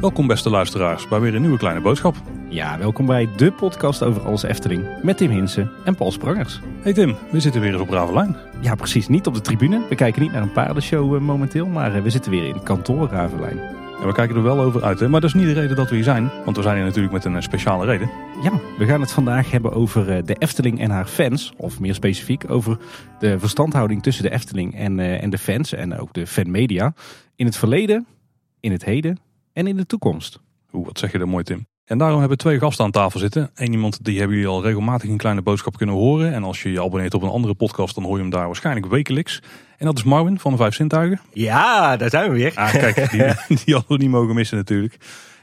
Welkom beste luisteraars bij weer een nieuwe kleine boodschap. Ja, welkom bij de podcast over alles Efteling met Tim Hinsen en Paul Sprangers. Hey Tim, we zitten weer eens op Ravelijn. Ja, precies. Niet op de tribune. We kijken niet naar een paardenshow eh, momenteel, maar eh, we zitten weer in kantoor Ravelijn. En we kijken er wel over uit, hè? maar dat is niet de reden dat we hier zijn. Want we zijn hier natuurlijk met een eh, speciale reden. Ja, we gaan het vandaag hebben over eh, de Efteling en haar fans. Of meer specifiek over de verstandhouding tussen de Efteling en, eh, en de fans. En ook de fanmedia. In het verleden, in het heden en in de toekomst. Oeh, wat zeg je er mooi Tim. En daarom hebben we twee gasten aan tafel zitten. Eén iemand die hebben jullie al regelmatig een kleine boodschap kunnen horen. En als je je abonneert op een andere podcast, dan hoor je hem daar waarschijnlijk wekelijks. En dat is Marvin van de Vijf Zintuigen. Ja, daar zijn we weer. Ah, kijk, die, die hadden we niet mogen missen natuurlijk.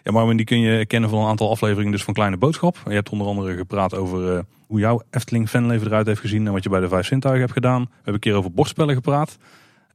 Ja, Marvin, die kun je kennen van een aantal afleveringen dus van Kleine Boodschap. Je hebt onder andere gepraat over eh, hoe jouw Efteling fanleven eruit heeft gezien en wat je bij de Vijf Zintuigen hebt gedaan. We hebben een keer over bordspellen gepraat.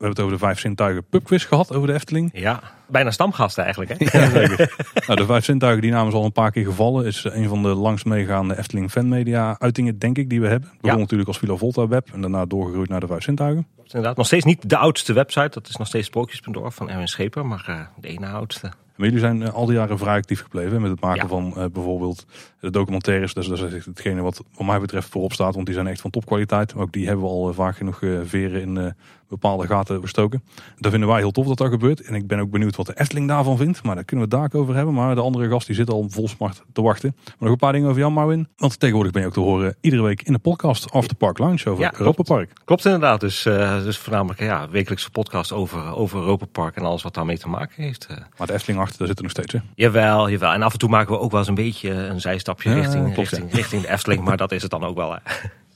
We hebben het over de Vijf Zintuigen pubquiz gehad over de Efteling. Ja, bijna stamgasten eigenlijk. Hè? Ja, zeker. nou, de Vijf Zintuigen, die naam is al een paar keer gevallen. Is een van de langst meegaande Efteling fanmedia uitingen, denk ik, die we hebben. Begon Ja. natuurlijk als Villa Volta web en daarna doorgegroeid naar de Vijf Zintuigen. Inderdaad, nog steeds niet de oudste website. Dat is nog steeds sprookjes.org van Erwin Scheper, maar eh, de ene oudste. Maar jullie zijn eh, al die jaren vrij actief gebleven met het maken Ja. van eh, bijvoorbeeld de documentaires. Dus dat is hetgene wat wat mij betreft voorop staat, want die zijn echt van topkwaliteit. Ook die hebben we al vaak genoeg veren in bepaalde gaten bestoken. Dat vinden wij heel tof dat dat gebeurt. En ik ben ook benieuwd wat de Efteling daarvan vindt. Maar daar kunnen we het daar ook over hebben. Maar de andere gast die zit al vol smart te wachten. Maar nog een paar dingen over jou, Marwin. Want tegenwoordig ben je ook te horen iedere week in de podcast After Park Lounge over Ja, Europa Park. Klopt inderdaad, dus, eh, dus voornamelijk ja, wekelijkse podcast over, over Europa Park en alles wat daarmee te maken heeft. eh. Maar de Efteling achter, daar zit er nog steeds. Hè? jawel, jawel. En af en toe maken we ook wel eens een beetje een zijstapje Ja, richting, klopt, richting, richting de Efteling, maar dat is het dan ook wel. Hè.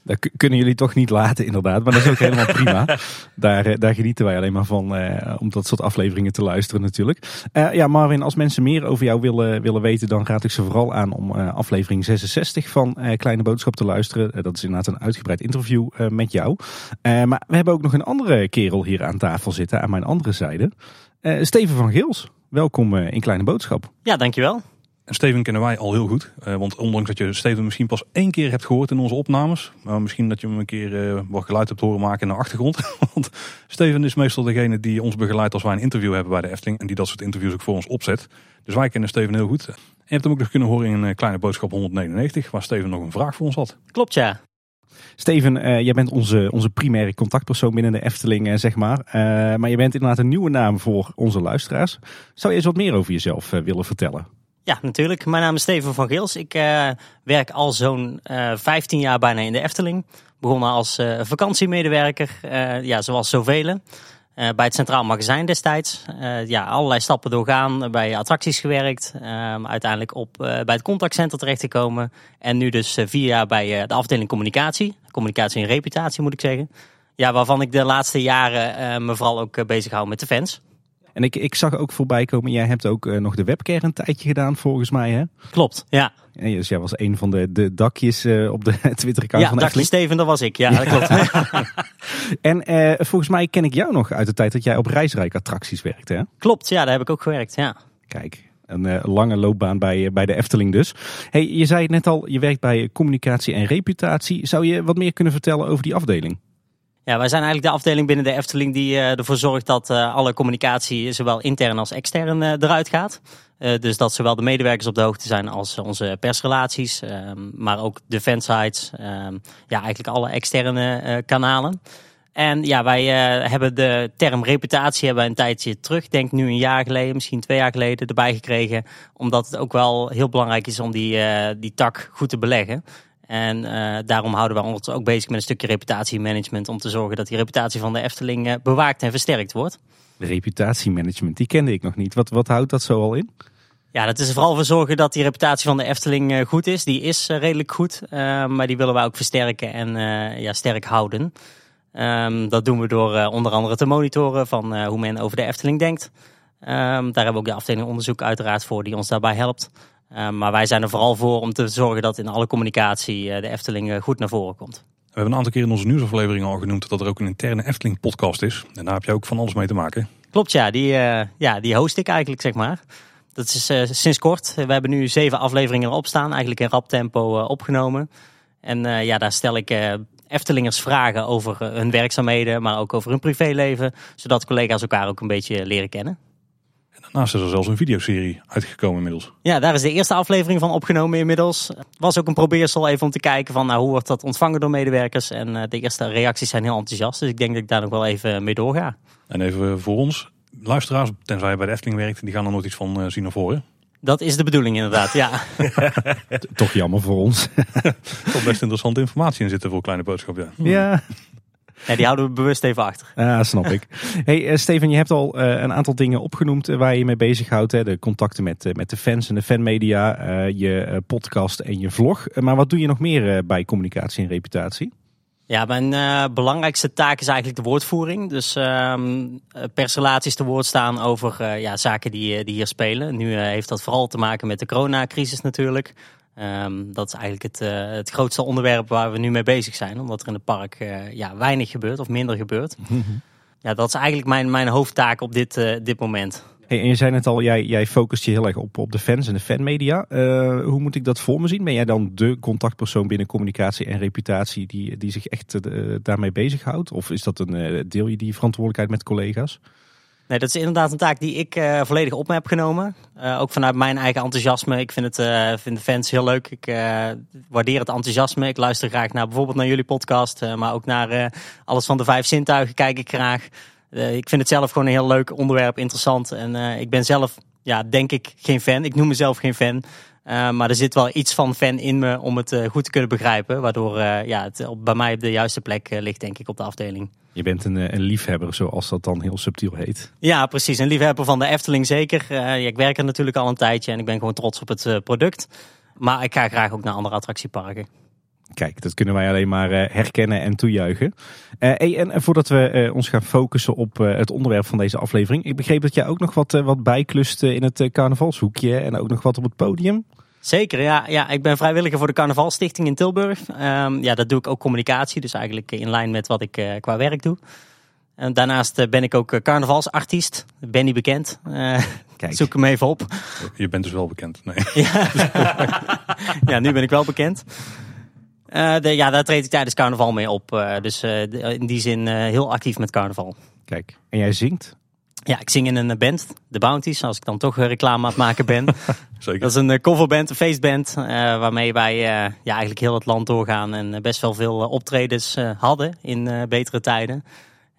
Dat kunnen jullie toch niet laten, inderdaad. Maar dat is ook helemaal prima. Daar, eh, daar genieten wij alleen maar van eh, om dat soort afleveringen te luisteren natuurlijk. Eh, ja, Marvin, als mensen meer over jou willen, willen weten, dan raad ik ze vooral aan om eh, aflevering 66 van eh, Kleine Boodschap te luisteren. Dat is inderdaad een uitgebreid interview eh, met jou. Eh, maar we hebben ook nog een andere kerel hier aan tafel zitten, aan mijn andere zijde. Eh, Steven van Geels, welkom eh, in Kleine Boodschap. Ja, dankjewel. En Steven kennen wij al heel goed. Eh, want ondanks dat je Steven misschien pas één keer hebt gehoord in onze opnames. Maar misschien dat je hem een keer eh, wat geluid hebt horen maken in de achtergrond. want Steven is meestal degene die ons begeleidt als wij een interview hebben bij de Efteling. En die dat soort interviews ook voor ons opzet. Dus wij kennen Steven heel goed. En je hebt hem ook nog kunnen horen in een kleine boodschap 199. Waar Steven nog een vraag voor ons had. Klopt, ja. Steven, eh, jij bent onze, onze primaire contactpersoon binnen de Efteling, eh, zeg maar. Eh, maar je bent inderdaad een nieuwe naam voor onze luisteraars. Zou je eens wat meer over jezelf eh, willen vertellen? Ja, natuurlijk. Mijn naam is Steven van Geels. Ik eh, werk al zo'n eh 15 jaar bijna in de Efteling. Begonnen als eh, vakantiemedewerker, eh, ja, zoals zoveel. Eh, bij het Centraal Magazijn destijds. Eh, ja, allerlei stappen doorgaan, bij attracties gewerkt. Ehm, uiteindelijk op, eh, bij het contactcenter terechtgekomen. En nu dus eh, vier jaar bij eh, de afdeling communicatie. Communicatie en reputatie moet ik zeggen. Ja, waarvan ik de laatste jaren eh, me vooral ook eh, bezig hou met de fans. En ik, ik zag ook voorbij komen, jij hebt ook eh, nog de webcare een tijdje gedaan volgens mij. Hè? Klopt, ja. En dus jij was een van de, de dakjes eh, op de Twitter-account Ja, van Efteling. Steven, dat was ik. Ja, dat klopt. En eh, volgens mij ken ik jou nog uit de tijd dat jij op reisrijk attracties werkte. Hè? klopt, ja, daar heb ik ook gewerkt. Ja. Kijk, een lange loopbaan bij, bij de Efteling dus. Hey, je zei het net al, je werkt bij communicatie en reputatie. Zou je wat meer kunnen vertellen over die afdeling? Ja, wij zijn eigenlijk de afdeling binnen de Efteling die eh, ervoor zorgt dat eh, alle communicatie, zowel intern als extern, eh, eruit gaat. Eh, dus dat zowel de medewerkers op de hoogte zijn als onze persrelaties, ehm, maar ook de fansites, ehm, ja, eigenlijk alle externe eh, kanalen. En ja, wij eh, hebben de term reputatie hebben een tijdje terug, denk nu een jaar geleden, misschien twee jaar geleden, erbij gekregen. Omdat het ook wel heel belangrijk is om die, eh, die tak goed te beleggen. En eh, daarom houden we ons ook bezig met een stukje reputatiemanagement. Om te zorgen dat die reputatie van de Efteling eh, bewaakt en versterkt wordt. Reputatiemanagement, die kende ik nog niet. Wat, wat houdt dat zo al in? Ja, dat is er vooral voor zorgen dat die reputatie van de Efteling eh, goed is. Die is redelijk goed, maar die willen wij ook versterken en ja, sterk houden. Ehm, dat doen we door onder andere te monitoren van hoe men over de Efteling denkt. Ehm, daar hebben we ook de afdeling onderzoek uiteraard voor die ons daarbij helpt. Ehm, maar wij zijn er vooral voor om te zorgen dat in alle communicatie eh, de Efteling eh, goed naar voren komt. We hebben een aantal keer in onze nieuwsaflevering al genoemd dat er ook een interne Efteling podcast is. En daar heb je ook van alles mee te maken. Klopt, ja. Die, eh, ja, die host ik eigenlijk, zeg maar. Dat is eh, sinds kort. We hebben nu zeven afleveringen erop staan. Eigenlijk in rap tempo eh, opgenomen. En eh, ja, daar stel ik eh, Eftelingers vragen over eh, hun werkzaamheden, maar ook over hun privéleven. Zodat collega's elkaar ook een beetje leren kennen. Daarnaast is er zelfs een videoserie uitgekomen inmiddels. Ja, daar is de eerste aflevering van opgenomen inmiddels. Het was ook een probeersel even om te kijken van nou, hoe wordt dat ontvangen door medewerkers. En eh, de eerste reacties zijn heel enthousiast. Dus ik denk dat ik daar nog wel even mee doorga. En even voor ons, luisteraars, tenzij je bij de Efteling werkt, die gaan er nooit iets van eh, zien naar voren. Dat is de bedoeling inderdaad, ja. Toch jammer voor ons. Er komt best interessante informatie in zitten voor kleine boodschap. Ja. ja, ja. Die houden we bewust even achter. Ah, snap ik. Hey, eh, Steven, je hebt al eh, een aantal dingen opgenoemd eh, waar je mee bezighoudt. Hè? De contacten met, met de fans en de fanmedia, je podcast en je vlog. Maar wat doe je nog meer bij communicatie en reputatie? Ja, mijn belangrijkste taak is eigenlijk de woordvoering. Dus eh, persrelaties te woord staan over ja, zaken die, die hier spelen. Nu heeft dat vooral te maken met de coronacrisis natuurlijk. Ehm, dat is eigenlijk het, eh, het grootste onderwerp waar we nu mee bezig zijn. Omdat er in het park eh, ja, weinig gebeurt of minder gebeurt. Ja, dat is eigenlijk mijn, mijn hoofdtaak op dit, eh, dit moment. Hey, en je zei net al, jij, jij focust je heel erg op, op de fans en de fanmedia. Hoe moet ik dat voor me zien? Ben jij dan de contactpersoon binnen communicatie en reputatie die, die zich echt daarmee bezighoudt? Of is dat een, deel je die verantwoordelijkheid met collega's? Nee, dat is inderdaad een taak die ik eh, volledig op me heb genomen. Eh, ook vanuit mijn eigen enthousiasme. Ik vind, het, eh, vind de fans heel leuk. Ik waardeer het enthousiasme. Ik luister graag naar bijvoorbeeld naar jullie podcast. maar ook naar alles van de vijf zintuigen kijk ik graag. Ik vind het zelf gewoon een heel leuk onderwerp, interessant. En ik ben zelf, ja, denk ik, geen fan. Ik noem mezelf geen fan. Maar er zit wel iets van fan in me om het goed te kunnen begrijpen. Waardoor ja, het bij mij op de juiste plek ligt, denk ik, op de afdeling. Je bent een, eh, een liefhebber, zoals dat dan heel subtiel heet. Ja, precies. Een liefhebber van de Efteling zeker. Eh, ik werk er natuurlijk al een tijdje en ik ben gewoon trots op het eh, product. Maar ik ga graag ook naar andere attractieparken. Kijk, dat kunnen wij alleen maar herkennen en toejuichen. Hey, en voordat we ons gaan focussen op het onderwerp van deze aflevering. Ik begreep dat jij ook nog wat, wat bijklust in het carnavalshoekje en ook nog wat op het podium. Zeker, ja. ja. Ik ben vrijwilliger voor de Carnavalstichting in Tilburg. Ehm, ja, dat doe ik ook communicatie, dus eigenlijk in lijn met wat ik eh, qua werk doe. En daarnaast eh, ben ik ook eh, carnavalsartiest. Ben niet bekend. Kijk. Zoek hem even op. Je bent dus wel bekend. Nee. Ja, ja nu ben ik wel bekend. De, ja, daar treed ik tijdens carnaval mee op. Dus in die zin heel actief met carnaval. Kijk, en jij zingt? Ja, ik zing in een band, de Bounties, als ik dan toch eh, reclame aan het maken ben. Zeker. Dat is een eh, coverband, een feestband, eh, waarmee wij eh, ja, eigenlijk heel het land doorgaan en best wel veel optredens eh, hadden in eh, betere tijden.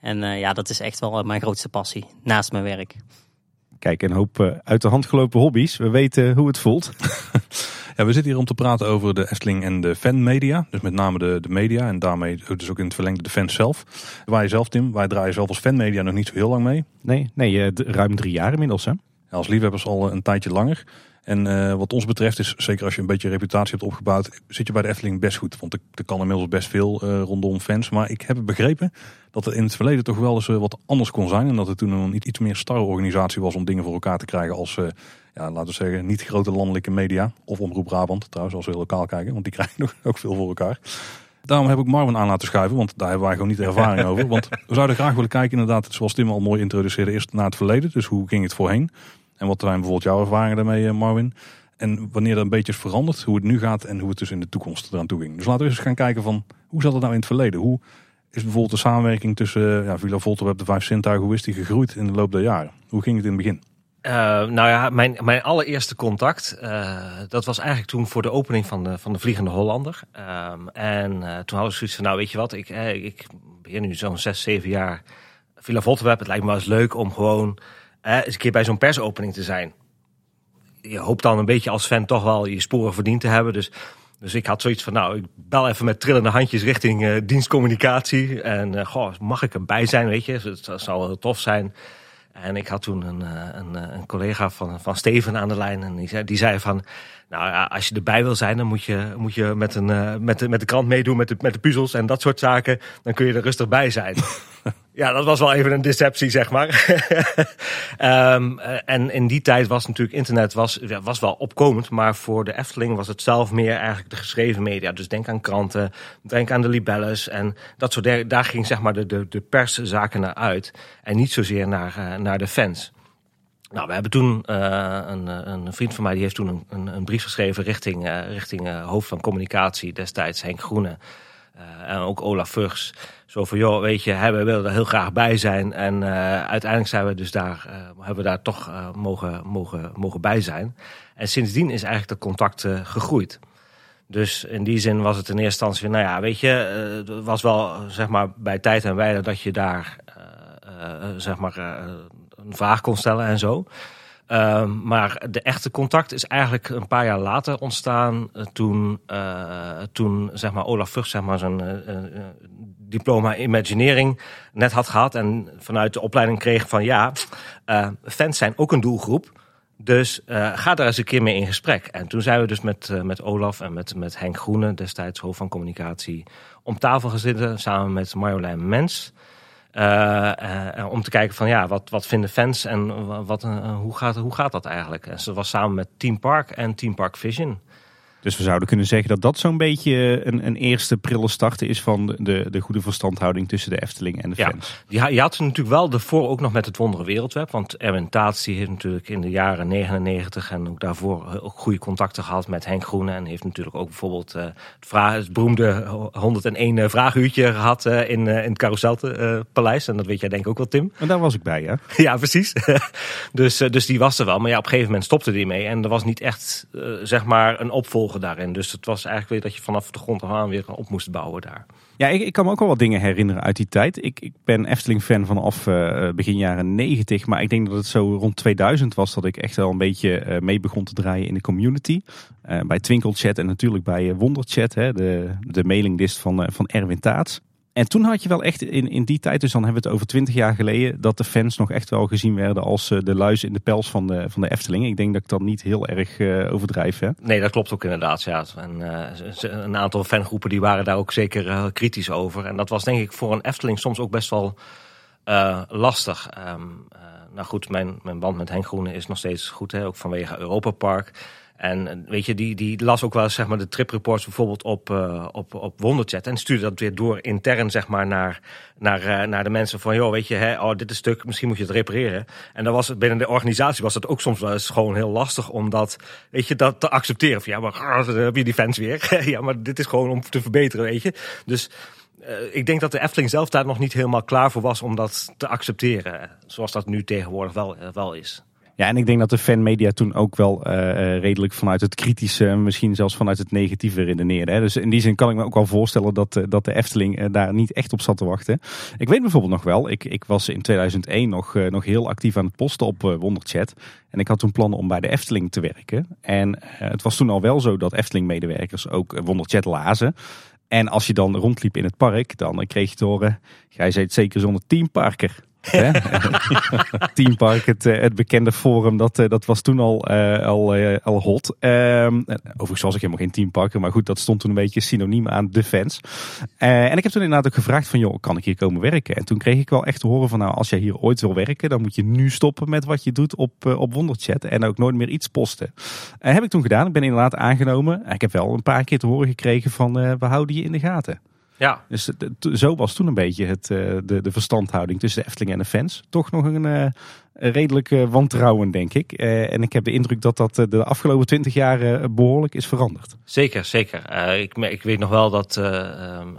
En eh, ja, dat is echt wel mijn grootste passie, naast mijn werk. Kijk, een hoop eh, uit de hand gelopen hobby's. We weten hoe het voelt. Ja, we zitten hier om te praten over de Efteling en de fanmedia. Dus met name de, de media en daarmee dus ook in het verlengde de fans zelf. Wij zelf, Tim, wij draaien zelf als fanmedia nog niet zo heel lang mee. Nee, nee eh, ruim drie jaar inmiddels hè? Ja, als liefhebbers al een tijdje langer. En eh, wat ons betreft is, zeker als je een beetje reputatie hebt opgebouwd, zit je bij de Efteling best goed. Want er, kan inmiddels best veel eh, rondom fans. Maar ik heb begrepen dat het in het verleden toch wel eens eh, wat anders kon zijn. En dat het toen een iets meer starre organisatie was om dingen voor elkaar te krijgen als, ja, laten we zeggen, niet grote landelijke media. Of Omroep Brabant trouwens, als we lokaal kijken. Want die krijgen nog ook veel voor elkaar. Daarom heb ik Marvin aan laten schuiven, want daar hebben wij gewoon niet ervaring over. Want we zouden graag willen kijken, inderdaad, zoals Tim al mooi introduceerde, eerst naar het verleden. Dus hoe ging het voorheen? En wat zijn bijvoorbeeld jouw ervaringen daarmee, eh, Marvin? En wanneer dat een beetje is veranderd, hoe het nu gaat en hoe het dus in de toekomst eraan toe ging. Dus laten we eens gaan kijken van, hoe zat het nou in het verleden? Hoe is bijvoorbeeld de samenwerking tussen ja, Villa Volterweb, de Vijf Zintuigen, hoe is die gegroeid in de loop der jaren? Hoe ging het in het begin? Eh, nou ja, mijn, mijn allereerste contact, eh, dat was eigenlijk toen voor de opening van de, van de Vliegende Hollander. Ehm, en eh, toen hadden we zoiets van, nou weet je wat, ik, eh, ik ben nu zo'n zes, zeven jaar Villa Volterweb. Het lijkt me wel eens leuk om gewoon eh, eens een keer bij zo'n persopening te zijn. Je hoopt dan een beetje als fan toch wel je sporen verdiend te hebben. Dus, dus ik had zoiets van, nou, ik bel even met trillende handjes richting eh, dienstcommunicatie. En eh, goh, mag ik erbij zijn, weet je? Het zou wel heel tof zijn. En ik had toen een, eh, een, een collega van, van Steven aan de lijn. En die zei, die zei van, nou ja, als je erbij wil zijn, dan moet je, moet je met, een, met, de, met de krant meedoen, met de, met de puzzels en dat soort zaken. Dan kun je er rustig bij zijn. ja, dat was wel even een deceptie, zeg maar. Ehm, eh, en in die tijd was natuurlijk internet was, was wel opkomend. Maar voor de Efteling was het zelf meer eigenlijk de geschreven media. Dus denk aan kranten, denk aan de libelles. En dat soort, daar ging zeg maar de, de, de perszaken naar uit. En niet zozeer naar, eh, naar de fans. Nou, we hebben toen eh, een, een vriend van mij die heeft toen een, een, brief geschreven richting, richting hoofd van communicatie destijds, Henk Groene. En ook Olaf Vugs. Zo van, joh, weet je, we willen er heel graag bij zijn. En uiteindelijk zijn we dus daar, hebben we daar toch mogen, mogen, mogen bij zijn. En sindsdien is eigenlijk dat contact gegroeid. Dus in die zin was het in eerste instantie, nou ja, weet je, het was wel zeg maar bij tijd en wijle dat je daar zeg maar een vraag kon stellen en zo. Ehm, maar de echte contact is eigenlijk een paar jaar later ontstaan. Uh, toen, uh, toen zeg maar, Olaf Vught zeg maar, zijn uh, diploma Imagineering net had gehad. En vanuit de opleiding kreeg van ja, fans zijn ook een doelgroep. Dus ga daar eens een keer mee in gesprek. En toen zijn we dus met, met Olaf en met, met Henk Groene, destijds hoofd van communicatie, om tafel gezeten. Samen met Marjolein Mens. Uh, uh, om te kijken van ja, wat, wat vinden fans en wat, hoe, gaat, hoe gaat dat eigenlijk? En ze was samen met Team Park en Team Park Vision. Dus we zouden kunnen zeggen dat dat zo'n beetje een, een eerste prille starten is van de, de goede verstandhouding tussen de Efteling en de fans. Ja, je had natuurlijk wel daarvoor ook nog met het Wondere Wereldweb. Want Erwin Taats heeft natuurlijk in de jaren 99 en ook daarvoor ook goede contacten gehad met Henk Groene. En heeft natuurlijk ook bijvoorbeeld uh, het, vraag, het beroemde 101 vraaguurtje gehad in, in het Carouselpaleis. En dat weet jij denk ik ook wel, Tim. En daar was ik bij, ja. ja, precies. dus, dus die was er wel. Maar ja, op een gegeven moment stopte die mee. En er was niet echt, zeg maar, een opvolger daarin. Dus het was eigenlijk weer dat je vanaf de grond af aan weer op moest bouwen daar. Ja, ik, ik kan me ook wel wat dingen herinneren uit die tijd. Ik, ik ben Efteling-fan vanaf uh, begin jaren 90. Maar ik denk dat het zo rond 2000 was dat ik echt wel een beetje uh, mee begon te draaien in de community. Uh, bij Twinkelchat en natuurlijk bij Wonderchat, hè, de, de mailinglist van, van Erwin Taats. En toen had je wel echt in, in die tijd, dus dan hebben we het over twintig jaar geleden, dat de fans nog echt wel gezien werden als uh, de luis in de pels van de, van de Efteling. Ik denk dat ik dat niet heel erg uh, overdrijf. Hè? Nee, dat klopt ook inderdaad. Ja. En, uh, een aantal fangroepen die waren daar ook zeker kritisch over. En dat was denk ik voor een Efteling soms ook best wel lastig. Um, nou goed, mijn, mijn band met Henk Groene is nog steeds goed, hè, ook vanwege Europa Park. En weet je, die, die las ook wel zeg maar, de tripreports bijvoorbeeld op, uh, op, op Wonderchat. En stuurde dat weer door intern zeg maar, naar, naar, uh, naar de mensen van... joh, weet je, hè, oh, dit is stuk, misschien moet je het repareren. En dan was het binnen de organisatie was het ook soms wel eens gewoon heel lastig... om dat, weet je, dat te accepteren. Ja, maar dan heb je die fans weer. ja, maar dit is gewoon om te verbeteren, weet je. Dus... Ik denk dat de Efteling zelf daar nog niet helemaal klaar voor was om dat te accepteren. Zoals dat nu tegenwoordig wel, wel is. Ja, en ik denk dat de fanmedia toen ook wel uh, redelijk vanuit het kritische, misschien zelfs vanuit het negatieve redeneerde. Hè. Dus in die zin kan ik me ook wel voorstellen dat, uh, dat de Efteling daar niet echt op zat te wachten. Ik weet bijvoorbeeld nog wel, ik, ik was in 2001 nog, nog heel actief aan het posten op Wonderchat. En ik had toen plannen om bij de Efteling te werken. En het was toen al wel zo dat Efteling-medewerkers ook Wonderchat lazen. En als je dan rondliep in het park, dan kreeg je te horen, jij zit zeker zonder teamparker. Teampark, het, eh, het bekende forum, dat, eh, dat was toen al, uh, al, al hot. Uh, overigens was ik helemaal geen teamparker, maar goed, dat stond toen een beetje synoniem aan de fans. en ik heb toen inderdaad ook gevraagd van, joh, kan ik hier komen werken? En toen kreeg ik wel echt te horen van, nou, als jij hier ooit wil werken, dan moet je nu stoppen met wat je doet op, op Wonderchat en ook nooit meer iets posten. heb ik toen gedaan, ik ben inderdaad aangenomen. Ik heb wel een paar keer te horen gekregen van, we houden je in de gaten. Ja. Dus zo was toen een beetje het, eh, de, de verstandhouding tussen de Efteling en de fans. Toch nog een, uh, redelijk uh, wantrouwen, denk ik. en ik heb de indruk dat dat de afgelopen twintig jaar behoorlijk is veranderd. Zeker, zeker. ik, ik weet nog wel dat um,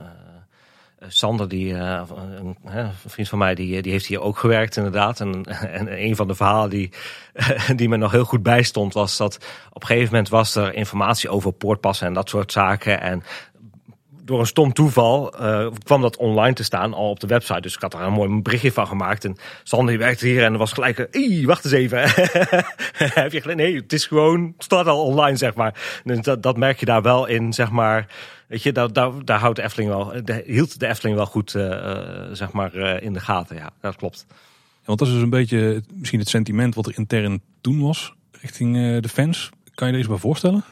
Sander, die, een, een, vriend van mij, die, die heeft hier ook gewerkt inderdaad. En, en een van de verhalen die, die me nog heel goed bijstond was dat op een gegeven moment was er informatie over poortpassen en dat soort zaken. En door een stom toeval uh, kwam dat online te staan, al op de website. Dus ik had daar een mooi berichtje van gemaakt. En Sander werkte hier en er was gelijk, wacht eens even. Heb je gelijk? Nee, het is gewoon, het staat al online, zeg maar. Dus dat, dat merk je daar wel in, zeg maar. Weet je, daar, daar, houdt de Efteling wel, hield de Efteling wel goed, uh, zeg maar, in de gaten. Ja, dat klopt. Want dat is dus een beetje misschien het sentiment wat er intern toen was, richting de fans. Kan je deze maar voorstellen?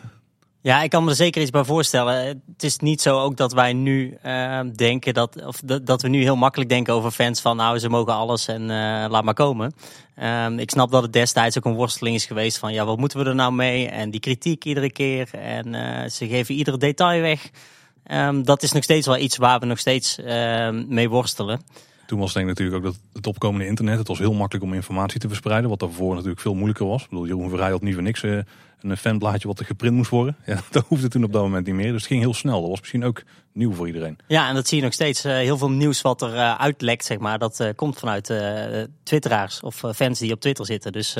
Ja, ik kan me er zeker iets bij voorstellen. Het is niet zo ook dat wij nu uh, denken dat, of dat, we nu heel makkelijk denken over fans van nou ze mogen alles en uh, laat maar komen. Um, ik snap dat het destijds ook een worsteling is geweest van ja wat moeten we er nou mee en die kritiek iedere keer en uh, ze geven ieder detail weg. Um, dat is nog steeds wel iets waar we nog steeds mee worstelen. Toen was denk ik natuurlijk ook dat het opkomende internet. Het was heel makkelijk om informatie te verspreiden. Wat daarvoor natuurlijk veel moeilijker was. Ik bedoel, Jeroen Verrij had niet voor niks eh, een fanblaadje wat er geprint moest worden. Ja, dat hoefde toen op dat moment niet meer. Dus het ging heel snel. Dat was misschien ook nieuw voor iedereen. Ja, en dat zie je nog steeds. eh, heel veel nieuws wat er eh, uitlekt, zeg maar. Dat komt vanuit twitteraars of fans die op Twitter zitten. Dus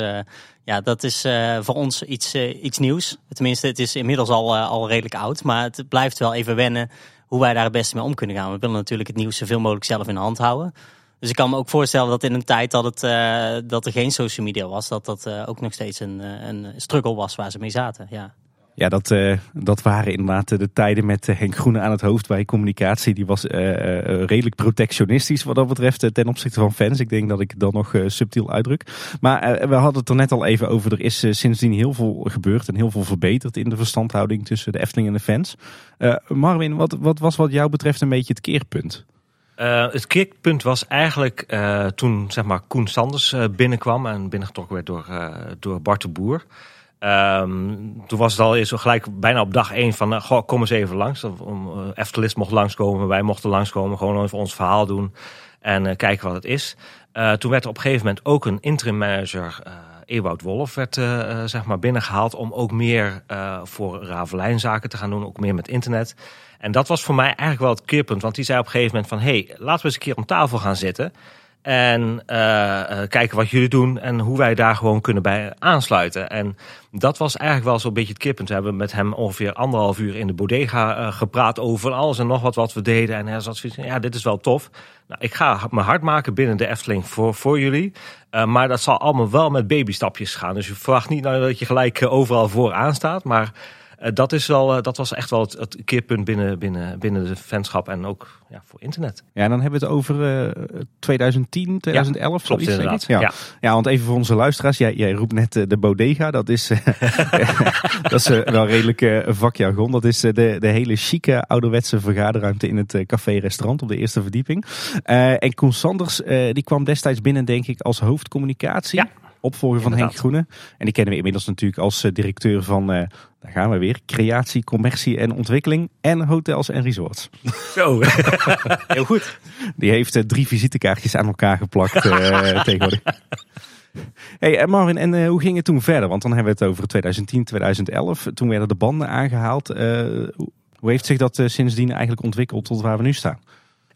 ja, dat is voor ons iets, iets nieuws. Tenminste, het is inmiddels al, al redelijk oud. Maar het blijft wel even wennen hoe wij daar het beste mee om kunnen gaan. We willen natuurlijk het nieuws zoveel mogelijk zelf in de hand houden. Dus ik kan me ook voorstellen dat in een tijd dat, het, eh, dat er geen social media was, dat dat eh, ook nog steeds een, eh, een struggle was waar ze mee zaten. Ja. Ja, dat, eh, dat waren inderdaad de tijden met eh, Henk Groene aan het hoofd bij communicatie. Die was eh, redelijk protectionistisch wat dat betreft ten opzichte van fans. Ik denk dat ik dan nog subtiel uitdruk. Maar we hadden het er net al even over. Er is sindsdien heel veel gebeurd en heel veel verbeterd in de verstandhouding tussen de Efteling en de fans. Marvin, wat, wat was wat jou betreft een beetje het keerpunt? Het keerpunt was eigenlijk toen zeg maar, Koen Sanders binnenkwam en binnengetrokken werd door, door Bart de Boer. Ehm, toen was het al eens gelijk bijna op dag één van, eh, goh, kom eens even langs. Om, uh, Eftelist mocht langskomen, wij mochten langskomen, gewoon even ons verhaal doen en eh, kijken wat het is. Eh, toen werd er op een gegeven moment ook een interim manager, eh Ewout Wolf, werd eh, eh, zeg maar binnengehaald om ook meer eh, voor Ravelijn zaken te gaan doen, ook meer met internet. En dat was voor mij eigenlijk wel het keerpunt, want die zei op een gegeven moment van, hey, laten we eens een keer om tafel gaan zitten. En eh, eh, kijken wat jullie doen en hoe wij daar gewoon kunnen bij aansluiten. En dat was eigenlijk wel zo'n beetje het kippunt. We hebben met hem ongeveer anderhalf uur in de bodega eh, gepraat over alles en nog wat wat we deden. En hij zat zoiets ja, dit is wel tof. Nou, ik ga me hard maken binnen de Efteling voor, voor jullie. Maar dat zal allemaal wel met babystapjes gaan. Dus je verwacht niet nou dat je gelijk overal vooraan staat. Maar dat, is wel, dat was echt wel het, het keerpunt binnen, binnen, binnen de fanschap en ook ja, voor internet. Ja, en dan hebben we het over 2010, 2011. Ja, klopt zoiets, inderdaad. Ja. Ja. ja, want even voor onze luisteraars. Jij, jij roept net de bodega. Dat is, dat is wel redelijk vakjargon. Dat is de, de hele chique ouderwetse vergaderruimte in het café-restaurant op de eerste verdieping. Uh, en Koen Sanders, uh, die kwam destijds binnen denk ik als hoofdcommunicatie. Ja. Opvolger van Henk Groene. En die kennen we inmiddels natuurlijk als uh, directeur van, uh, daar gaan we weer, creatie, commercie en ontwikkeling en hotels en resorts. Zo, heel goed. Die heeft uh, drie visitekaartjes aan elkaar geplakt tegenwoordig. Hey Marvin, en hoe ging het toen verder? Want dan hebben we het over 2010, 2011. Toen werden de banden aangehaald. hoe heeft zich dat sindsdien eigenlijk ontwikkeld tot waar we nu staan?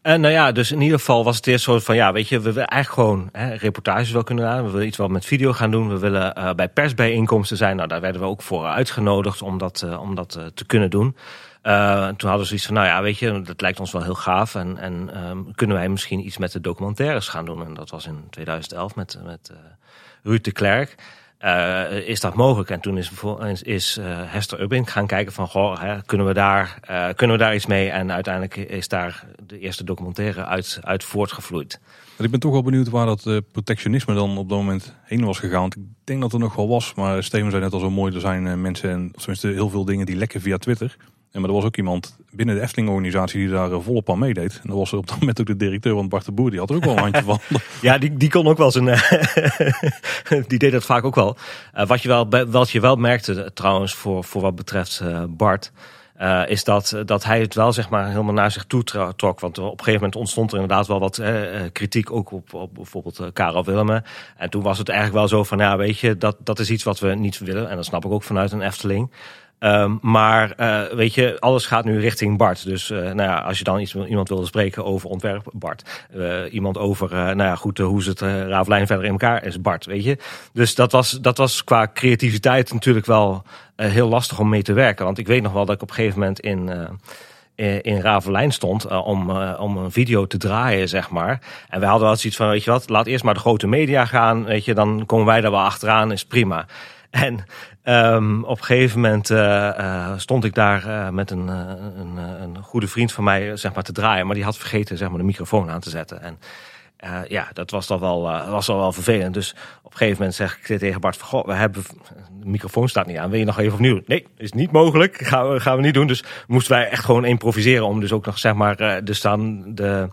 En nou ja, dus in ieder geval was het eerst zo van ja, weet je, we willen eigenlijk gewoon hè, reportages wel kunnen doen. We willen iets wel met video gaan doen. We willen uh, bij persbijeenkomsten zijn. Nou, daar werden we ook voor uitgenodigd om dat, uh, om dat te kunnen doen. Toen hadden we zoiets van, nou ja, weet je, dat lijkt ons wel heel gaaf. En, en um, kunnen wij misschien iets met de documentaires gaan doen? En dat was in 2011 met, met Ruud de Klerk. Uh, is dat mogelijk? En toen is, is uh, Hester Ubbing gaan kijken van, goh, hè, kunnen, we daar, uh, kunnen we daar iets mee? En uiteindelijk is daar de eerste documentaire uit, uit voortgevloeid. Ik ben toch wel benieuwd waar dat protectionisme dan op dat moment heen was gegaan. Want ik denk dat er nog wel was, maar Steven zei net al zo mooi, er zijn mensen en tenminste heel veel dingen die lekken via Twitter. En maar er was ook iemand binnen de Efteling-organisatie die daar uh, volop aan meedeed. En dat was op dat moment ook de directeur van Bart de Boer. Die had er ook wel een handje van. ja, die, die kon ook wel zijn... die deed dat vaak ook wel. Uh, wat, je wel wat je wel merkte trouwens voor, voor wat betreft Bart... Is dat, dat hij het wel zeg maar helemaal naar zich toe trok. Want op een gegeven moment ontstond er inderdaad wel wat uh, kritiek ook op, op bijvoorbeeld Karel Willemen. En toen was het eigenlijk wel zo van, ja weet je, dat, dat is iets wat we niet willen. En dat snap ik ook vanuit een Efteling. Um, maar uh, weet je, alles gaat nu richting Bart. Dus uh, nou ja, als je dan iets, iemand wilde spreken over ontwerp, Bart. Uh, iemand over, nou ja, goed, hoe zit het Ravelijn verder in elkaar, is Bart, weet je. Dus dat was, dat was qua creativiteit natuurlijk wel heel lastig om mee te werken. Want ik weet nog wel dat ik op een gegeven moment in in Ravelijn stond om, om een video te draaien, zeg maar. En we hadden wel zoiets van, weet je wat, laat eerst maar de grote media gaan, weet je, dan komen wij daar wel achteraan, is prima. En um, op een gegeven moment uh, uh, stond ik daar uh, met een, een, een, goede vriend van mij zeg maar, te draaien. Maar die had vergeten zeg maar, de microfoon aan te zetten. En ja, dat was dan wel, was dan wel vervelend. Dus op een gegeven moment zeg ik tegen Bart we hebben, de microfoon staat niet aan. Wil je nog even opnieuw? Nee, is niet mogelijk. Gaan we, gaan we niet doen. Dus moesten wij echt gewoon improviseren. Om dus ook nog zeg maar... Dus dan de de,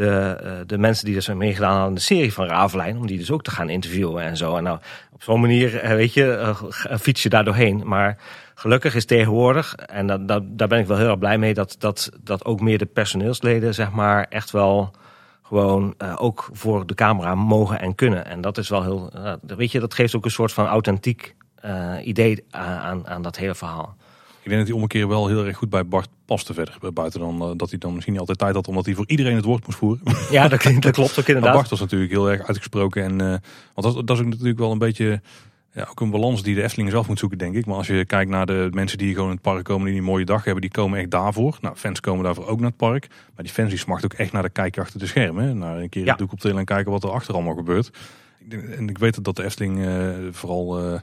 uh, de mensen die dus meegedaan aan de serie van Ravelijn, om die dus ook te gaan interviewen en zo. En nou, op zo'n manier, weet je, uh, fiets je daar doorheen. Maar gelukkig is tegenwoordig, en dat, dat, daar ben ik wel heel erg blij mee, dat, dat, dat ook meer de personeelsleden, zeg maar, echt wel gewoon ook voor de camera mogen en kunnen. En dat is wel heel, weet je, dat geeft ook een soort van authentiek idee aan, aan dat hele verhaal. Ik denk dat die ommekeer wel heel erg goed bij Bart paste verder. Buiten dan dat hij dan misschien niet altijd tijd had omdat hij voor iedereen het woord moest voeren. Ja, dat, dat klopt ook inderdaad. Maar Bart was natuurlijk heel erg uitgesproken. En, want dat, dat is ook natuurlijk wel een beetje ja, ook een balans die de Efteling zelf moet zoeken, denk ik. Maar als je kijkt naar de mensen die gewoon in het park komen, die een mooie dag hebben, die komen echt daarvoor. Nou, fans komen daarvoor ook naar het park. Maar die fans die smachten ook echt naar de kijkje achter de schermen. Naar een keer ja. doek op telen en kijken wat er achter allemaal gebeurt. En ik weet dat de Efteling, uh, vooral uh,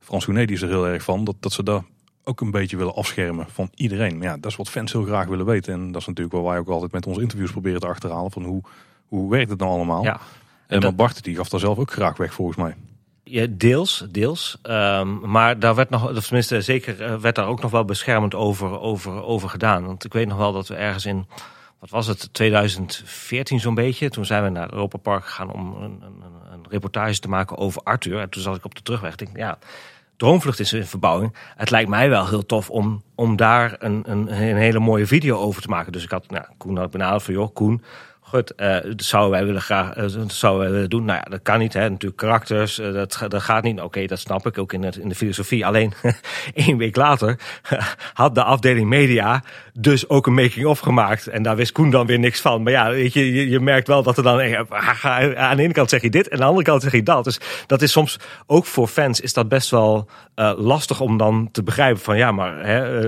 Frans die is er heel erg van, dat, dat ze daar ook een beetje willen afschermen van iedereen. Maar ja, dat is wat fans heel graag willen weten. En dat is natuurlijk waar wij ook altijd met onze interviews proberen te achterhalen. Van hoe, hoe werkt het nou allemaal? Ja. En, maar Bart die gaf daar zelf ook graag weg volgens mij. Ja, deels, deels. Um, maar daar werd nog, of tenminste zeker, eh, werd daar ook nog wel beschermend over, over, over gedaan. Want ik weet nog wel dat we ergens in, wat was het, 2014 zo'n beetje. Toen zijn we naar Europa Park gegaan om een, een, een reportage te maken over Arthur. En toen zat ik op de terugweg. Ik denk, ja, Droomvlucht is in verbouwing. Het lijkt mij wel heel tof om, om daar een, een, een hele mooie video over te maken. Dus ik had nou, Koen had benaderd van, joh, Koen, Goed, dat zouden wij willen graag dat zouden wij willen doen. Nou ja, dat kan niet. Hè. Natuurlijk karakters, uh, dat, dat gaat niet. Oké, dat snap ik ook in, in de filosofie. Alleen één week later had de afdeling media dus ook een making-of gemaakt. En daar wist Koen dan weer niks van. Maar ja, weet je, je, je merkt wel dat er dan... Aan de ene kant zeg je dit en aan de andere kant zeg je dat. Dus dat is soms, ook voor fans, is dat best wel lastig om dan te begrijpen van... Ja, maar hè,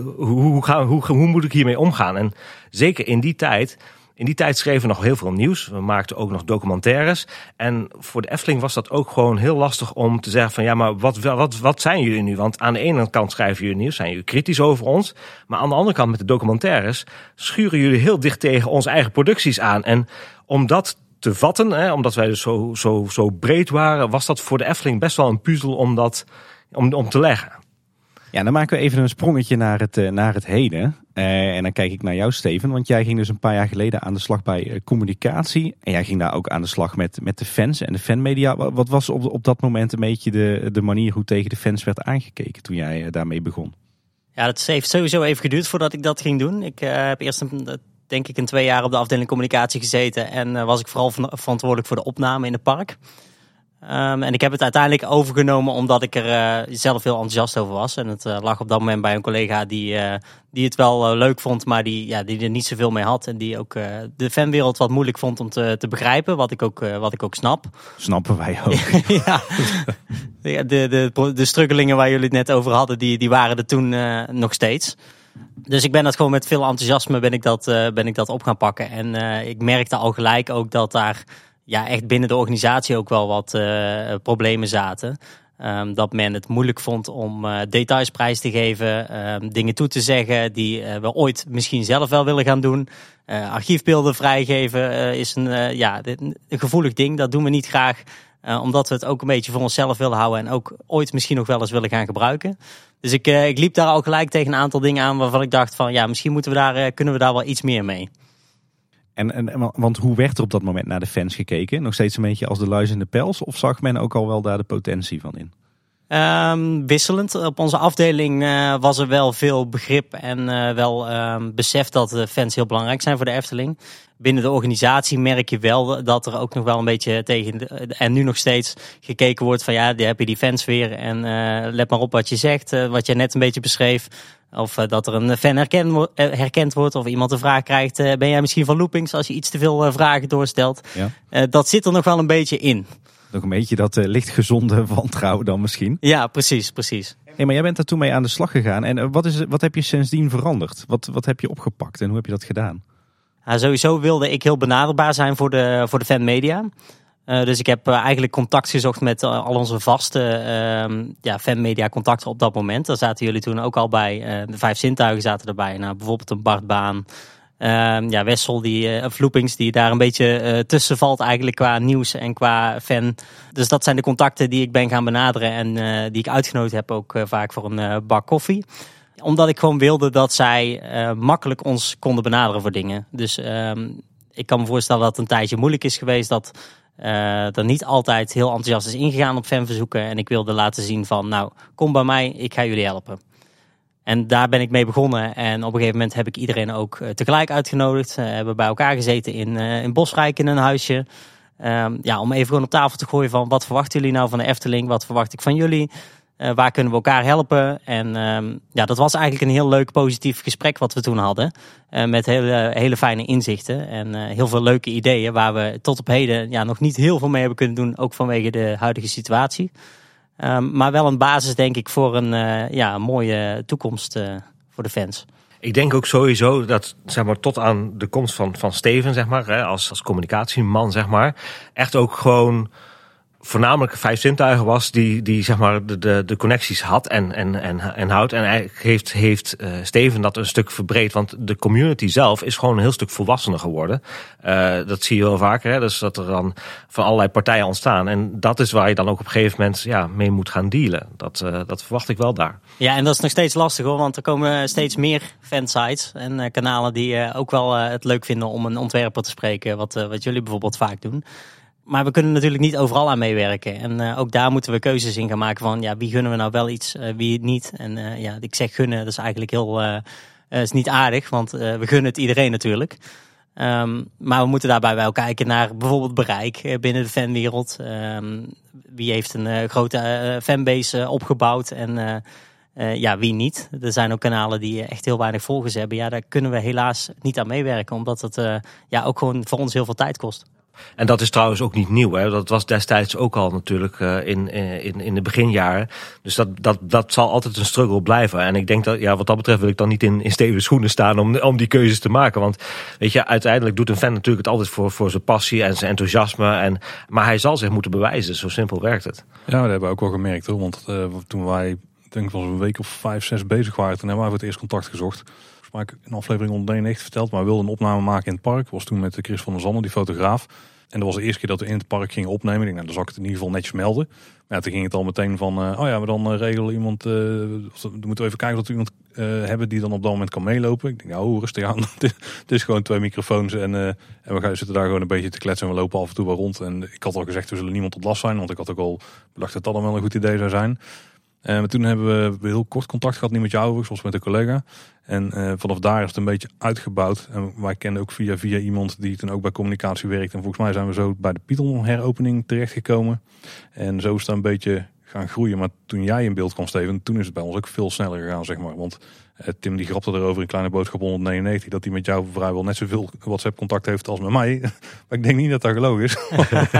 hoe, hoe, hoe, hoe moet ik hiermee omgaan? En zeker in die tijd in die tijd schreven we nog heel veel nieuws. We maakten ook nog documentaires. En voor de Efteling was dat ook gewoon heel lastig om te zeggen van ja, maar wat, wat, wat zijn jullie nu? Want aan de ene kant schrijven jullie nieuws, zijn jullie kritisch over ons. Maar aan de andere kant met de documentaires schuren jullie heel dicht tegen onze eigen producties aan. En om dat te vatten, hè, omdat wij dus zo, zo, zo breed waren, was dat voor de Efteling best wel een puzzel om dat om, om te leggen. Ja, dan maken we even een sprongetje naar het, eh, naar het heden. Uh, en dan kijk ik naar jou, Steven. Want jij ging dus een paar jaar geleden aan de slag bij uh, communicatie. En jij ging daar ook aan de slag met, met de fans en de fanmedia. Wat was op, op dat moment een beetje de, de manier hoe tegen de fans werd aangekeken toen jij daarmee begon? Ja, dat heeft sowieso even geduurd voordat ik dat ging doen. Ik heb eerst een, denk ik een twee jaar op de afdeling communicatie gezeten. En was ik vooral verantwoordelijk voor de opname in het park. Um, en ik heb het uiteindelijk overgenomen omdat ik er uh, zelf heel enthousiast over was. En het uh, lag op dat moment bij een collega die, uh, die het wel leuk vond, maar die, ja, die er niet zoveel mee had. En die ook de fanwereld wat moeilijk vond om te, te begrijpen, wat ik, ook, wat ik ook snap. Snappen wij ook. ja, de, de, de, de struggelingen waar jullie het net over hadden, die, die waren er toen nog steeds. Dus ik ben dat gewoon met veel enthousiasme ben ik dat, ben ik dat op gaan pakken. En ik merkte al gelijk ook dat daar ja, echt binnen de organisatie ook wel wat uh, problemen zaten. Um, dat men het moeilijk vond om uh, details prijs te geven, um, dingen toe te zeggen die uh, we ooit misschien zelf wel willen gaan doen. Archiefbeelden vrijgeven is een, ja, een gevoelig ding. Dat doen we niet graag, omdat we het ook een beetje voor onszelf willen houden en ook ooit misschien nog wel eens willen gaan gebruiken. Dus ik, ik liep daar al gelijk tegen een aantal dingen aan waarvan ik dacht van ja, misschien moeten we daar, kunnen we daar wel iets meer mee. En, en, want hoe werd er op dat moment naar de fans gekeken? Nog steeds een beetje als de luis in de pels? Of zag men ook al wel daar de potentie van in? Um, wisselend. Op onze afdeling uh, was er wel veel begrip en uh, wel um, besef dat de fans heel belangrijk zijn voor de Efteling. Binnen de organisatie merk je wel dat er ook nog wel een beetje tegen, de, en nu nog steeds gekeken wordt van ja, daar heb je die fans weer en uh, let maar op wat je zegt, wat je net een beetje beschreef. Of dat er een fan herkend, herkend wordt of iemand een vraag krijgt, ben jij misschien van loopings als je iets te veel vragen doorstelt. Ja. dat zit er nog wel een beetje in. Nog een beetje dat uh, licht gezonde wantrouwen dan misschien. Ja, precies, precies. Hey, maar jij bent daar toen mee aan de slag gegaan. En uh, wat, is, wat heb je sindsdien veranderd? Wat, wat heb je opgepakt en hoe heb je dat gedaan? Ja, sowieso wilde ik heel benaderbaar zijn voor de, voor de fanmedia. Uh, dus ik heb eigenlijk contact gezocht met al onze vaste uh, ja, fanmedia contacten op dat moment. Daar zaten jullie toen ook al bij. de vijf zintuigen zaten erbij. Nou, bijvoorbeeld een Bart Baan, Uh, ja, Wessel, die, uh, die daar een beetje uh, tussen valt eigenlijk qua nieuws en qua fan. Dus dat zijn de contacten die ik ben gaan benaderen en uh, die ik uitgenodigd heb ook vaak voor een bak koffie. Omdat ik gewoon wilde dat zij makkelijk ons konden benaderen voor dingen. Dus ehm, ik kan me voorstellen dat het een tijdje moeilijk is geweest dat er niet altijd heel enthousiast is ingegaan op fanverzoeken. En ik wilde laten zien van, nou, kom bij mij, ik ga jullie helpen. En daar ben ik mee begonnen. En op een gegeven moment heb ik iedereen ook tegelijk uitgenodigd. We hebben bij elkaar gezeten in, in Bosrijk in een huisje. Ehm, ja, om even gewoon op tafel te gooien van wat verwachten jullie nou van de Efteling? Wat verwacht ik van jullie? Uh, waar kunnen we elkaar helpen? En um, ja, dat was eigenlijk een heel leuk positief gesprek wat we toen hadden. Uh, met hele, hele fijne inzichten en uh, heel veel leuke ideeën. Waar we tot op heden ja, nog niet heel veel mee hebben kunnen doen. Ook vanwege de huidige situatie. Um, maar wel een basis denk ik voor een, ja, een mooie toekomst voor de fans. Ik denk ook sowieso dat, zeg maar, tot aan de komst van, van Steven, zeg maar, hè, als, als communicatieman, zeg maar, echt ook gewoon voornamelijk vijf zintuigen was die, die zeg maar de, de, de connecties had en, en, en, en houdt. En eigenlijk heeft, heeft uh, Steven dat een stuk verbreed. Want de community zelf is gewoon een heel stuk volwassener geworden. Uh, dat zie je wel vaker. Hè? Dus dat er dan van allerlei partijen ontstaan. En dat is waar je dan ook op een gegeven moment ja, mee moet gaan dealen. Dat, uh, dat verwacht ik wel daar. Ja, en dat is nog steeds lastig hoor. Want er komen steeds meer fansites en kanalen die ook wel het leuk vinden om een ontwerper te spreken. Wat, wat jullie bijvoorbeeld vaak doen maar we kunnen natuurlijk niet overal aan meewerken. En uh, ook daar moeten we keuzes in gaan maken van ja, wie gunnen we nou wel iets, uh, wie niet. En uh, ja, ik zeg gunnen, dat is eigenlijk heel is niet aardig, want we gunnen het iedereen natuurlijk. Um, maar we moeten daarbij wel kijken naar bijvoorbeeld bereik binnen de fanwereld. Um, wie heeft een grote fanbase opgebouwd en ja, wie niet. Er zijn ook kanalen die echt heel weinig volgers hebben. Ja, daar kunnen we helaas niet aan meewerken, omdat het ja, ook gewoon voor ons heel veel tijd kost. En dat is trouwens ook niet nieuw. Hè? Dat was destijds ook al natuurlijk uh, in, in, in de beginjaren. Dus dat, dat, dat zal altijd een struggle blijven. En ik denk dat, ja, wat dat betreft wil ik dan niet in, in stevige schoenen staan om, om die keuzes te maken. Want weet je, uiteindelijk doet een fan natuurlijk het altijd voor, voor zijn passie en zijn enthousiasme. En, maar hij zal zich moeten bewijzen. Zo simpel werkt het. Ja, dat hebben we ook wel gemerkt hoor. Want uh, toen wij, denk ik, was een week of vijf, zes bezig waren, toen hebben we het eerst contact gezocht ik een aflevering 191 verteld, maar we wilden een opname maken in het park. was toen met Chris van der Zander, die fotograaf. En dat was de eerste keer dat we in het park gingen opnemen. Ik nou, dan zal ik het in ieder geval netjes melden. Maar toen ging het al meteen van, uh, oh ja, we dan uh, regelen iemand, we moeten even kijken dat we iemand hebben die dan op dat moment kan meelopen. Ik denk, nou, rustig aan. het is gewoon twee microfoons en, en we gaan zitten daar gewoon een beetje te kletsen en we lopen af en toe wel rond. En ik had al gezegd, we zullen niemand tot last zijn, want ik had ook al bedacht dat dat dan wel een goed idee zou zijn. En toen hebben we heel kort contact gehad, niet met jou, zoals met een collega. En uh, vanaf daar is het een beetje uitgebouwd. En wij kennen ook via, via iemand die toen ook bij communicatie werkt. En volgens mij zijn we zo bij de Python heropening terechtgekomen. En zo is het een beetje gaan groeien. Maar toen jij in beeld kwam, Steven, toen is het bij ons ook veel sneller gegaan, zeg maar. Want Tim die grapte erover in Kleine Boodschap 199 dat hij met jou vrijwel net zoveel WhatsApp contact heeft als met mij. maar ik denk niet dat dat geloof is.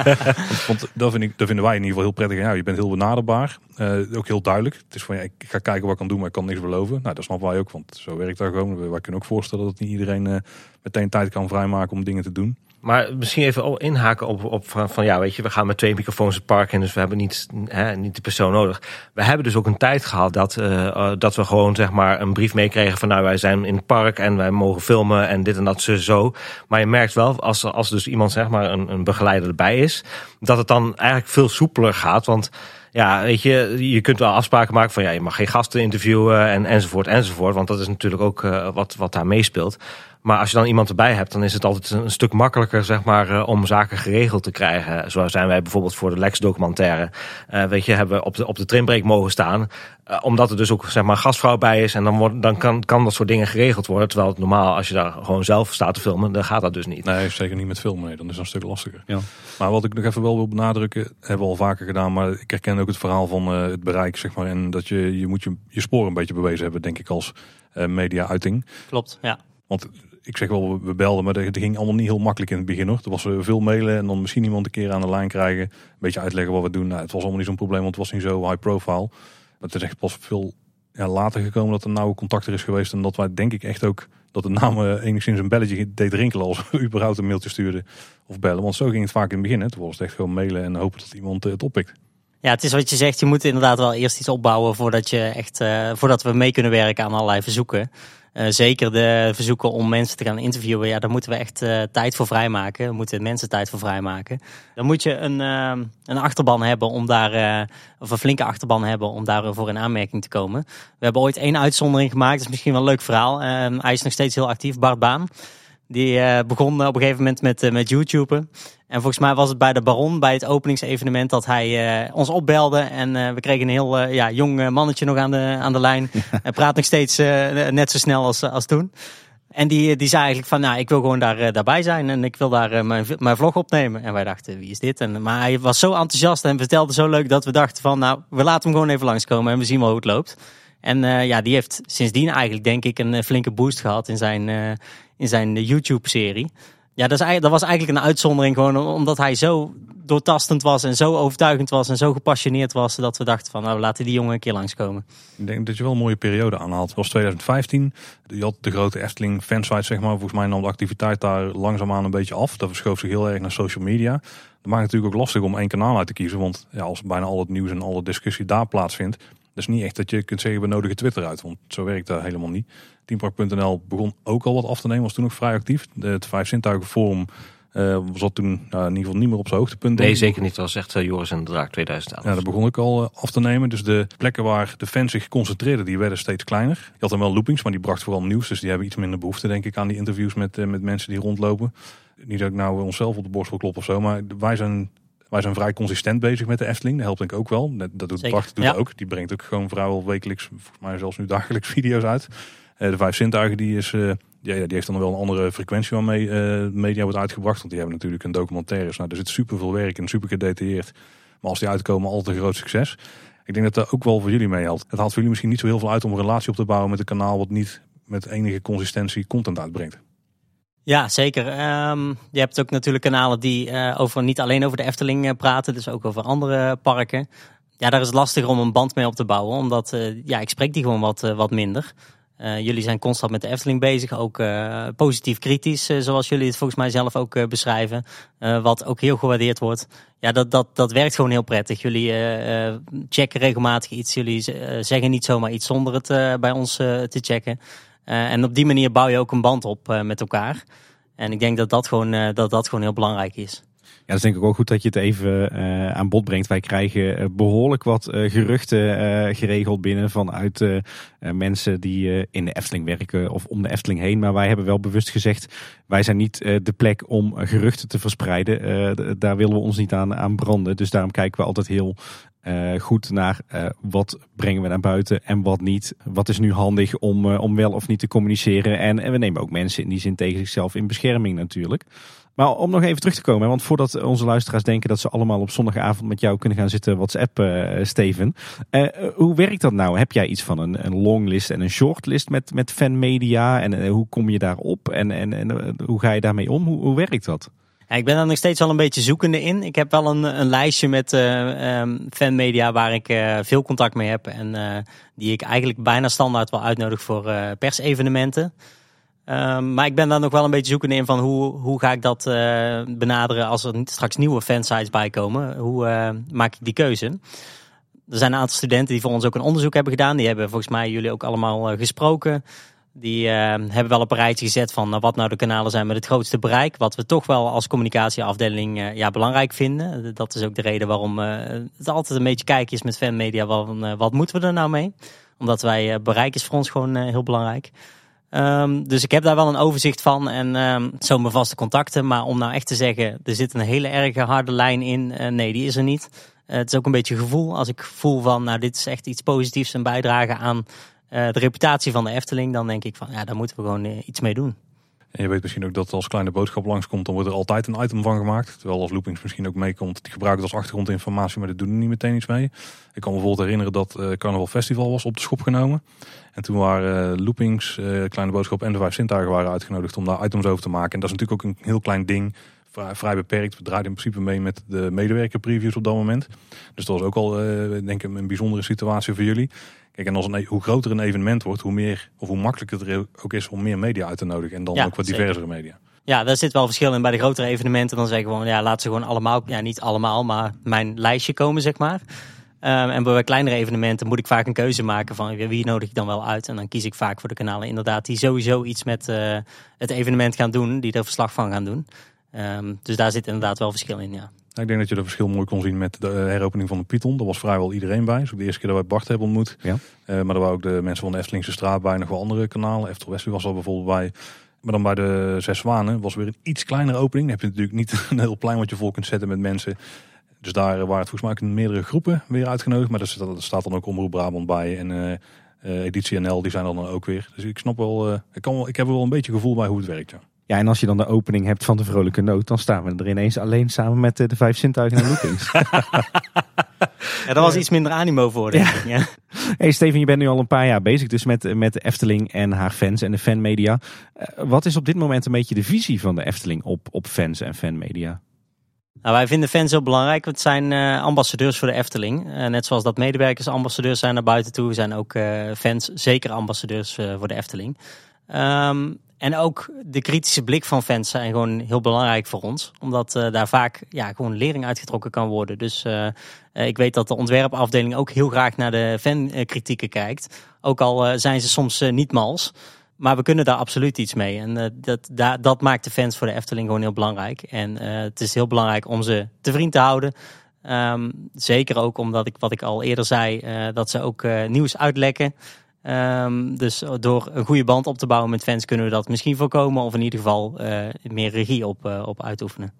Want dat, vind ik, dat vinden wij in ieder geval heel prettig. Ja, je bent heel benaderbaar. Uh, ook heel duidelijk. Het is van ja, ik ga kijken wat ik kan doen, maar ik kan niks beloven. Nou, dat snappen wij ook, want zo werkt dat gewoon. Wij kunnen ook voorstellen dat niet iedereen uh, meteen tijd kan vrijmaken om dingen te doen. Maar misschien even inhaken op, op van, van, ja, weet je, we gaan met twee microfoons het park in, dus we hebben niet, hè, niet de persoon nodig. We hebben dus ook een tijd gehad dat, uh, dat we gewoon zeg maar een brief meekregen van nou wij zijn in het park en wij mogen filmen en dit en dat zo. Maar je merkt wel als, als dus iemand zeg maar een, een begeleider erbij is, dat het dan eigenlijk veel soepeler gaat. Want ja, weet je, je kunt wel afspraken maken van ja, je mag geen gasten interviewen en enzovoort enzovoort. Want dat is natuurlijk ook uh, wat, wat daar meespeelt. Maar als je dan iemand erbij hebt, dan is het altijd een stuk makkelijker zeg maar, uh, om zaken geregeld te krijgen. Zo zijn wij bijvoorbeeld voor de Lex documentaire. Uh, weet je, hebben we op de, op de trimbreak mogen staan. Uh, omdat er dus ook zeg maar, gastvrouw bij is. En dan, wordt, dan kan, kan dat soort dingen geregeld worden. Terwijl het normaal, als je daar gewoon zelf staat te filmen, dan gaat dat dus niet. Nee, zeker niet met filmen. Nee, dan is dat een stuk lastiger. Ja. Maar wat ik nog even wel wil benadrukken, hebben we al vaker gedaan. Maar ik herken ook het verhaal van het bereik. Zeg maar, en dat je, je moet je, je spoor een beetje bewezen hebben, denk ik, als media-uiting. Klopt, ja. Want ik zeg wel, we belden, maar dat ging allemaal niet heel makkelijk in het begin hoor. Er was veel mailen en dan misschien iemand een keer aan de lijn krijgen. Een beetje uitleggen wat we doen. Nou, het was allemaal niet zo'n probleem, want het was niet zo high profile. Maar het is echt pas veel ja, later gekomen dat er nauwe contact er is geweest. En dat wij denk ik echt ook, dat de naam enigszins een belletje deed rinkelen als we überhaupt een mailtje stuurden of bellen. Want zo ging het vaak in het begin. Hè. Toen was het echt gewoon mailen en hopen dat iemand het oppikt. Ja, het is wat je zegt. Je moet inderdaad wel eerst iets opbouwen voordat, je echt, voordat we mee kunnen werken aan allerlei verzoeken. Uh, zeker de verzoeken om mensen te gaan interviewen, ja, daar moeten we echt uh, tijd voor vrijmaken. We moeten mensen tijd voor vrijmaken. Dan moet je een, uh, een achterban hebben om daar, of een flinke achterban hebben om daarvoor in aanmerking te komen. We hebben ooit één uitzondering gemaakt, dat is misschien wel een leuk verhaal. Ehm, hij is nog steeds heel actief, Bart Baan. Die uh, begon op een gegeven moment met, uh, met YouTube. En volgens mij was het bij de Baron, bij het openingsevenement, dat hij uh, ons opbelde. En we kregen een heel ja, jong mannetje nog aan de, aan de lijn. Hij praat nog steeds net zo snel als, als toen. En die, die zei eigenlijk van, nou, ik wil gewoon daar, daarbij zijn en ik wil daar mijn, mijn vlog opnemen. En wij dachten, wie is dit? En, maar hij was zo enthousiast en vertelde zo leuk dat we dachten van, nou, we laten hem gewoon even langskomen en we zien wel hoe het loopt. En uh, ja, die heeft sindsdien eigenlijk denk ik een flinke boost gehad in zijn, uh, in zijn YouTube-serie. Ja, dat, is, dat was eigenlijk een uitzondering gewoon omdat hij zo doortastend was en zo overtuigend was en zo gepassioneerd was dat we dachten van nou laten die jongen een keer langskomen. Ik denk dat je wel een mooie periode aanhaalt. Het was 2015. Je had de grote Efteling fansite zeg maar. Volgens mij nam de activiteit daar langzaamaan een beetje af. Dat verschoof zich heel erg naar social media. Dat maakt het natuurlijk ook lastig om één kanaal uit te kiezen. Want ja, als bijna al het nieuws en alle discussie daar plaatsvindt. Dat is niet echt dat je kunt zeggen we nodigen Twitter uit. Want zo werkt dat helemaal niet. Teampark.nl begon ook al wat af te nemen, was toen nog vrij actief. De, het Vijf Zintuigen Forum uh, zat toen uh, in ieder geval niet meer op zijn hoogtepunt. Nee, zeker niet. Dat was echt uh, Joris en de Draak 2011. Ja, dat begon ik al af te nemen. Dus de plekken waar de fans zich concentreerden, die werden steeds kleiner. Je had dan wel loopings, maar die bracht vooral nieuws. Dus die hebben iets minder behoefte, denk ik, aan die interviews met, met mensen die rondlopen. Niet dat ik nou onszelf op de borst wil kloppen of zo, maar wij zijn wij zijn vrij consistent bezig met de Efteling. Dat helpt denk ik ook wel. Dat doet Bart doet ook. Die brengt ook gewoon vrijwel wekelijks, volgens mij zelfs nu dagelijks video's uit. Uh, de Vijf Zintuigen die is, uh, ja, die heeft dan wel een andere frequentie waarmee uh, media wordt uitgebracht. Want die hebben natuurlijk een documentaire. Nou, er zit super veel werk en super gedetailleerd. Maar als die uitkomen, altijd een groot succes. Ik denk dat dat ook wel voor jullie meehelpt. Het haalt voor jullie misschien niet zo heel veel uit om een relatie op te bouwen met een kanaal wat niet met enige consistentie content uitbrengt. Ja, zeker. Um, je hebt ook natuurlijk kanalen die uh, over, niet alleen over de Efteling uh, praten, dus ook over andere parken. Ja, daar is het lastiger om een band mee op te bouwen, omdat uh, ja, ik spreek die gewoon wat, wat minder. jullie zijn constant met de Efteling bezig, ook positief kritisch, zoals jullie het volgens mij zelf ook beschrijven. wat ook heel gewaardeerd wordt. Ja, dat, dat, dat werkt gewoon heel prettig. Jullie checken regelmatig iets, jullie zeggen niet zomaar iets zonder het bij ons te checken. Uh, en op die manier bouw je ook een band op uh, met elkaar. En ik denk dat dat gewoon, uh, dat dat gewoon heel belangrijk is. Ja, dat is denk ik ook goed dat je het even aan bod brengt. Wij krijgen behoorlijk wat geruchten geregeld binnen vanuit mensen die in de Efteling werken of om de Efteling heen. Maar wij hebben wel bewust gezegd, wij zijn niet de plek om geruchten te verspreiden. daar willen we ons niet aan, aan branden. Dus daarom kijken we altijd heel uh, goed naar uh, wat brengen we naar buiten en wat niet. Wat is nu handig om, uh, om wel of niet te communiceren. En, en we nemen ook mensen in die zin tegen zichzelf in bescherming natuurlijk. Maar om nog even terug te komen, want voordat onze luisteraars denken dat ze allemaal op zondagavond met jou kunnen gaan zitten WhatsApp, Steven. hoe werkt dat nou? Heb jij iets van een, een longlist en een shortlist met, met fanmedia? En hoe kom je daarop? En, en, en hoe ga je daarmee om? Hoe, hoe werkt dat? Ja, ik ben daar nog steeds wel een beetje zoekende in. Ik heb wel een, een lijstje met uh, um, fanmedia waar ik uh, veel contact mee heb. En uh, die ik eigenlijk bijna standaard wel uitnodig voor persevenementen. Um, maar ik ben daar nog wel een beetje zoekende in van hoe, hoe ga ik dat benaderen als er straks nieuwe fansites bij komen. Hoe maak ik die keuze? Er zijn een aantal studenten die voor ons ook een onderzoek hebben gedaan. Die hebben volgens mij jullie ook allemaal gesproken. Die uh, hebben wel op een rijtje gezet van uh, wat nou de kanalen zijn met het grootste bereik. Wat we toch wel als communicatieafdeling uh, ja, belangrijk vinden. Dat is ook de reden waarom het altijd een beetje kijken is met fanmedia. Van, wat moeten we er nou mee? Omdat wij bereik is voor ons gewoon heel belangrijk. Um, dus ik heb daar wel een overzicht van en um, zo mijn vaste contacten. Maar om nou echt te zeggen, er zit een hele erge harde lijn in. nee, die is er niet. het is ook een beetje gevoel. Als ik voel van, nou dit is echt iets positiefs, een bijdrage aan de reputatie van de Efteling, dan denk ik van ja, daar moeten we gewoon uh, iets mee doen. En je weet misschien ook dat als kleine boodschap langskomt, dan wordt er altijd een item van gemaakt. Terwijl als loopings misschien ook meekomt, die gebruikt als achtergrondinformatie, maar dat doen er niet meteen iets mee. Ik kan me bijvoorbeeld herinneren dat uh, Carnaval Festival was op de schop genomen. En toen waren loopings, kleine boodschap en de vijf zintuigen waren uitgenodigd om daar items over te maken. En dat is natuurlijk ook een heel klein ding vrij, beperkt. We draaiden in principe mee met de medewerker previews op dat moment. Dus dat was ook al, denk ik, een bijzondere situatie voor jullie. Kijk, en als een, e- hoe groter een evenement wordt, hoe meer of hoe makkelijker het er ook is om meer media uit te nodigen. En dan ook wat diversere media. Ja, daar zit wel verschil in. Bij de grotere evenementen dan zeggen we gewoon, ja, laat ze gewoon allemaal, ja, niet allemaal, maar mijn lijstje komen, zeg maar. Um, en bij kleinere evenementen moet ik vaak een keuze maken van wie nodig ik dan wel uit. En dan kies ik vaak voor de kanalen inderdaad die sowieso iets met uh, het evenement gaan doen, die er verslag van gaan doen. Um, dus daar zit inderdaad wel verschil in, ja. Nou, ik denk dat je dat verschil mooi kon zien met de heropening van de Python. Daar was vrijwel iedereen bij. Dus ook de eerste keer dat wij Bart hebben ontmoet. Ja. Uh, maar er waren ook de mensen van de Eftelingse straat bij. Nog wel andere kanalen. Eftel West was er bijvoorbeeld bij. Maar dan bij de Zes Zwanen was weer een iets kleinere opening. Dan heb je natuurlijk niet een heel plein wat je vol kunt zetten met mensen. Dus daar waren het volgens mij ook in meerdere groepen weer uitgenodigd. Maar er staat, dan ook Omroep Brabant bij en eh, eh, Editie NL, die zijn dan ook weer. Dus ik snap wel, eh, ik, kan wel, ik heb er wel een beetje gevoel bij hoe het werkt. Ja. Ja, en als je dan de opening hebt van de Vrolijke Noot, dan staan we er ineens alleen samen met eh, de vijf zintuigen en loopings. Ja, daar was iets minder animo voor, denk ik. Ja. hey Steven, je bent nu al een paar jaar bezig dus met, met de Efteling en haar fans en de fanmedia. Eh, wat is op dit moment een beetje de visie van de Efteling op, op fans en fanmedia? Nou, wij vinden fans heel belangrijk. Het zijn eh, ambassadeurs voor de Efteling. Net zoals dat medewerkers ambassadeurs zijn naar buiten toe, zijn ook fans zeker ambassadeurs voor de Efteling. Ehm, en ook de kritische blik van fans zijn gewoon heel belangrijk voor ons. Omdat eh, daar vaak ja, gewoon lering uitgetrokken kan worden. Dus eh, eh, ik weet dat de ontwerpafdeling ook heel graag naar de fankritieken kijkt. Ook al zijn ze soms niet mals. Maar we kunnen daar absoluut iets mee. En dat, da- dat maakt de fans voor de Efteling gewoon heel belangrijk. En het is heel belangrijk om ze te vriend te houden. Ehm, zeker ook omdat ik, wat ik al eerder zei, dat ze ook nieuws uitlekken. Ehm, dus door een goede band op te bouwen met fans kunnen we dat misschien voorkomen. Of in ieder geval eh, meer regie op, eh, op uitoefenen.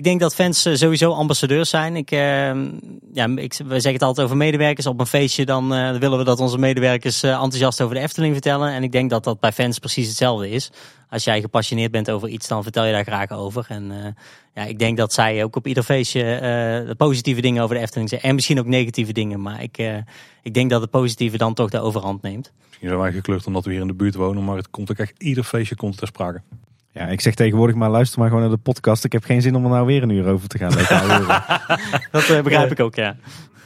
Ik denk dat fans eh, sowieso ambassadeurs zijn. Ik, ehm, ja, ik, we zeggen het altijd over medewerkers. Op een feestje dan eh, willen we dat onze medewerkers eh, enthousiast over de Efteling vertellen. En ik denk dat dat bij fans precies hetzelfde is. Als jij gepassioneerd bent over iets, dan vertel je daar graag over. En ja, ik denk dat zij ook op ieder feestje positieve dingen over de Efteling zeggen. En misschien ook negatieve dingen. Maar ik, ik denk dat het positieve dan toch de overhand neemt. Misschien zijn wij gekleurd omdat we hier in de buurt wonen. Maar het komt ook echt ieder feestje komt ter sprake. Ja, ik zeg tegenwoordig maar luister maar gewoon naar de podcast. Ik heb geen zin om er nou weer een uur over te gaan. Dat eh, begrijp ik ook, ja.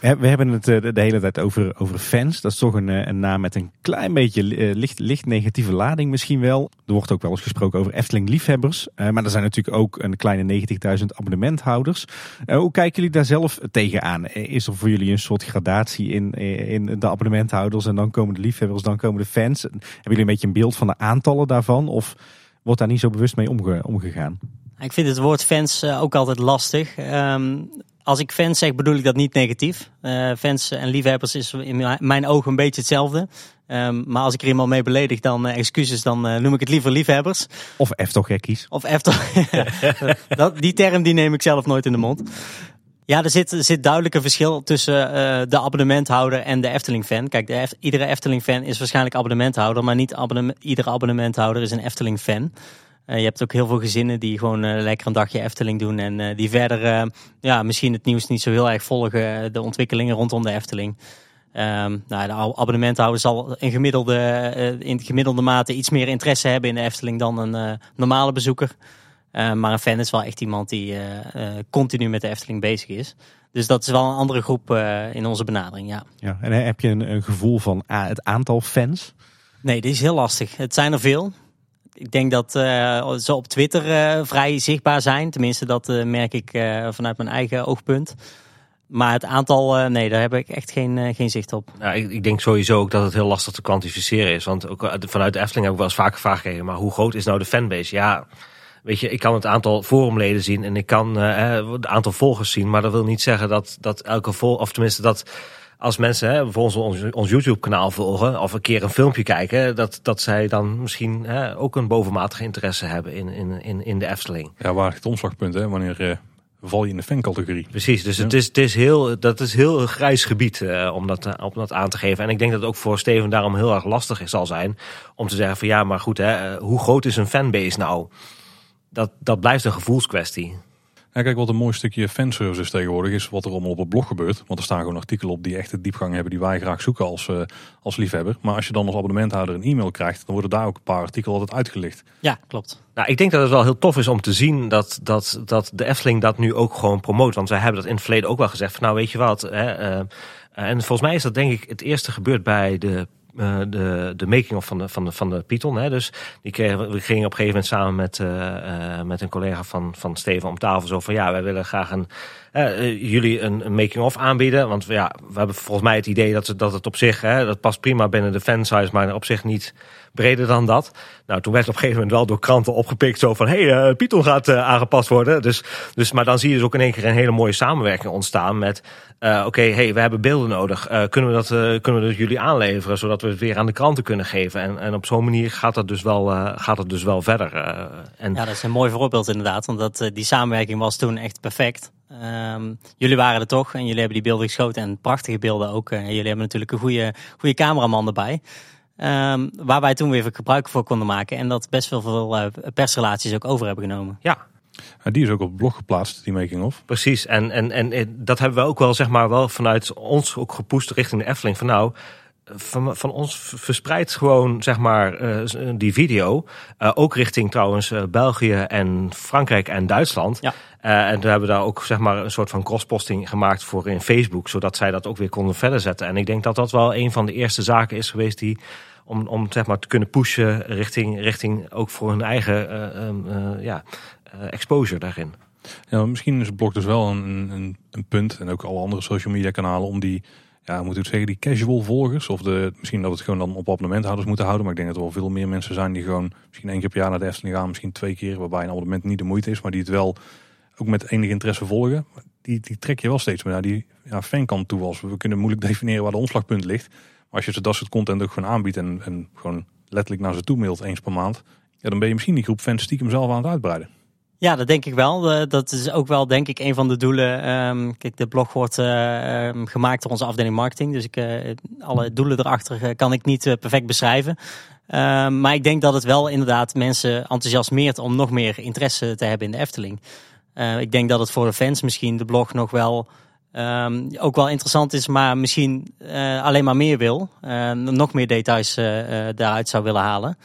We hebben het eh, de hele tijd over, over fans. Dat is toch een, eh, een naam met een klein beetje licht, licht negatieve lading misschien wel. Er wordt ook wel eens gesproken over Efteling-liefhebbers. Maar er zijn natuurlijk ook een kleine 90.000 abonnementhouders. Hoe kijken jullie daar zelf tegenaan? Is er voor jullie een soort gradatie in, in de abonnementhouders? En dan komen de liefhebbers, dan komen de fans. Hebben jullie een beetje een beeld van de aantallen daarvan? Of wordt daar niet zo bewust mee omge- omgegaan? Ik vind het woord fans eh, ook altijd lastig. Ehm, als ik fans zeg, bedoel ik dat niet negatief. Eh, fans en liefhebbers is in mijn- ogen een beetje hetzelfde. Ehm, maar als ik er iemand mee beledig, dan eh, excuses, dan noem ik het liever liefhebbers. Of Eftelgekkies? Of efter. dat, die term die neem ik zelf nooit in de mond. Ja, er zit, zit duidelijk een verschil tussen eh, de abonnementhouder en de Efteling-fan. Kijk, iedere Efteling-fan is waarschijnlijk abonnementhouder, maar niet iedere abonnementhouder is een Efteling-fan. Eh, je hebt ook heel veel gezinnen die gewoon eh, lekker een dagje Efteling doen en die verder ja, misschien het nieuws niet zo heel erg volgen, de ontwikkelingen rondom de Efteling. Ehm, nou, de ab- abonnementhouder zal in gemiddelde, in gemiddelde mate iets meer interesse hebben in de Efteling dan een normale bezoeker. Eh, maar een fan is wel echt iemand die eh, eh, continu met de Efteling bezig is. Dus dat is wel een andere groep eh, in onze benadering, ja. Ja. En heb je een, een gevoel van ah, het aantal fans? Nee, dit is heel lastig. Het zijn er veel. Ik denk dat eh, ze op Twitter eh, vrij zichtbaar zijn. Tenminste, dat merk ik eh, vanuit mijn eigen oogpunt. Maar het aantal, eh, nee, daar heb ik echt geen, geen zicht op. Nou, ik, ik denk sowieso ook dat het heel lastig te kwantificeren is. Want ook uit- vanuit de Efteling heb ik wel eens vaker gevraagd gekregen. Maar hoe groot is nou de fanbase? Ja, weet je, ik kan het aantal forumleden zien en ik kan eh, het aantal volgers zien. Maar dat wil niet zeggen dat, dat elke vol, of tenminste dat als mensen hè, bijvoorbeeld ons, ons YouTube kanaal volgen of een keer een filmpje kijken, dat, dat zij dan misschien hè, ook een bovenmatige interesse hebben in, in, in, in de Efteling. Ja, waar het omslagpunt? Hè? Wanneer eh, val je in de fancategorie? Precies, dus het, is, het is heel, dat is heel een grijs gebied eh, om, dat, eh, om dat aan te geven. En ik denk dat het ook voor Steven daarom heel erg lastig is, zal zijn om te zeggen van ja, maar goed, hè, eh, hoe groot is een fanbase nou? Dat, dat blijft een gevoelskwestie. Ja, kijk, wat een mooi stukje fanservice is tegenwoordig, is wat er allemaal op het blog gebeurt. Want er staan gewoon artikelen op die echt de diepgang hebben die wij graag zoeken als, eh, als liefhebber. Maar als je dan als abonnementhouder een e-mail krijgt, dan worden daar ook een paar artikelen altijd uitgelicht. Ja, klopt. Nou, ik denk dat het wel heel tof is om te zien dat, dat, dat de Efteling dat nu ook gewoon promoot. Want zij hebben dat in het verleden ook wel gezegd. Van, nou, weet je wat. Hè, eh, en volgens mij is dat denk ik het eerste gebeurd bij de, eh, de, de making-of van de, van de, van de Python. Hè. Dus die kregen, we gingen op een gegeven moment samen met, eh, eh, met een collega van, van Steven om tafel. Zo van ja, wij willen graag een, jullie een, making-of aanbieden. Want ja, we hebben volgens mij het idee dat, het- dat het op zich, hè, dat past prima binnen de fansize, maar op zich niet breder dan dat. Nou, toen werd op een gegeven moment wel door kranten opgepikt. Zo van, hé, hey, Python gaat aangepast worden. Dus, dus, maar dan zie je dus ook in één keer een hele mooie samenwerking ontstaan met... eh, Oké, hey, we hebben beelden nodig. Eh, kunnen, we dat, eh, kunnen we dat jullie aanleveren? Zodat we het weer aan de kranten kunnen geven. En, en op zo'n manier gaat dat dus wel, uh, gaat het dus wel verder. Uh, en... Ja, dat is een mooi voorbeeld inderdaad. Want dat, die samenwerking was toen echt perfect. Um, jullie waren er toch en jullie hebben die beelden geschoten en prachtige beelden ook. En jullie hebben natuurlijk een goede, goede cameraman erbij. Um, waar wij toen weer gebruik voor konden maken. En dat best wel veel uh, persrelaties ook over hebben genomen. Ja, die is ook op het blog geplaatst, die making of. Precies, en, en, en dat hebben we ook wel, zeg maar, wel vanuit ons ook gepoest richting de Efteling. Van nou, van, van ons verspreidt gewoon, zeg maar, uh, die video. Uh, ook richting trouwens uh, België en Frankrijk en Duitsland. Ja. en we hebben daar ook, zeg maar, een soort van crossposting gemaakt voor in Facebook. Zodat zij dat ook weer konden verder zetten. En ik denk dat dat wel een van de eerste zaken is geweest die om, om zeg maar, te kunnen pushen richting, richting ook voor hun eigen uh, uh, ja, exposure daarin. Ja, misschien is blog dus wel een, een, een, punt en ook alle andere social media kanalen om die, ja, moet ik zeggen, die casual volgers of de, misschien dat het gewoon dan op abonnementhouders moeten houden. Maar ik denk dat er wel veel meer mensen zijn die gewoon misschien één keer per jaar naar de Efteling gaan, misschien twee keer, waarbij een abonnement niet de moeite is, maar die het wel ook met enige interesse volgen. Die, die trek je wel steeds meer naar die ja, fankant toe. Als we kunnen moeilijk definiëren waar de omslagpunt ligt als je ze dat soort content ook gewoon aanbiedt en, en gewoon letterlijk naar ze toe mailt eens per maand, ja, dan ben je misschien die groep fans stiekem zelf aan het uitbreiden. Ja, dat denk ik wel. Dat is ook wel, denk ik, een van de doelen. Ehm, kijk, de blog wordt uh, gemaakt door onze afdeling marketing. Dus ik, uh, alle doelen erachter kan ik niet perfect beschrijven. Ehm, maar ik denk dat het wel inderdaad mensen enthousiasmeert om nog meer interesse te hebben in de Efteling. ik denk dat het voor de fans misschien de blog nog wel ook wel interessant is, maar misschien alleen maar meer wil. Nog meer details daaruit zou willen halen.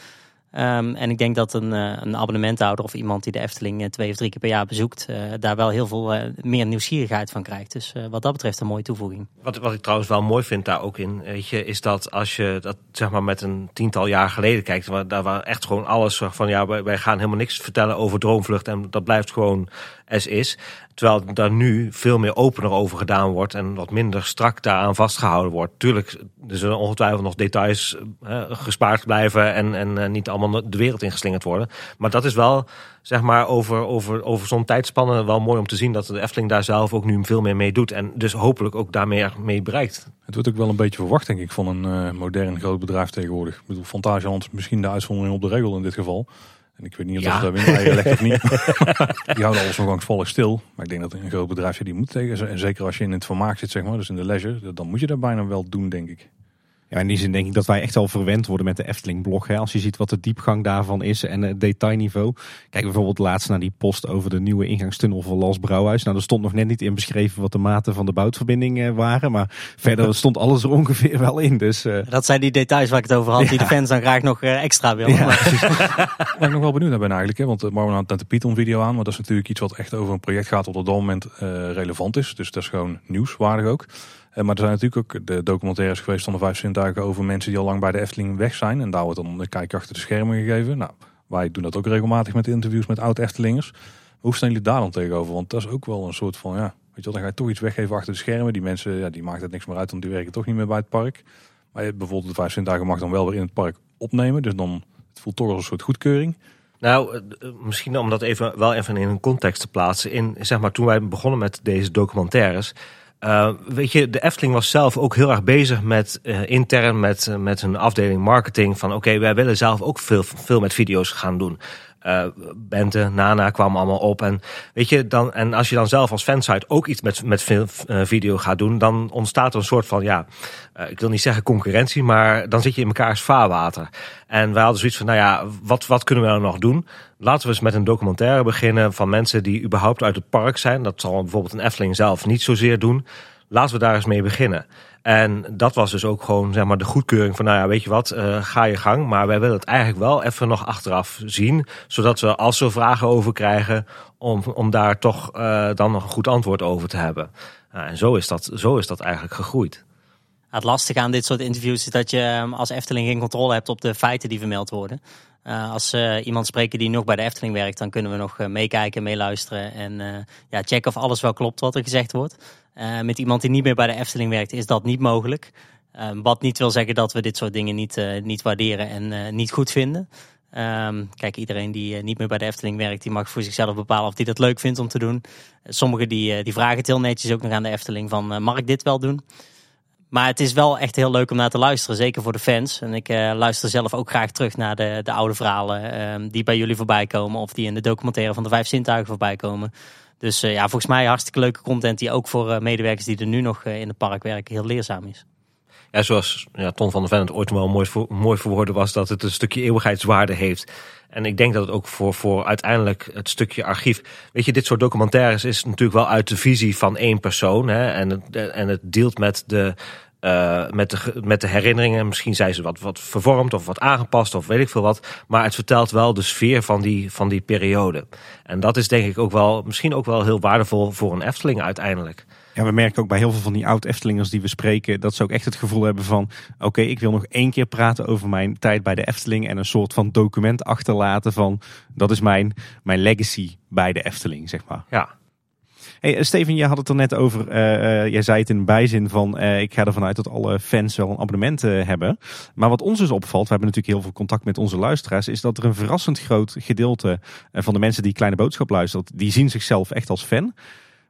Um, en ik denk dat een, een abonnementhouder of iemand die de Efteling twee of drie keer per jaar bezoekt, daar wel heel veel meer nieuwsgierigheid van krijgt. Dus wat dat betreft een mooie toevoeging. Wat, wat ik trouwens wel mooi vind daar ook in, weet je, is dat als je dat zeg maar met een tiental jaar geleden kijkt, waar, daar was echt gewoon alles van ja, wij, wij gaan helemaal niks vertellen over Droomvlucht en dat blijft gewoon as is. Terwijl daar nu veel meer opener over gedaan wordt en wat minder strak daaraan vastgehouden wordt. Tuurlijk, er zullen ongetwijfeld nog details eh, gespaard blijven en, en uh, niet allemaal de wereld ingeslingerd worden. Maar dat is wel, zeg maar, over, over, over zo'n tijdspanne wel mooi om te zien dat de Efteling daar zelf ook nu veel meer mee doet. En dus hopelijk ook daarmee mee bereikt. Het wordt ook wel een beetje verwacht, denk ik, van een uh, modern groot bedrijf tegenwoordig. Ik bedoel, Fantasieland misschien de uitzondering op de regel in dit geval. En ik weet niet of ja. dat windeieren legt of niet. die houden alles nog angstvallig stil. Maar ik denk dat een groot bedrijf die moet tegen. En zeker als je in het vermaak zit, zeg maar, dus in de leisure, dan moet je dat bijna wel doen, denk ik. Ja, in die zin denk ik dat wij echt al verwend worden met de Efteling-blog. Als je ziet wat de diepgang daarvan is en het detailniveau. Kijk bijvoorbeeld laatst naar die post over de nieuwe ingangstunnel van Las Brouwhuis. Nou, er stond nog net niet in beschreven wat de maten van de boutverbinding eh, waren. Maar verder stond alles er ongeveer wel in. Dus, uh... Dat zijn die details waar ik het over had, die de fans dan graag nog uh, extra willen. Ja. waar ik nog wel benieuwd naar ben eigenlijk. Hè? Want Marwan had net de Python video aan. Maar dat is natuurlijk iets wat echt over een project gaat wat op dat moment relevant is. Dus dat is gewoon nieuwswaardig ook. Eh, maar er zijn natuurlijk ook de documentaires geweest van de vijf zintuigen over mensen die al lang bij de Efteling weg zijn. En daar wordt dan een kijk achter de schermen gegeven. Nou, wij doen dat ook regelmatig met interviews met oud-Eftelingers. Hoe staan jullie daar dan tegenover? Want dat is ook wel een soort van, ja, weet je wel, dan ga je toch iets weggeven achter de schermen. Die mensen, ja, die maakt het niks meer uit, want die werken toch niet meer bij het park. Maar bijvoorbeeld de vijf zintuigen mag dan wel weer in het park opnemen. Dus dan, het voelt toch als een soort goedkeuring. Nou, eh, misschien om dat even, wel even in een context te plaatsen. In, zeg maar, toen wij begonnen met deze documentaires uh, weet je, de Efteling was zelf ook heel erg bezig met uh, intern, met, uh, met hun afdeling marketing. Van oké, wij willen zelf ook veel, veel met video's gaan doen. Bente, Nana kwamen allemaal op. En weet je, dan, en als je dan zelf als fansite ook iets met, met video gaat doen, dan ontstaat er een soort van, ja, ik wil niet zeggen concurrentie, maar dan zit je in mekaars vaarwater. En wij hadden zoiets van, nou ja, wat, wat kunnen we nou nog doen? Laten we eens met een documentaire beginnen van mensen die überhaupt uit het park zijn. Dat zal bijvoorbeeld een Efteling zelf niet zozeer doen. Laten we daar eens mee beginnen. En dat was dus ook gewoon zeg maar, de goedkeuring van, nou ja, weet je wat, uh, ga je gang. Maar wij willen het eigenlijk wel even nog achteraf zien. Zodat we, als we vragen over krijgen, om, om daar toch uh, dan nog een goed antwoord over te hebben. En zo is, dat, zo is dat eigenlijk gegroeid. Het lastige aan dit soort interviews is dat je ehm, als Efteling geen controle hebt op de feiten die vermeld worden. Uh, als uh, iemand spreken die nog bij de Efteling werkt, dan kunnen we nog uh, meekijken, meeluisteren en ja, checken of alles wel klopt wat er gezegd wordt. met iemand die niet meer bij de Efteling werkt, is dat niet mogelijk. Ehm, wat niet wil zeggen dat we dit soort dingen niet, niet waarderen en niet goed vinden. Um, kijk, iedereen die niet meer bij de Efteling werkt, die mag voor zichzelf bepalen of die dat leuk vindt om te doen. Sommigen die, die vragen het heel netjes ook nog aan de Efteling van, mag ik dit wel doen? Maar het is wel echt heel leuk om naar te luisteren, zeker voor de fans. En ik uh, luister zelf ook graag terug naar de, de oude verhalen um, die bij jullie voorbij komen. Of die in de documentaire van de Vijf Zintuigen voorbij komen. Dus uh, ja, volgens mij hartstikke leuke content die ook voor uh, medewerkers die er nu nog in het park werken heel leerzaam is. Ja, zoals ja, Ton van der Ven het ooit wel mooi, mooi verwoorden was, dat het een stukje eeuwigheidswaarde heeft. En ik denk dat het ook voor, voor uiteindelijk het stukje archief. Weet je, dit soort documentaires is natuurlijk wel uit de visie van één persoon. Hè, en, het, en het deelt met de, uh, met, de, met de herinneringen. Misschien zijn ze wat, wat vervormd of wat aangepast of weet ik veel wat. Maar het vertelt wel de sfeer van die, van die periode. En dat is denk ik ook wel, misschien ook wel heel waardevol voor een Efteling uiteindelijk. Ja, we merken ook bij heel veel van die oud-Eftelingers die we spreken, dat ze ook echt het gevoel hebben van, oké, ik wil nog één keer praten over mijn tijd bij de Efteling en een soort van document achterlaten van, dat is mijn, mijn legacy bij de Efteling, zeg maar. Ja. Hey, Steven, je had het er net over. Uh, uh, jij zei het in bijzin van: uh, ik ga ervan uit dat alle fans wel een abonnement hebben. Maar wat ons dus opvalt, we hebben natuurlijk heel veel contact met onze luisteraars, is dat er een verrassend groot gedeelte van de mensen die Kleine Boodschap luistert, die zien zichzelf echt als fan.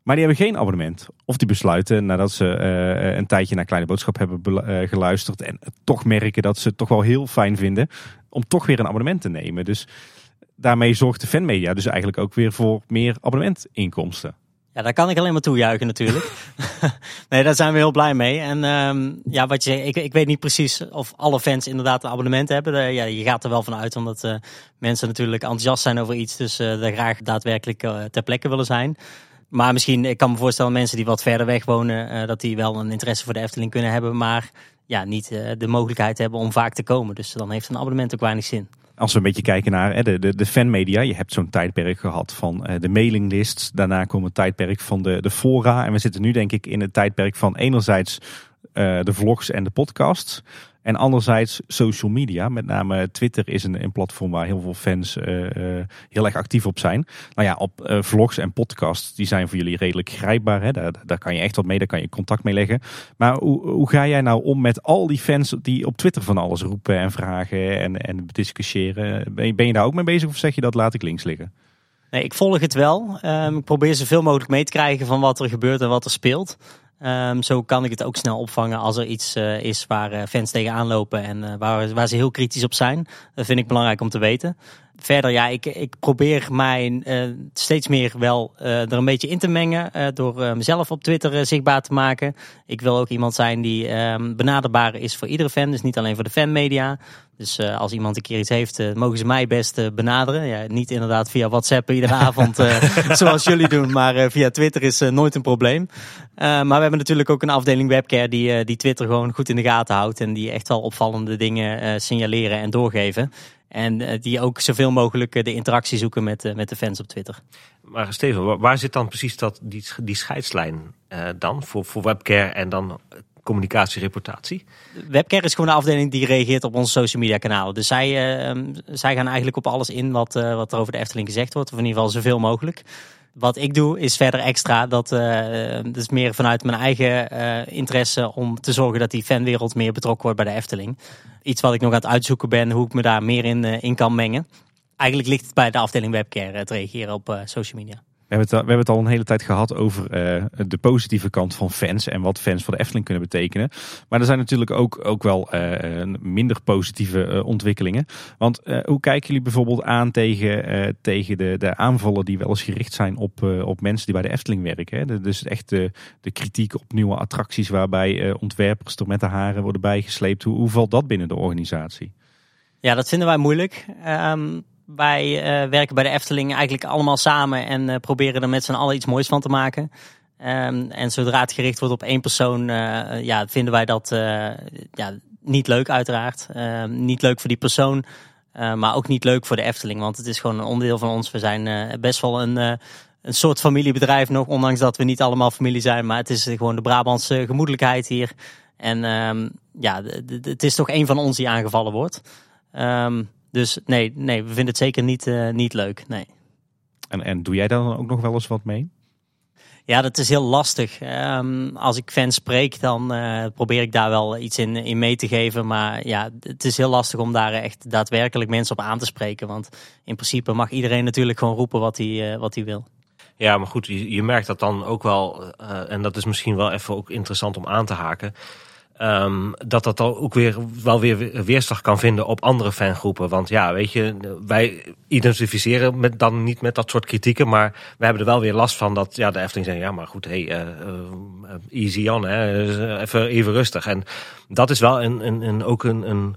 Maar die hebben geen abonnement. Of die besluiten nadat ze uh, een tijdje naar Kleine Boodschap hebben uh, geluisterd. En toch merken dat ze het toch wel heel fijn vinden. Om toch weer een abonnement te nemen. Dus daarmee zorgt de fanmedia dus eigenlijk ook weer voor meer abonnementinkomsten. Ja, daar kan ik alleen maar toejuichen natuurlijk. nee, daar zijn we heel blij mee. En um, ja, wat je ik, ik weet niet precies of alle fans inderdaad een abonnement hebben. Uh, ja, je gaat er wel van uit, omdat uh, mensen natuurlijk enthousiast zijn over iets. Dus uh, daar graag daadwerkelijk ter plekke willen zijn. Maar misschien, ik kan me voorstellen, mensen die wat verder weg wonen, uh, dat die wel een interesse voor de Efteling kunnen hebben, maar ja, niet uh, de mogelijkheid hebben om vaak te komen. Dus dan heeft een abonnement ook weinig zin. Als we een beetje kijken naar de, de, de fanmedia, je hebt zo'n tijdperk gehad van uh, de mailinglists. Daarna komt het tijdperk van de, de fora. En we zitten nu denk ik in het tijdperk van enerzijds de vlogs en de podcasts. En anderzijds social media, met name Twitter is een, een platform waar heel veel fans uh, uh, heel erg actief op zijn. Nou ja, op uh, vlogs en podcasts, die zijn voor jullie redelijk grijpbaar. Hè? Daar, daar kan je echt wat mee, daar kan je contact mee leggen. Maar hoe, hoe ga jij nou om met al die fans die op Twitter van alles roepen en vragen en, en discussiëren? Ben je, daar ook mee bezig of zeg je dat laat ik links liggen? Nee, ik volg het wel. Um, ik probeer zoveel mogelijk mee te krijgen van wat er gebeurt en wat er speelt. Um, zo kan ik het ook snel opvangen als er iets uh, is waar uh, fans tegenaan lopen en uh, waar, waar ze heel kritisch op zijn. Dat vind ik belangrijk om te weten. Verder, ja, ik, ik probeer mij steeds meer wel er een beetje in te mengen door mezelf op Twitter zichtbaar te maken. Ik wil ook iemand zijn die ehm, benaderbaar is voor iedere fan, dus niet alleen voor de fanmedia. Dus als iemand een keer iets heeft, mogen ze mij best benaderen. Ja, niet inderdaad via WhatsApp iedere avond zoals jullie doen, maar via Twitter is nooit een probleem. maar we hebben natuurlijk ook een afdeling webcare die, die Twitter gewoon goed in de gaten houdt. En die echt wel opvallende dingen signaleren en doorgeven. En die ook zoveel mogelijk de interactie zoeken met, met de fans op Twitter. Maar Steven, waar zit dan precies dat, die, die scheidslijn dan voor, voor webcare en dan communicatiereputatie? Webcare is gewoon een afdeling die reageert op onze social media kanalen. Dus zij, uh, zij gaan eigenlijk op alles in wat, uh, wat er over de Efteling gezegd wordt. Of in ieder geval zoveel mogelijk. Wat ik doe is verder extra. Dat, uh, dat is meer vanuit mijn eigen interesse om te zorgen dat die fanwereld meer betrokken wordt bij de Efteling. Iets wat ik nog aan het uitzoeken ben, hoe ik me daar meer in, in kan mengen. Eigenlijk ligt het bij de afdeling webcare het reageren op social media. We hebben, het, al een hele tijd gehad over uh, de positieve kant van fans en wat fans voor de Efteling kunnen betekenen. Maar er zijn natuurlijk ook, ook wel uh, minder positieve uh, ontwikkelingen. Want hoe kijken jullie bijvoorbeeld aan tegen, tegen de, de aanvallen die wel eens gericht zijn op, op mensen die bij de Efteling werken? Hè? Dus echt de, de kritiek op nieuwe attracties waarbij ontwerpers er met de haren worden bijgesleept. Hoe, valt dat binnen de organisatie? Ja, dat vinden wij moeilijk. Um wij uh, werken bij de Efteling eigenlijk allemaal samen en uh, proberen er met z'n allen iets moois van te maken. Um, en zodra het gericht wordt op één persoon, uh, ja, vinden wij dat ja, niet leuk uiteraard. Ehm, niet leuk voor die persoon, maar ook niet leuk voor de Efteling. Want het is gewoon een onderdeel van ons. We zijn best wel een, een soort familiebedrijf nog, ondanks dat we niet allemaal familie zijn. Maar het is gewoon de Brabantse gemoedelijkheid hier. En um, ja, het is toch één van ons die aangevallen wordt. Um, dus nee, nee, we vinden het zeker niet, uh, niet leuk. Nee. En, en doe jij daar dan ook nog wel eens wat mee? Ja, dat is heel lastig. Um, als ik fans spreek, dan uh, probeer ik daar wel iets in, in mee te geven. Maar ja, het is heel lastig om daar echt daadwerkelijk mensen op aan te spreken. Want in principe mag iedereen natuurlijk gewoon roepen wat hij, uh, wat hij wil. Ja, maar goed, je, je merkt dat dan ook wel, uh, en dat is misschien wel even ook interessant om aan te haken. Um, dat dat ook weer wel weer weerslag kan vinden op andere fangroepen. Want ja, weet je, wij identificeren met, dan niet met dat soort kritieken. Maar we hebben er wel weer last van dat ja, de Efteling zeggen: ja, maar goed, hey, uh, easy on, hè, even, even rustig. En dat is wel een, een, een, ook een, een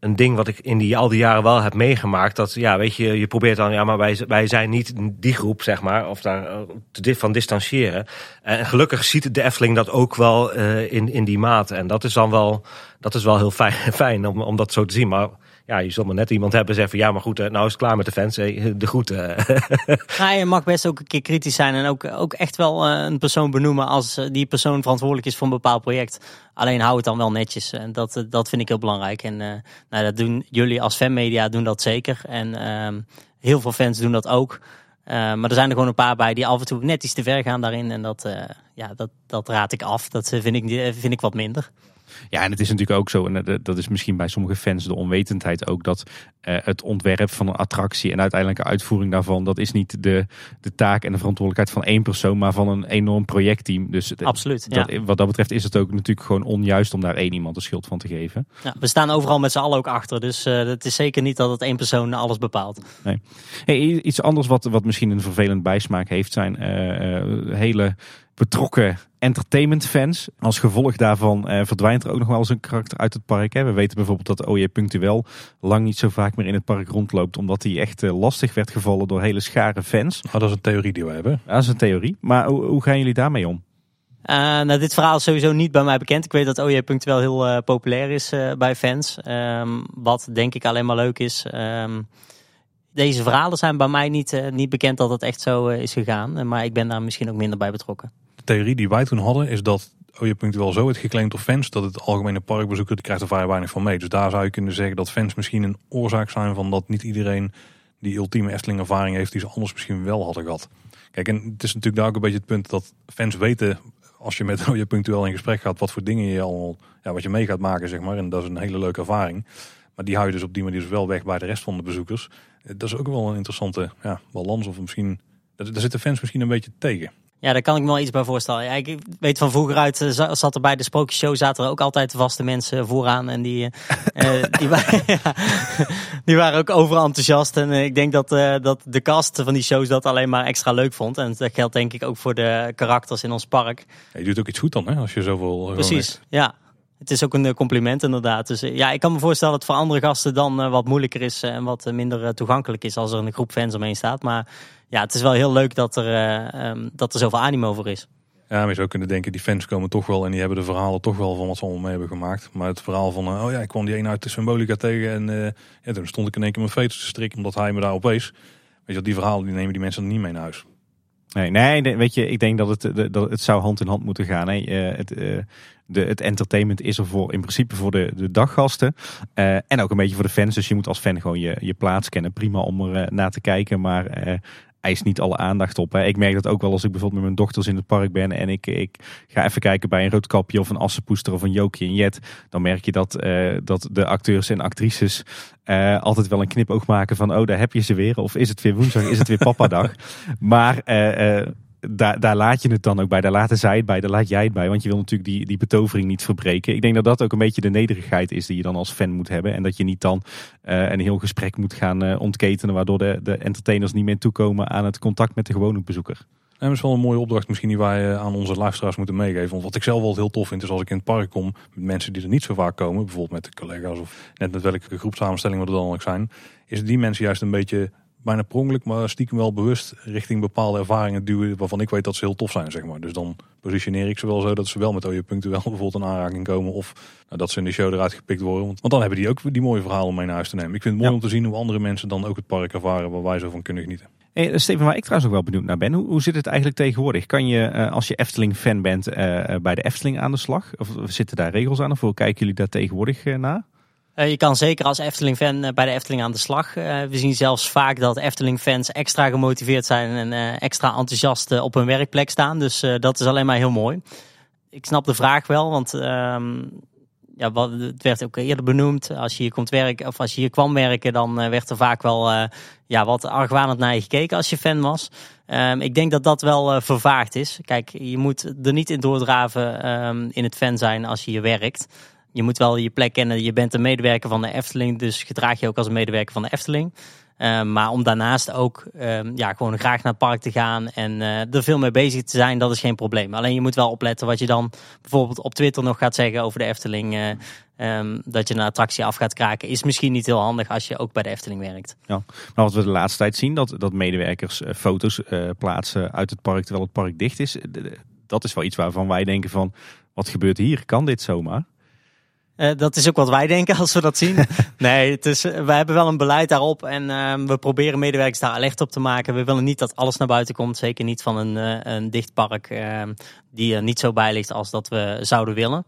een ding wat ik in die, al die jaren wel heb meegemaakt. Dat ja, weet je, je probeert dan, ja, maar wij, wij zijn niet die groep, zeg maar, of daar te, van distancieren. En gelukkig ziet de Efteling dat ook wel uh, in, in die mate. En dat is dan wel, dat is wel heel fijn, fijn om, om dat zo te zien. Maar ja, je zult maar net iemand hebben zeggen van ja, maar goed, nou is het klaar met de fans. De groeten. Ja, je mag best ook een keer kritisch zijn en ook, ook echt wel eh, een persoon benoemen als eh, die persoon verantwoordelijk is voor een bepaald project. Alleen hou het dan wel netjes. En dat, eh, dat vind ik heel belangrijk. En nou, dat doen jullie als fanmedia doen dat zeker. En ehm, heel veel fans doen dat ook. maar er zijn er gewoon een paar bij die af en toe net iets te ver gaan daarin. En dat, ja, dat, dat raad ik af. Dat vind ik, vind ik wat minder. Ja, en het is natuurlijk ook zo, en dat is misschien bij sommige fans de onwetendheid ook, dat uh, het ontwerp van een attractie en uiteindelijke uitvoering daarvan, dat is niet de, de taak en de verantwoordelijkheid van één persoon, maar van een enorm projectteam. Dus Absoluut. Dat, Wat dat betreft is het ook natuurlijk gewoon onjuist om daar één iemand de schuld van te geven. Ja, we staan overal met z'n allen ook achter, dus uh, het is zeker niet dat het één persoon alles bepaalt. Nee. Hey, iets anders wat, wat misschien een vervelend bijsmaak heeft, zijn uh, hele betrokken entertainment-fans. Als gevolg daarvan eh, verdwijnt er ook nog wel eens een karakter uit het park. Hè. We weten bijvoorbeeld dat OJ Punctueel lang niet zo vaak meer in het park rondloopt. Omdat hij echt eh, lastig werd gevallen door hele schare fans. Oh, dat is een theorie die we hebben. Ja, dat is een theorie. Maar hoe, hoe gaan jullie daarmee om? Uh, nou, dit verhaal is sowieso niet bij mij bekend. Ik weet dat OJ Punctueel heel uh, populair is uh, bij fans. Um, wat denk ik alleen maar leuk is. Um, deze verhalen zijn bij mij niet, niet bekend dat het echt zo is gegaan. Maar ik ben daar misschien ook minder bij betrokken theorie die wij toen hadden is dat oh, je wel zo het geclaimd door fans dat het algemene parkbezoeker die krijgt er vrij weinig van mee. Dus daar zou je kunnen zeggen dat fans misschien een oorzaak zijn van dat niet iedereen die ultieme Efteling ervaring heeft die ze anders misschien wel hadden gehad. Kijk, en het is natuurlijk daar ook een beetje het punt dat fans weten als je met punctueel in gesprek gaat wat voor dingen je al ja, wat je mee gaat maken zeg maar en dat is een hele leuke ervaring. Maar die hou je dus op die manier dus wel weg bij de rest van de bezoekers. Dat is ook wel een interessante ja, balans of misschien daar zitten fans misschien een beetje tegen. Ja, daar kan ik me wel iets bij voorstellen. Ja, ik weet van vroeger uit, uh, zat er bij de sprookjeshow, zaten er ook altijd vaste mensen vooraan. En die, uh, die, waren, die waren ook overal enthousiast. En ik denk dat, dat de cast van die shows dat alleen maar extra leuk vond. En dat geldt denk ik ook voor de karakters in ons park. Ja, je doet ook iets goed dan, hè, als je zoveel... Precies, ja. Het is ook een compliment inderdaad. Dus ja, ik kan me voorstellen dat het voor andere gasten dan wat moeilijker is en wat minder toegankelijk is als er een groep fans omheen staat. Maar ja, het is wel heel leuk dat er, uh, dat er zoveel animo voor is. Ja, maar je zou kunnen denken, die fans komen toch wel en die hebben de verhalen toch wel van wat ze allemaal mee hebben gemaakt. Maar het verhaal van, uh, oh ja, ik kwam die een uit de Symbolica tegen en uh, ja, toen stond ik in één keer mijn veters te strikken omdat hij me daar opeens. Weet je, die verhalen die nemen die mensen niet mee naar huis. Nee, nee, weet je, ik denk dat het, dat het zou hand in hand moeten gaan. Hè. Uh, het, uh, de, het entertainment is er voor, in principe voor de, de daggasten. Uh, en ook een beetje voor de fans. Dus je moet als fan gewoon je, je plaats kennen. Prima om er naar te kijken. Maar eist niet alle aandacht op. Hè. Ik merk dat ook wel als ik bijvoorbeeld met mijn dochters in het park ben en ik, ik ga even kijken bij een roodkapje of een assenpoester of een Jokie en Jet. Dan merk je dat, uh, dat de acteurs en actrices uh, altijd wel een knipoog maken van oh daar heb je ze weer. Of is het weer woensdag, is het weer papa dag. maar uh, daar, daar laat je het dan ook bij. Daar laten zij het bij, daar laat jij het bij. Want je wil natuurlijk die, die betovering niet verbreken. Ik denk dat dat ook een beetje de nederigheid is die je dan als fan moet hebben. En dat je niet dan uh, een heel gesprek moet gaan uh, ontketenen. Waardoor de, de entertainers niet meer toekomen aan het contact met de gewone bezoeker. En dat is wel een mooie opdracht misschien die wij eh, aan onze luisteraars moeten meegeven. Want wat ik zelf wel heel tof vind is als ik in het park kom met mensen die er niet zo vaak komen. Bijvoorbeeld met de collega's of net met welke groepsamenstelling we er dan ook zijn. Is die mensen juist een beetje bijna prongelijk, maar stiekem wel bewust richting bepaalde ervaringen duwen waarvan ik weet dat ze heel tof zijn, zeg maar. Dus dan positioneer ik ze wel zo dat ze wel met OJ punctueel bijvoorbeeld een aanraking komen of nou, dat ze in de show eruit gepikt worden. Want, want, dan hebben die ook die mooie verhalen om mee naar huis te nemen. Ik vind het mooi om te zien hoe andere mensen dan ook het park ervaren waar wij zo van kunnen genieten. Hey, Steven, waar ik trouwens ook wel benieuwd naar ben, hoe, hoe zit het eigenlijk tegenwoordig? Kan je uh, als je Efteling-fan bent uh, bij de Efteling aan de slag? Of zitten daar regels aan of hoe kijken jullie daar tegenwoordig naar? Uh, je kan zeker als Efteling-fan uh, bij de Efteling aan de slag. Uh, we zien zelfs vaak dat Efteling-fans extra gemotiveerd zijn en extra enthousiast op hun werkplek staan. Dus dat is alleen maar heel mooi. Ik snap de vraag wel, want ehm, ja, wat, het werd ook eerder benoemd. Als je hier komt werken, of als je hier kwam werken, dan werd er vaak wel ja, wat argwanend naar je gekeken als je fan was. Ehm, ik denk dat dat wel vervaagd is. Kijk, je moet er niet in doordraven ehm, in het fan zijn als je hier werkt je moet wel je plek kennen. Je bent een medewerker van de Efteling, dus gedraag je ook als een medewerker van de Efteling. Ehm, maar om daarnaast ook um, ja, gewoon graag naar het park te gaan en uh, er veel mee bezig te zijn, dat is geen probleem. Alleen je moet wel opletten wat je dan bijvoorbeeld op Twitter nog gaat zeggen over de Efteling. Uh, um, dat je een attractie af gaat kraken, is misschien niet heel handig als je ook bij de Efteling werkt. Ja, maar wat we de laatste tijd zien, dat, dat medewerkers uh, foto's plaatsen uit het park terwijl het park dicht is. Dat is wel iets waarvan wij denken van, wat gebeurt hier? Kan dit zomaar? Uh, dat is ook wat wij denken als we dat zien. nee, het is, wij hebben wel een beleid daarop en uh, we proberen medewerkers daar alert op te maken. We willen niet dat alles naar buiten komt. Zeker niet van een, uh, een dicht park ehm, die er niet zo bij ligt als dat we zouden willen.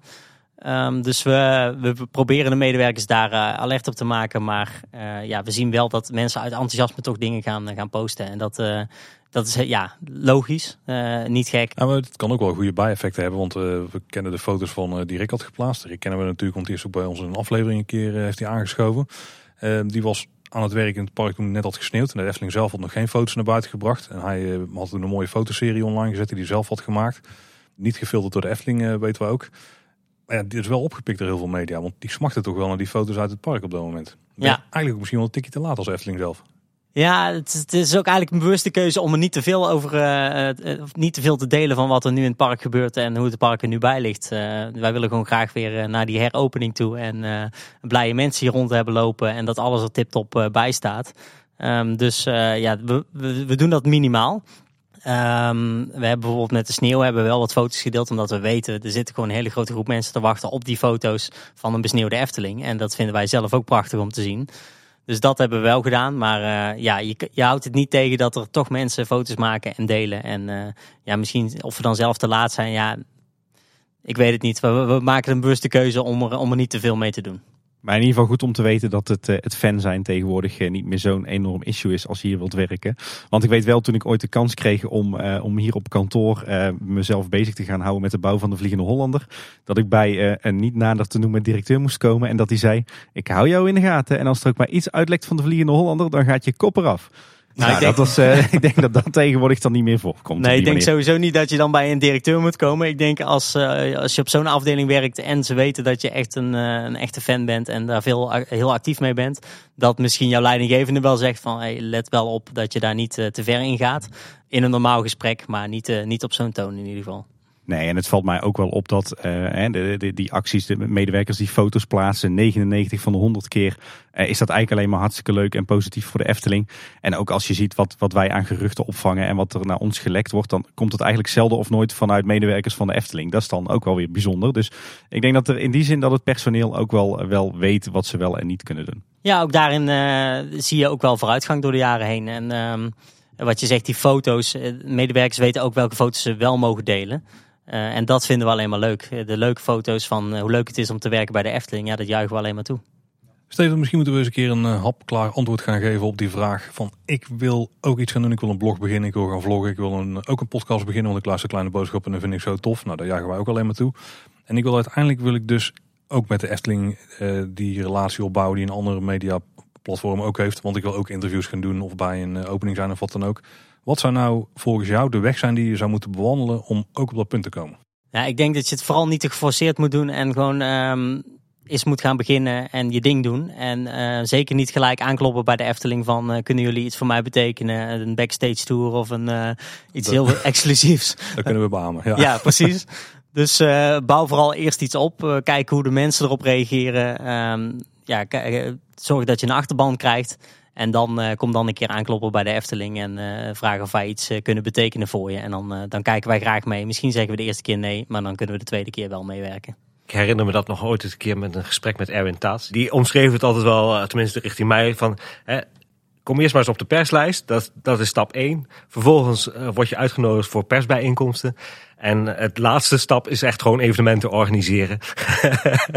Um, dus we, we proberen de medewerkers daar alert op te maken. Maar ja, we zien wel dat mensen uit enthousiasme toch dingen gaan, gaan posten. En dat, dat is ja, logisch, uh, niet gek. Ja, maar het kan ook wel goede bijeffecten hebben, want uh, we kennen de foto's van uh, die Rick had geplaatst. Rick kennen we natuurlijk, want die is ook bij ons in een aflevering een keer heeft hij aangeschoven. die was aan het werk in het park toen het net had gesneeuwd. En de Efteling zelf had nog geen foto's naar buiten gebracht. En hij had toen een mooie fotoserie online gezet die hij zelf had gemaakt. Niet gefilterd door de Efteling, weten we ook. Maar ja, dit is wel opgepikt door heel veel media, want die smachten toch wel naar die foto's uit het park op dat moment. ja. Eigenlijk misschien wel een tikje te laat als Efteling zelf. Ja, het, is ook eigenlijk een bewuste keuze om er niet te veel over, uh, niet te veel te delen van wat er nu in het park gebeurt en hoe het park er nu bij ligt. Wij willen gewoon graag weer naar die heropening toe en blije mensen hier rond hebben lopen en dat alles er tip-top bij staat. Um, dus ja, we, we, doen dat minimaal. Um, we hebben bijvoorbeeld met de sneeuw hebben we wel wat foto's gedeeld, omdat we weten er zit gewoon een hele grote groep mensen te wachten op die foto's van een besneeuwde Efteling. En dat vinden wij zelf ook prachtig om te zien. Dus dat hebben we wel gedaan. Maar uh, ja, je, je, houdt het niet tegen dat er toch mensen foto's maken en delen. En uh, ja, misschien of we dan zelf te laat zijn. Ja, ik weet het niet. We, we maken een bewuste keuze om er, om er niet te veel mee te doen. Maar in ieder geval goed om te weten dat het, eh, het fan zijn tegenwoordig eh, niet meer zo'n enorm issue is als je hier wilt werken. Want ik weet wel toen ik ooit de kans kreeg om, uh, om hier op kantoor mezelf bezig te gaan houden met de bouw van de Vliegende Hollander. Dat ik bij een niet nader te noemen directeur moest komen en dat hij zei, ik hou jou in de gaten. En als er ook maar iets uitlekt van de Vliegende Hollander, dan gaat je kop eraf. Nou, ik, denk, dat was, uh, ik denk dat dat tegenwoordig dan niet meer voorkomt. Nee, ik denk sowieso niet dat je dan bij een directeur moet komen. Ik denk als, uh, als je op zo'n afdeling werkt en ze weten dat je echt een, uh, een echte fan bent en daar veel, heel actief mee bent, dat misschien jouw leidinggevende wel zegt van hey, let wel op dat je daar niet te ver in gaat. In een normaal gesprek, maar niet, niet op zo'n toon in ieder geval. Nee, en het valt mij ook wel op dat de, die acties, de medewerkers die foto's plaatsen, 99 van de 100 keer, uh, is dat eigenlijk alleen maar hartstikke leuk en positief voor de Efteling. En ook als je ziet wat, wat wij aan geruchten opvangen en wat er naar ons gelekt wordt, dan komt het eigenlijk zelden of nooit vanuit medewerkers van de Efteling. Dat is dan ook wel weer bijzonder. Dus ik denk dat er in die zin dat het personeel ook wel, wel weet wat ze wel en niet kunnen doen. Ja, ook daarin zie je ook wel vooruitgang door de jaren heen. En ehm, wat je zegt, die foto's, medewerkers weten ook welke foto's ze wel mogen delen. Uh, en dat vinden we alleen maar leuk. De leuke foto's van uh, hoe leuk het is om te werken bij de Efteling, ja, dat juichen we alleen maar toe. Steven, misschien moeten we eens een keer een hapklaar antwoord gaan geven op die vraag van ik wil ook iets gaan doen, ik wil een blog beginnen, ik wil gaan vloggen, ik wil een, ook een podcast beginnen, want ik luister kleine boodschappen en dat vind ik zo tof. Nou, daar jagen wij ook alleen maar toe. En ik wil uiteindelijk wil ik dus ook met de Efteling die relatie opbouwen die een andere media platform ook heeft, want ik wil ook interviews gaan doen of bij een opening zijn of wat dan ook. Wat zou nou volgens jou de weg zijn die je zou moeten bewandelen om ook op dat punt te komen? Ja, ik denk dat je het vooral niet te geforceerd moet doen en gewoon um, eens moet gaan beginnen en je ding doen. En uh, zeker niet gelijk aankloppen bij de Efteling van uh, kunnen jullie iets voor mij betekenen? Een backstage tour of een, uh, iets heel exclusiefs. Dat kunnen we beamen. Ja, ja precies. Dus bouw vooral eerst iets op. kijk hoe de mensen erop reageren. Um, ja, zorg dat je een achterban krijgt. En dan uh, kom dan een keer aankloppen bij de Efteling en uh, vragen of wij iets uh, kunnen betekenen voor je. En dan, dan kijken wij graag mee. Misschien zeggen we de eerste keer nee, maar dan kunnen we de tweede keer wel meewerken. Ik herinner me dat nog ooit een keer met een gesprek met Erwin Taats. Die omschreef het altijd wel, tenminste richting mij, van... Hè, kom eerst maar eens op de perslijst, dat, dat is stap 1. Vervolgens word je uitgenodigd voor persbijeenkomsten. En het laatste stap is echt gewoon evenementen organiseren.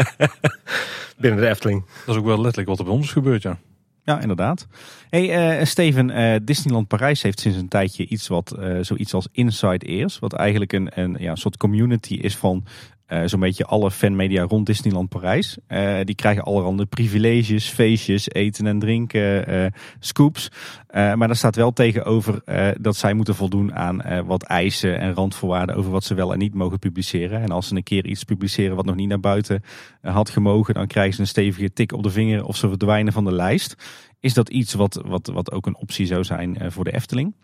Binnen de Efteling. Dat is ook wel letterlijk wat er bij ons gebeurt, ja. Ja, inderdaad. Hey, uh, Steven, uh, Disneyland Parijs heeft sinds een tijdje iets wat uh, zoiets als Inside Ears, wat eigenlijk een, een ja, soort community is van eh, zo'n beetje alle fanmedia rond Disneyland Parijs. Eh, die krijgen allerhande privileges, feestjes, eten en drinken, eh, scoops. Maar daar staat wel tegenover dat zij moeten voldoen aan wat eisen en randvoorwaarden over wat ze wel en niet mogen publiceren. En als ze een keer iets publiceren wat nog niet naar buiten had gemogen, dan krijgen ze een stevige tik op de vinger of ze verdwijnen van de lijst. Is dat iets wat, wat, wat ook een optie zou zijn voor de Efteling?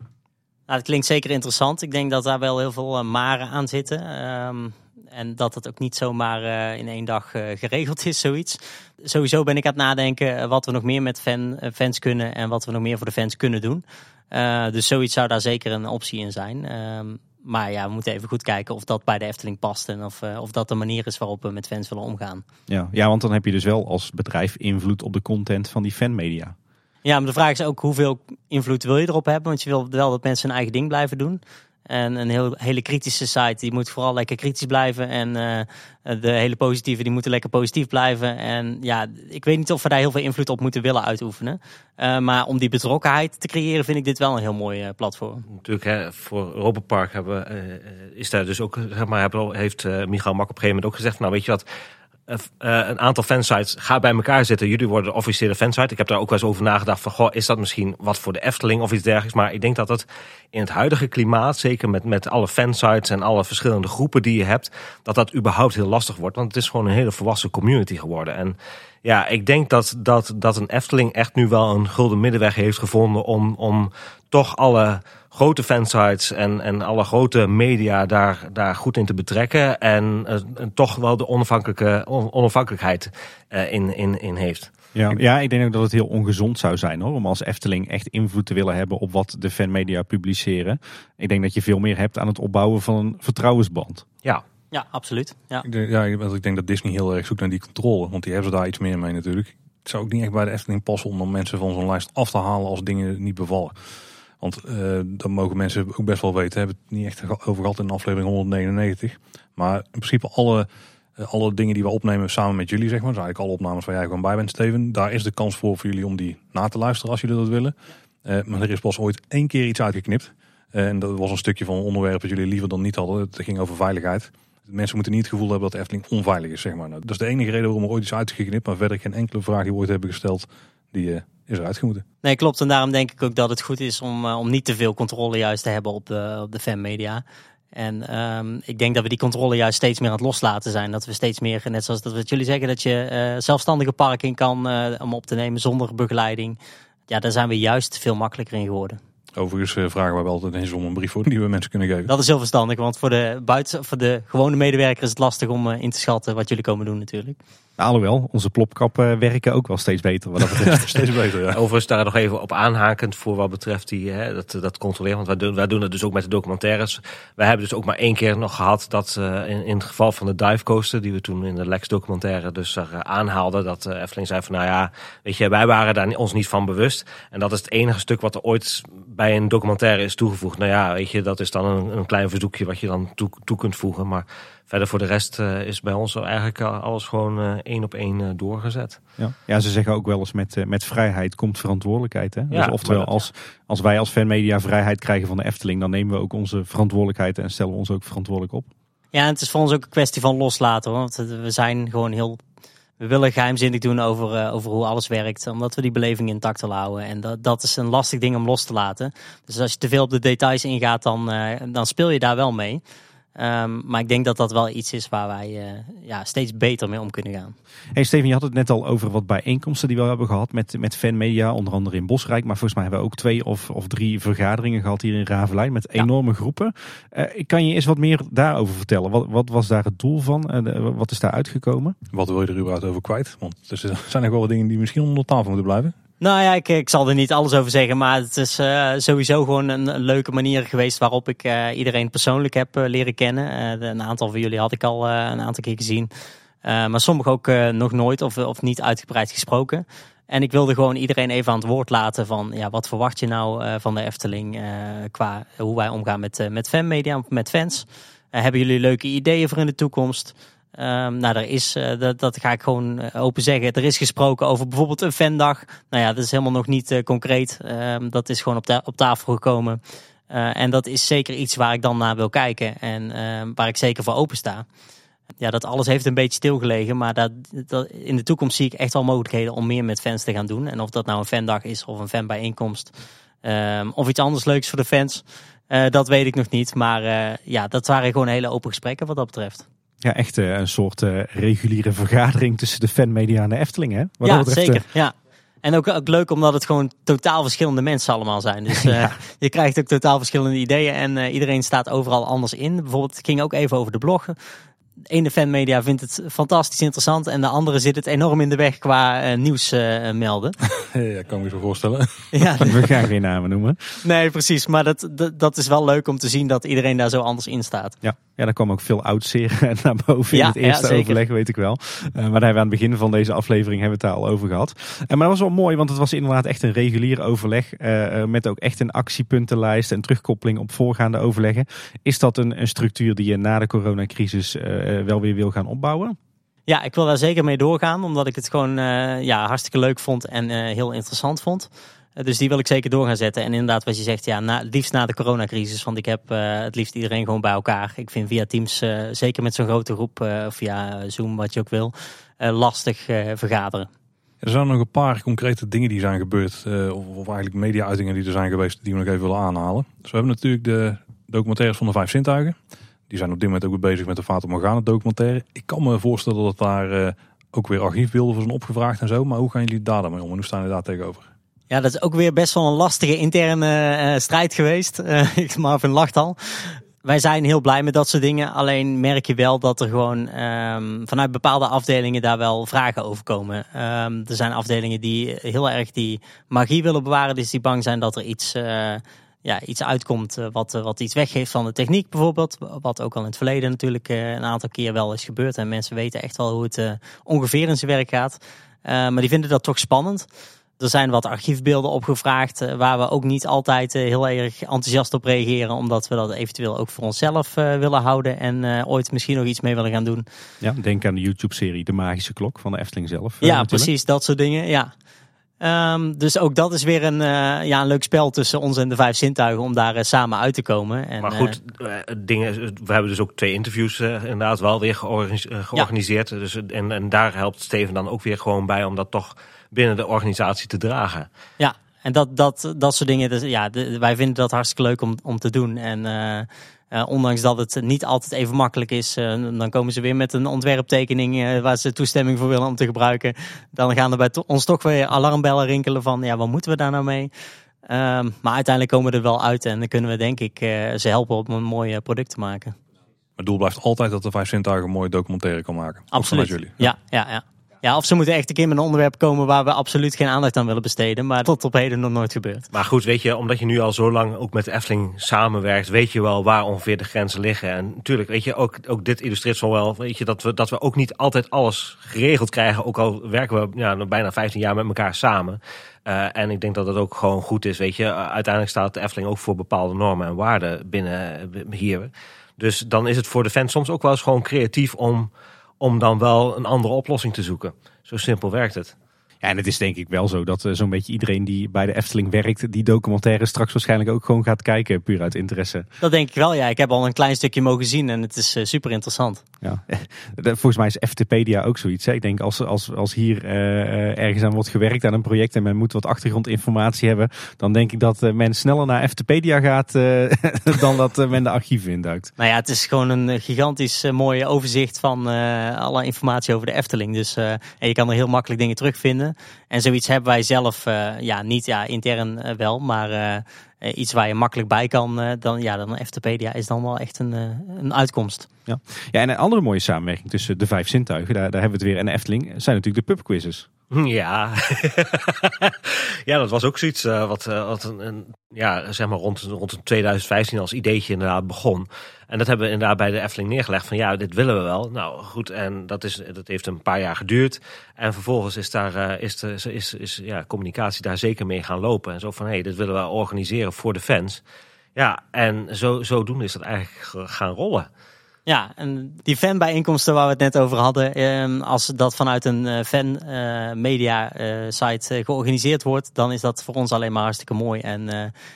Nou, het klinkt zeker interessant. Ik denk dat daar wel heel veel maren aan zitten. Ehm, en dat het ook niet zomaar eh, in één dag eh, geregeld is, zoiets. Sowieso ben ik aan het nadenken eh, wat we nog meer met fan, fans kunnen en wat we nog meer voor de fans kunnen doen. Dus zoiets zou daar zeker een optie in zijn. Ehm, maar ja, we moeten even goed kijken of dat bij de Efteling past en of, of dat de manier is waarop we met fans willen omgaan. Ja, ja, want dan heb je dus wel als bedrijf invloed op de content van die fanmedia. Ja, maar de vraag is ook hoeveel invloed wil je erop hebben? Want je wil wel dat mensen hun eigen ding blijven doen. En een heel, hele kritische site, die moet vooral lekker kritisch blijven. En eh, de hele positieve, die moeten lekker positief blijven. En ja, ik weet niet of we daar heel veel invloed op moeten willen uitoefenen. Eh, maar om die betrokkenheid te creëren, vind ik dit wel een heel mooi eh, platform. Natuurlijk, hè, voor Europa Park hebben, is daar dus ook, zeg maar, heeft Michael Mak op een gegeven moment ook gezegd, nou weet je wat, een aantal fansites, ga bij elkaar zitten. Jullie worden de officiële fansite. Ik heb daar ook wel eens over nagedacht van, goh, is dat misschien wat voor de Efteling of iets dergelijks? Maar ik denk dat het in het huidige klimaat, zeker met, met alle fansites en alle verschillende groepen die je hebt, dat dat überhaupt heel lastig wordt. Want het is gewoon een hele volwassen community geworden. En ja, ik denk dat, dat, dat een Efteling echt nu wel een gulden middenweg heeft gevonden om, om toch alle grote fansites en, en alle grote media daar, daar goed in te betrekken. En, eh, en toch wel de onafhankelijke, on- onafhankelijkheid eh, in, in, in heeft. Ja, ja, ik denk ook dat het heel ongezond zou zijn hoor, om als Efteling echt invloed te willen hebben op wat de fanmedia publiceren. Ik denk dat je veel meer hebt aan het opbouwen van een vertrouwensband. Ja, Ja, absoluut. Ja. Ik denk, ja, want ik denk dat Disney heel erg zoekt naar die controle. Want die hebben ze daar iets meer mee natuurlijk. Het zou ook niet echt bij de Efteling passen om dan mensen van zo'n lijst af te halen als dingen niet bevallen. Want eh dan mogen mensen ook best wel weten. We hebben het niet echt over gehad in aflevering 199. Maar in principe alle, eh, alle dingen die we opnemen samen met jullie, zeg maar. Dus eigenlijk alle opnames waar jij gewoon bij bent, Steven. Daar is de kans voor voor jullie om die na te luisteren als jullie dat willen. Eh, maar er is pas ooit één keer iets uitgeknipt. En dat was een stukje van een onderwerp dat jullie liever dan niet hadden. Het ging over veiligheid. Mensen moeten niet het gevoel hebben dat de Efteling onveilig is, zeg maar. Nou, dat is de enige reden waarom er ooit is uitgeknipt. Maar verder geen enkele vraag die we ooit hebben gesteld, die is eruit gemoeten. Nee, klopt. En daarom denk ik ook dat het goed is om, eh, om niet te veel controle juist te hebben op de, op de fanmedia. En ehm, ik denk dat we die controle juist steeds meer aan het loslaten zijn. Dat we steeds meer, net zoals dat wat jullie zeggen, dat je eh, zelfstandige park in kan eh, om op te nemen zonder begeleiding. Ja, daar zijn we juist veel makkelijker in geworden. Overigens eh, vragen wij wel altijd eens om een brief voor die we mensen kunnen geven. Dat is heel verstandig, want voor de, buiten, voor de gewone medewerker is het lastig om eh, in te schatten wat jullie komen doen natuurlijk. Nou, alhoewel, onze plopkappen werken ook wel steeds beter wat dat betreft. Steeds beter, ja. Overigens daar nog even op aanhakend voor wat betreft die, hè, dat, dat controleren. Want wij doen, wij doen het dus ook met de documentaires. Wij hebben dus ook maar één keer nog gehad dat eh, in, in het geval van de dive coaster, die we toen in de Lex documentaire dus er, eh, aanhaalden, dat uh, Efteling zei van nou ja, weet je, wij waren daar ons niet van bewust. En dat is het enige stuk wat er ooit bij een documentaire is toegevoegd. Nou ja, weet je, dat is dan een, een klein verzoekje wat je dan toe, toe kunt voegen. Maar verder voor de rest uh, is bij ons eigenlijk alles gewoon uh, één op één uh, doorgezet. Ja. ja, ze zeggen ook wel eens met, uh, met vrijheid komt verantwoordelijkheid. Hè? Ja, dus oftewel, als, als wij als fanmedia vrijheid krijgen van de Efteling, dan nemen we ook onze verantwoordelijkheid en stellen we ons ook verantwoordelijk op. Ja, en het is voor ons ook een kwestie van loslaten. Want we zijn gewoon heel. We willen geheimzinnig doen over, uh, over hoe alles werkt, omdat we die beleving intact willen houden. En dat, dat is een lastig ding om los te laten. Dus als je te veel op de details ingaat, dan, uh, dan speel je daar wel mee. Um, maar ik denk dat dat wel iets is waar wij uh, ja, steeds beter mee om kunnen gaan. Hey Steven, je had het net al over wat bijeenkomsten die we hebben gehad met, met fanmedia, onder andere in Bosrijk. Maar volgens mij hebben we ook twee of, of drie vergaderingen gehad hier in Ravelijn met enorme ja. groepen. Uh, kan je eens wat meer daarover vertellen? Wat, wat was daar het doel van? Uh, wat is daar uitgekomen? Wat wil je er überhaupt over kwijt? Want er zijn nog wel wat dingen die misschien onder tafel moeten blijven. Nou ja, ik, ik, zal er niet alles over zeggen, maar het is uh, sowieso gewoon een, leuke manier geweest waarop ik uh, iedereen persoonlijk heb uh, leren kennen. een aantal van jullie had ik al een aantal keer gezien, maar sommigen ook nog nooit of, of niet uitgebreid gesproken. En ik wilde gewoon iedereen even aan het woord laten van ja, wat verwacht je nou van de Efteling qua hoe wij omgaan met, met fanmedia, met fans. hebben jullie leuke ideeën voor in de toekomst? Um, nou, er is, uh, dat, dat, ga ik gewoon uh, open zeggen. Er is gesproken over bijvoorbeeld een fandag. Nou ja, dat is helemaal nog niet uh, concreet. Um, dat is gewoon op, op tafel gekomen. en dat is zeker iets waar ik dan naar wil kijken. En waar ik zeker voor open sta. ja, dat alles heeft een beetje stilgelegen. Maar dat, dat, in de toekomst zie ik echt wel mogelijkheden om meer met fans te gaan doen. En of dat nou een fandag is of een fanbijeenkomst. Of iets anders leuks voor de fans. Dat weet ik nog niet. Maar ja, dat waren gewoon hele open gesprekken wat dat betreft. Ja, echt uh, een soort reguliere vergadering tussen de fanmedia en de Efteling, hè? Wat ja, betreft, zeker. Ja. En ook, ook leuk omdat het gewoon totaal verschillende mensen allemaal zijn. Dus uh, ja. je krijgt ook totaal verschillende ideeën en iedereen staat overal anders in. Bijvoorbeeld, het ging ook even over de bloggen de ene fanmedia vindt het fantastisch interessant en de andere zit het enorm in de weg qua uh, nieuws uh, melden. ja, kan me zo voorstellen. Ja, we gaan geen namen noemen. Nee, precies. Maar dat, dat, dat, is wel leuk om te zien dat iedereen daar zo anders in staat. Ja, ja daar kwam ook veel oud naar boven in het eerste overleg, weet ik wel. Uh, maar daar hebben we aan het begin van deze aflevering hebben we het daar al over gehad. En maar dat was wel mooi, want het was inderdaad echt een regulier overleg met ook echt een actiepuntenlijst en terugkoppeling op voorgaande overleggen. Is dat een, een structuur die je na de coronacrisis eh, wel weer wil gaan opbouwen? Ja, ik wil daar zeker mee doorgaan, omdat ik het gewoon uh, ja, hartstikke leuk vond en uh, heel interessant vond. dus die wil ik zeker door gaan zetten. En inderdaad, wat je zegt, ja, na, liefst na de coronacrisis. Want ik heb het liefst iedereen gewoon bij elkaar. Ik vind via Teams, zeker met zo'n grote groep, of via Zoom, wat je ook wil, lastig vergaderen. Er zijn nog een paar concrete dingen die zijn gebeurd, of, of, eigenlijk media-uitingen die er zijn geweest, die we nog even willen aanhalen. Dus we hebben natuurlijk de documentaires van de Vijf Zintuigen. Die zijn op dit moment ook weer bezig met de Fata Morgana documentaire. Ik kan me voorstellen dat daar uh, ook weer archiefbeelden voor zijn opgevraagd en zo. Maar hoe gaan jullie daar dan mee om en hoe staan jullie daar tegenover? Ja, dat is ook weer best wel een lastige interne uh, strijd geweest. Uh, Marvin lacht al. Wij zijn heel blij met dat soort dingen. Alleen merk je wel dat er gewoon um, vanuit bepaalde afdelingen daar wel vragen over komen. Um, er zijn afdelingen die heel erg die magie willen bewaren. Dus die bang zijn dat er iets ja, iets uitkomt uh, wat, uh, wat iets weggeeft van de techniek bijvoorbeeld. Wat ook al in het verleden natuurlijk uh, een aantal keer wel is gebeurd. En mensen weten echt wel hoe het ongeveer in zijn werk gaat. maar die vinden dat toch spannend. Er zijn wat archiefbeelden opgevraagd waar we ook niet altijd heel erg enthousiast op reageren. Omdat we dat eventueel ook voor onszelf willen houden en ooit misschien nog iets mee willen gaan doen. Ja, denk aan de YouTube-serie De Magische Klok van de Efteling zelf. ja, natuurlijk. precies, dat soort dingen. Ja. Um, dus ook dat is weer een, uh, ja, een leuk spel tussen ons en de vijf zintuigen om daar uh, samen uit te komen. En, maar goed, uh, dingen, we hebben dus ook twee interviews inderdaad wel weer georganiseerd. Ja. Dus, en, en daar helpt Steven dan ook weer gewoon bij om dat toch binnen de organisatie te dragen. Ja, en dat, dat, dat soort dingen, dus, ja, de, wij vinden dat hartstikke leuk om, om te doen. En uh, ondanks dat het niet altijd even makkelijk is, uh, dan komen ze weer met een ontwerptekening uh, waar ze toestemming voor willen om te gebruiken. Dan gaan er bij ons toch weer alarmbellen rinkelen van, ja, wat moeten we daar nou mee? Ehm, maar uiteindelijk komen we er wel uit en dan kunnen we denk ik ze helpen om een mooi product te maken. Het doel blijft altijd dat de Vijf Zintuigen een mooie documentaire kan maken. Absoluut. Jullie. Ja, ja, ja. Ja, of ze moeten echt een keer met een onderwerp komen waar we absoluut geen aandacht aan willen besteden. Maar tot op heden nog nooit gebeurd. Maar goed, weet je, omdat je nu al zo lang ook met de Efteling samenwerkt, weet je wel waar ongeveer de grenzen liggen. En natuurlijk, weet je, ook, ook dit illustreert zo wel, weet je, dat we, dat we ook niet altijd alles geregeld krijgen. Ook al werken we ja, bijna 15 jaar met elkaar samen. Uh, en ik denk dat dat ook gewoon goed is, weet je. uiteindelijk staat de Efteling ook voor bepaalde normen en waarden binnen hier. Dus dan is het voor de fans soms ook wel eens gewoon creatief om om dan wel een andere oplossing te zoeken. Zo simpel werkt het. Ja, en het is denk ik wel zo dat uh, zo'n beetje iedereen die bij de Efteling werkt, die documentaire straks waarschijnlijk ook gewoon gaat kijken, puur uit interesse. Dat denk ik wel, ja. Ik heb al een klein stukje mogen zien en het is uh, super interessant. Ja. Volgens mij is FTpedia ook zoiets. Hè? Ik denk als, als, als hier uh, ergens aan wordt gewerkt aan een project en men moet wat achtergrondinformatie hebben, dan denk ik dat men sneller naar FTpedia gaat dan dat men de archieven induikt. Nou ja, het is gewoon een gigantisch mooi overzicht van alle informatie over de Efteling. Dus en je kan er heel makkelijk dingen terugvinden. En zoiets hebben wij zelf uh, ja, niet ja, intern uh, wel, maar uh, iets waar je makkelijk bij kan, dan, ja, dan FTpedia is dan wel echt een, een uitkomst. Ja. ja, en een andere mooie samenwerking tussen de vijf zintuigen, daar, hebben we het weer, en Efteling, zijn natuurlijk de pubquizzes. Ja, ja dat was ook zoiets uh, wat, uh, wat een, ja, zeg maar rond, rond 2015 als ideetje inderdaad begon. En dat hebben we inderdaad bij de Efteling neergelegd van ja, dit willen we wel. Nou goed, en dat, is, dat heeft een paar jaar geduurd. En vervolgens is, daar, uh, is, de, is, is ja, communicatie daar zeker mee gaan lopen. En zo van hé, hey, dit willen we organiseren voor de fans. Ja, en zo, zodoende is dat eigenlijk gaan rollen. Ja, en die fanbijeenkomsten waar we het net over hadden, ehm, als dat vanuit een uh, fan uh, media uh, site georganiseerd wordt, dan is dat voor ons alleen maar hartstikke mooi. En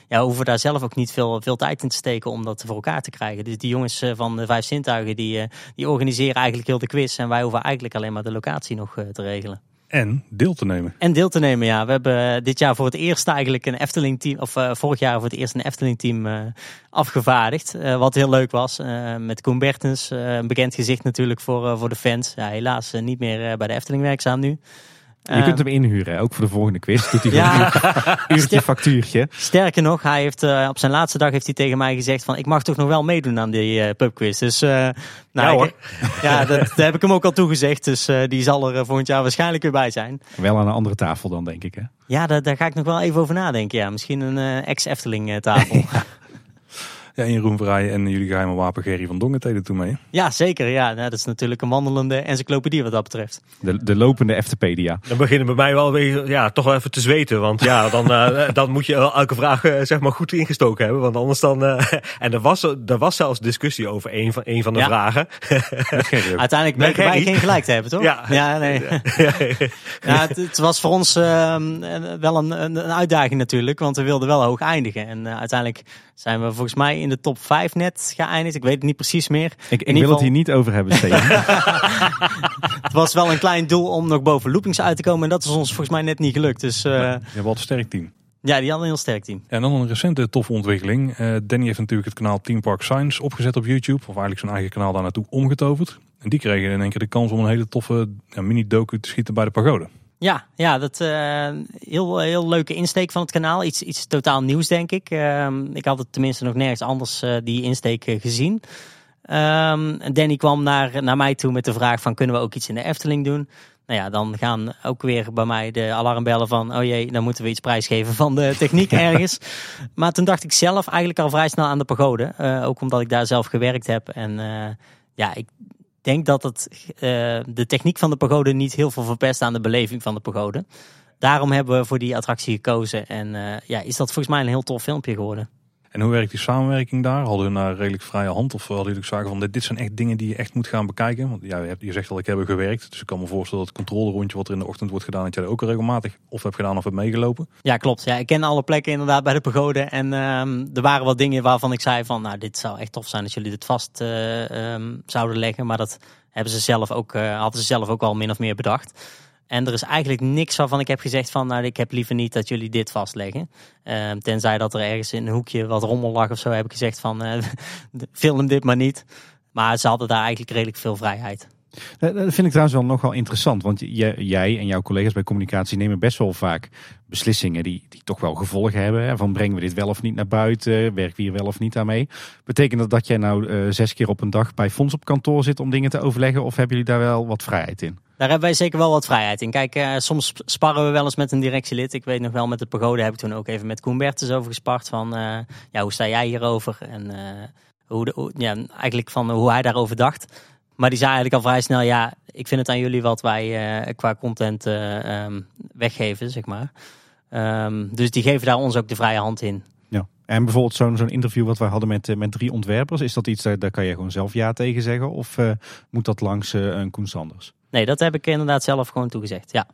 ja, we hoeven daar zelf ook niet veel, veel tijd in te steken om dat voor elkaar te krijgen. Dus die jongens van de Vijf Zintuigen, die, die organiseren eigenlijk heel de quiz en wij hoeven eigenlijk alleen maar de locatie nog te regelen. En deel te nemen. En deel te nemen, ja. We hebben dit jaar voor het eerst eigenlijk een Efteling team, of uh, vorig jaar voor het eerst een Efteling team uh, afgevaardigd. Wat heel leuk was. met Koen Bertens, een bekend gezicht natuurlijk voor, voor de fans. Ja, helaas niet meer bij de Efteling werkzaam nu. Je kunt hem inhuren, ook voor de volgende quiz. Doet hij ja. een uurtje factuurtje. Sterker nog, hij heeft, uh, op zijn laatste dag heeft hij tegen mij gezegd van... ik mag toch nog wel meedoen aan die uh, pubquiz. Dus uh, nou, ja, hoor. ja dat, dat, heb ik hem ook al toegezegd. Dus die zal er volgend jaar waarschijnlijk weer bij zijn. Wel aan een andere tafel dan, denk ik, hè? Ja, daar, daar ga ik nog wel even over nadenken. Ja, misschien een ex-Efteling tafel. Ja, in Jeroen Verrijen en jullie geheime wapen Gerry van Dongen deden toen mee. Ja, zeker. Ja, nou, dat is natuurlijk een wandelende encyclopedie wat dat betreft. De, de lopende Eftepedia. Dan beginnen bij mij wel weer ja, toch wel even te zweten. Want ja, dan, uh, dan moet je elke vraag uh, zeg maar goed ingestoken hebben. Want anders dan... Uh, en er was, er was zelfs discussie over een van, een van de ja. vragen. Uiteindelijk bleken wij geen gelijk te hebben, toch? Ja. ja nee. ja, het, het, was voor ons ehm, wel een, een, een, uitdaging natuurlijk. Want we wilden wel hoog eindigen. En uiteindelijk zijn we volgens mij in de top 5 net geëindigd. Ik weet het niet precies meer. Ik, ik wil geval... het hier niet over hebben, Steven. het was wel een klein doel om nog boven loopings uit te komen. En dat is ons volgens mij net niet gelukt. Dus, uh... Je hebt een sterk team. Ja, die hadden een heel sterk team. En dan een recente toffe ontwikkeling. Uh, Danny heeft natuurlijk het kanaal Team Park Science opgezet op YouTube. Of eigenlijk zijn eigen kanaal daar naartoe omgetoverd. En die kregen in één keer de kans om een hele toffe ja, mini-docu te schieten bij de pagode. Ja, ja dat uh, heel, heel leuke insteek van het kanaal. Iets, iets totaal nieuws, denk ik. Uh, ik had het tenminste nog nergens anders uh, die insteek gezien. Um, Danny kwam naar, naar mij toe met de vraag van kunnen we ook iets in de Efteling doen? Nou ja, dan gaan ook weer bij mij de alarmbellen van oh jee, dan moeten we iets prijsgeven van de techniek ergens. maar toen dacht ik zelf eigenlijk al vrij snel aan de pagode. ook omdat ik daar zelf gewerkt heb. En ja, ik denk dat het, uh, de techniek van de pagode niet heel veel verpest aan de beleving van de pagode. Daarom hebben we voor die attractie gekozen. En uh, ja, is dat volgens mij een heel tof filmpje geworden. En hoe werkt die samenwerking daar? Hadden we daar redelijk vrije hand? Of hadden jullie zagen van dit, zijn echt dingen die je echt moet gaan bekijken? Want ja, je, hebt, je zegt al, ik heb er gewerkt. Dus ik kan me voorstellen dat het controlerondje wat er in de ochtend wordt gedaan, dat jij er ook regelmatig of hebt gedaan of hebt meegelopen. Ja, klopt. Ja, ik ken alle plekken inderdaad bij de pagode. En um, er waren wat dingen waarvan ik zei van, nou, dit zou echt tof zijn als jullie dit vast uh, um, zouden leggen. Maar dat hebben ze zelf ook, uh, hadden ze zelf ook al min of meer bedacht. En er is eigenlijk niks waarvan ik heb gezegd van, nou, ik heb liever niet dat jullie dit vastleggen. Uh, tenzij dat er ergens in een hoekje wat rommel lag of zo, heb ik gezegd van, uh, film dit maar niet. Maar ze hadden daar eigenlijk redelijk veel vrijheid. Dat vind ik trouwens wel nogal interessant. Want jij en jouw collega's bij communicatie nemen best wel vaak beslissingen die, die toch wel gevolgen hebben. Van brengen we dit wel of niet naar buiten? Werken we hier wel of niet aan mee? Betekent dat dat jij nou uh, zes keer op een dag bij Fonds op kantoor zit om dingen te overleggen? Of hebben jullie daar wel wat vrijheid in? Daar hebben wij zeker wel wat vrijheid in. Kijk, uh, soms sparren we wel eens met een directielid. Ik weet nog wel, met de pagode heb ik toen ook even met Koen Bertens over gespart. Van, uh, ja, hoe sta jij hierover? En hoe, de, ja, eigenlijk van hoe hij daarover dacht. Maar die zei eigenlijk al vrij snel, ja, ik vind het aan jullie wat wij uh, qua content uh, um, weggeven, zeg maar. Um, dus die geven daar ons ook de vrije hand in. Ja. En bijvoorbeeld zo'n zo'n interview wat wij hadden met, uh, met drie ontwerpers, is dat iets, daar, daar kan je gewoon zelf ja tegen zeggen? Of moet dat langs een Koen Sanders? Nee, dat heb ik inderdaad zelf gewoon toegezegd, ja.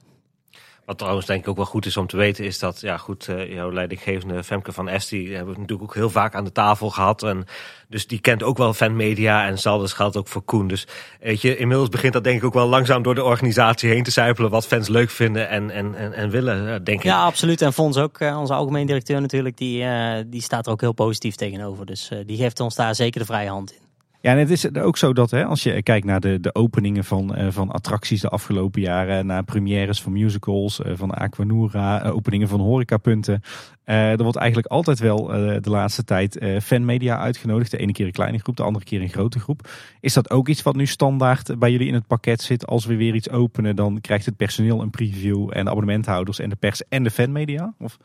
Wat trouwens denk ik ook wel goed is om te weten is dat, ja goed, uh, jouw leidinggevende Femke van Est, die hebben we natuurlijk ook heel vaak aan de tafel gehad. En dus die kent ook wel fanmedia en zal dus geldt ook voor Koen. Dus weet je, inmiddels begint dat denk ik ook wel langzaam door de organisatie heen te zijpelen wat fans leuk vinden en, en, en, en willen, denk ik. Ja, absoluut. En Fons ook, uh, onze algemeen directeur natuurlijk, die, die staat er ook heel positief tegenover. Dus die geeft ons daar zeker de vrije hand in. Ja, en het is ook zo dat hè, als je kijkt naar de, de openingen van, uh, van attracties de afgelopen jaren, naar premières van musicals, uh, van Aquanura, openingen van horecapunten. er wordt eigenlijk altijd wel de laatste tijd fanmedia uitgenodigd. De ene keer een kleine groep, de andere keer een grote groep. Is dat ook iets wat nu standaard bij jullie in het pakket zit? Als we weer iets openen, dan krijgt het personeel een preview en de abonnementhouders en de pers en de fanmedia? Of?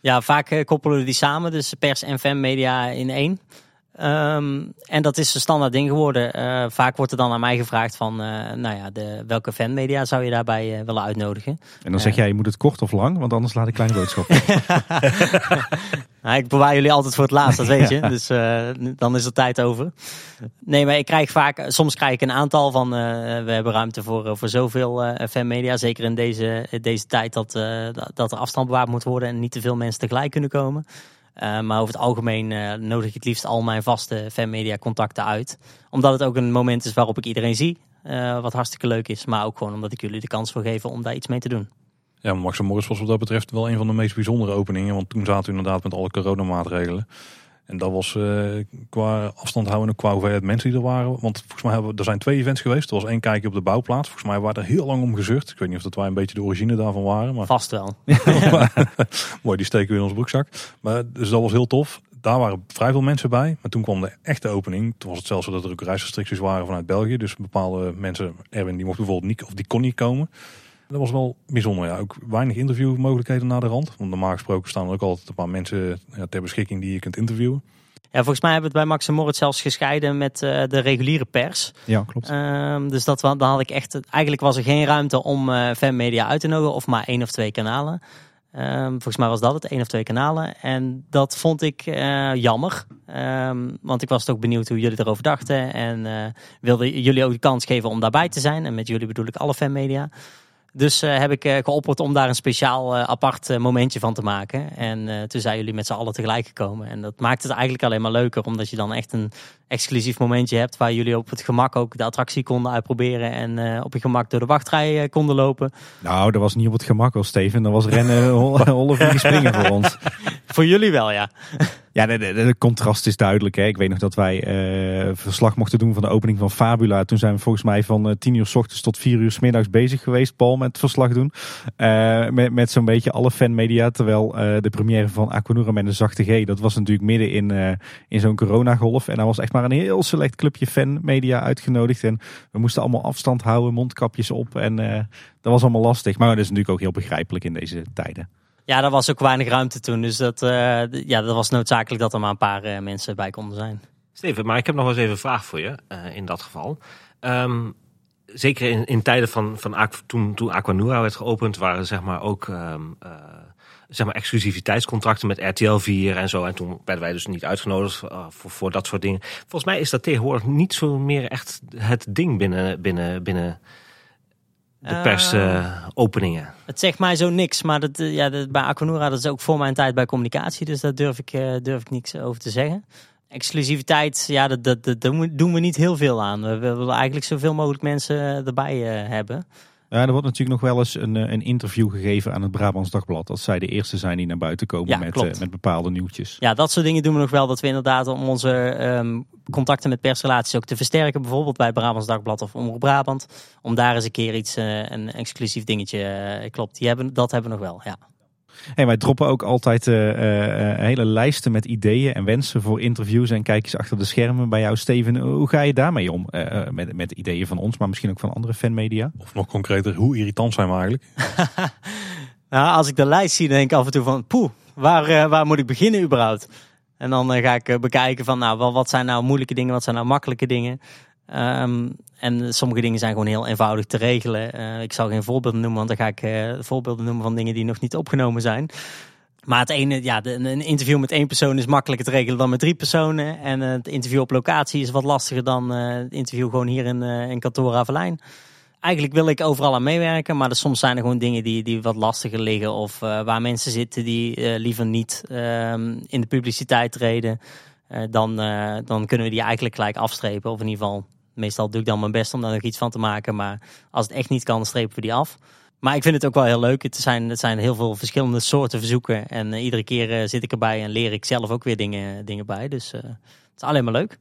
Ja, vaak koppelen we die samen, dus pers en fanmedia in één. Ehm, en dat is een standaard ding geworden. Eh, vaak wordt er dan aan mij gevraagd van, eh, nou ja, de, welke fanmedia zou je daarbij eh, willen uitnodigen? En dan zeg jij, je moet het kort of lang, want anders laat ik kleine boodschap. Nou, ik bewaar jullie altijd voor het laatst, dat weet je. Dus dan is er tijd over. Nee, maar ik krijg vaak, soms krijg ik een aantal van, we hebben ruimte voor, voor zoveel fanmedia. Zeker in deze, deze tijd dat, dat- dat er afstand bewaard moet worden en niet te veel mensen tegelijk kunnen komen. Eh, maar over het algemeen eh, nodig ik het liefst al mijn vaste fanmedia contacten uit. Omdat het ook een moment is waarop ik iedereen zie. eh, wat hartstikke leuk is. Maar ook gewoon omdat ik jullie de kans wil geven om daar iets mee te doen. Ja, Max Morris was wat dat betreft wel een van de meest bijzondere openingen. Want toen zaten we inderdaad met alle coronamaatregelen. En dat was eh, qua afstand houden en qua hoeveelheid mensen die er waren. Want volgens mij hebben we, er zijn twee events geweest. Er was één kijkje op de bouwplaats. Volgens mij waren er heel lang om gezeurd. Ik weet niet of dat wij een beetje de origine daarvan waren. Maar Vast wel. mooi, die steken we in ons broekzak. Maar, dus dat was heel tof. Daar waren vrij veel mensen bij. Maar toen kwam de echte opening. Toen was het zelfs zo dat er ook reisrestricties waren vanuit België. Dus bepaalde mensen, Erwin, die mocht bijvoorbeeld niet, of die kon niet komen. Dat was wel bijzonder. Ja. Ook weinig interviewmogelijkheden naar de rand. Want normaal gesproken staan er ook altijd een paar mensen ja, ter beschikking die je kunt interviewen. Ja, volgens mij hebben we het bij Max en Moritz zelfs gescheiden met eh, de reguliere pers. Ja, klopt. Ehm, dus dat, dan had ik echt. Eigenlijk was er geen ruimte om eh fanmedia uit te nodigen, of maar één of twee kanalen. Ehm, volgens mij was dat het, één of twee kanalen. En dat vond ik eh, jammer. Ehm, want ik was toch benieuwd hoe jullie erover dachten. En eh, wilde jullie ook de kans geven om daarbij te zijn. En met jullie bedoel ik alle fanmedia. Dus eh, heb ik eh, geopperd om daar een speciaal eh, apart momentje van te maken. En toen zijn jullie met z'n allen tegelijk gekomen. En dat maakt het eigenlijk alleen maar leuker, omdat je dan echt een exclusief momentje hebt waar jullie op het gemak ook de attractie konden uitproberen. En op je gemak door de wachtrij konden lopen. Nou, dat was niet op het gemak hoor, Steven. Dat was rennen, hol- hollen, springen voor ons. Voor jullie wel, ja. Ja, de contrast is duidelijk. Hè. Ik weet nog dat wij eh, verslag mochten doen van de opening van Fabula. Toen zijn we volgens mij van eh, 10 uur s ochtends tot 4 uur s middags bezig geweest, Paul, met het verslag doen. Eh, met met zo'n beetje alle fanmedia. Terwijl de première van Aquanura met een zachte G, dat was natuurlijk midden in, in zo'n coronagolf. En daar was echt maar een heel select clubje fanmedia uitgenodigd. En we moesten allemaal afstand houden, mondkapjes op. En dat was allemaal lastig. Maar dat is natuurlijk ook heel begrijpelijk in deze tijden. Ja, er was ook weinig ruimte toen. Dus dat, eh, ja, dat was noodzakelijk dat er maar een paar eh, mensen bij konden zijn. Steven, maar ik heb nog eens even een vraag voor je eh, in dat geval. Ehm, zeker in, in tijden van, van toen, toen Aquanura werd geopend, waren zeg maar ook ehm, eh, zeg maar exclusiviteitscontracten met RTL 4 en zo. En toen werden wij dus niet uitgenodigd voor, voor dat soort dingen. Volgens mij is dat tegenwoordig niet zo meer echt het ding binnen, binnen, binnen de Eh, persopeningen. Het zegt mij zo niks, maar dat, eh, ja, dat, bij Aquanura dat is ook voor mijn tijd bij communicatie. Dus daar durf ik, eh, durf ik niks over te zeggen. Exclusiviteit, ja, dat, dat, dat, daar doen we niet heel veel aan. We willen eigenlijk zoveel mogelijk mensen erbij hebben. Ja, er wordt natuurlijk nog wel eens een, eh, een interview gegeven aan het Brabants Dagblad. Dat zij de eerste zijn die naar buiten komen Ja, met, eh, met bepaalde nieuwtjes. Ja, dat soort dingen doen we nog wel. Dat we inderdaad om onze ehm, contacten met persrelaties ook te versterken. Bijvoorbeeld bij Brabants Dagblad of Omroep Brabant. Om daar eens een keer iets, eh, een exclusief dingetje, klopt. Die hebben, dat hebben we nog wel, ja. Hey, wij droppen ook altijd eh, eh, eh, hele lijsten met ideeën en wensen voor interviews en kijkjes achter de schermen bij jou, Steven. Hoe ga je daarmee om? Met, met ideeën van ons, maar misschien ook van andere fanmedia? Of nog concreter, hoe irritant zijn we eigenlijk? Nou, als ik de lijst zie, dan denk ik af en toe van, poeh, waar, eh, waar moet ik beginnen überhaupt? En dan ga ik bekijken van, nou, wat zijn nou moeilijke dingen, wat zijn nou makkelijke dingen? Ehm, en sommige dingen zijn gewoon heel eenvoudig te regelen. Eh, ik zal geen voorbeelden noemen, want dan ga ik eh, voorbeelden noemen van dingen die nog niet opgenomen zijn. Maar het ene, ja, een interview met één persoon is makkelijker te regelen dan met drie personen. En eh, het interview op locatie is wat lastiger dan het interview gewoon hier in, in kantoor Avelijn eigenlijk wil ik overal aan meewerken, maar er, soms zijn er gewoon dingen die, die wat lastiger liggen. Of waar mensen zitten die liever niet ehm, in de publiciteit treden. Dan, dan kunnen we die eigenlijk gelijk afstrepen. Of in ieder geval, meestal doe ik dan mijn best om daar nog iets van te maken. Maar als het echt niet kan, strepen we die af. Maar ik vind het ook wel heel leuk. Het zijn, het zijn heel veel verschillende soorten verzoeken. En eh, iedere keer eh, zit ik erbij en leer ik zelf ook weer dingen, dingen bij. Dus eh, het is alleen maar leuk.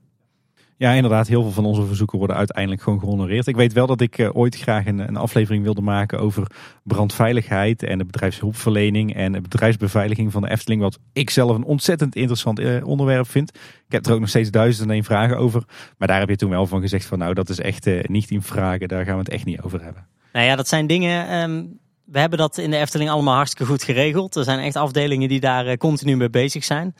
Ja, inderdaad. Heel veel van onze verzoeken worden uiteindelijk gewoon gehonoreerd. Ik weet wel dat ik eh, ooit graag een, een aflevering wilde maken over brandveiligheid en de bedrijfshulpverlening en de bedrijfsbeveiliging van de Efteling. Wat ik zelf een ontzettend interessant eh, onderwerp vind. Ik heb er ook nog steeds duizend en één vragen over. Maar daar heb je toen wel van gezegd van nou, dat is echt eh, niet in vragen. Daar gaan we het echt niet over hebben. Nou ja, dat zijn dingen. ehm, we hebben dat in de Efteling allemaal hartstikke goed geregeld. Er zijn echt afdelingen die daar continu mee bezig zijn.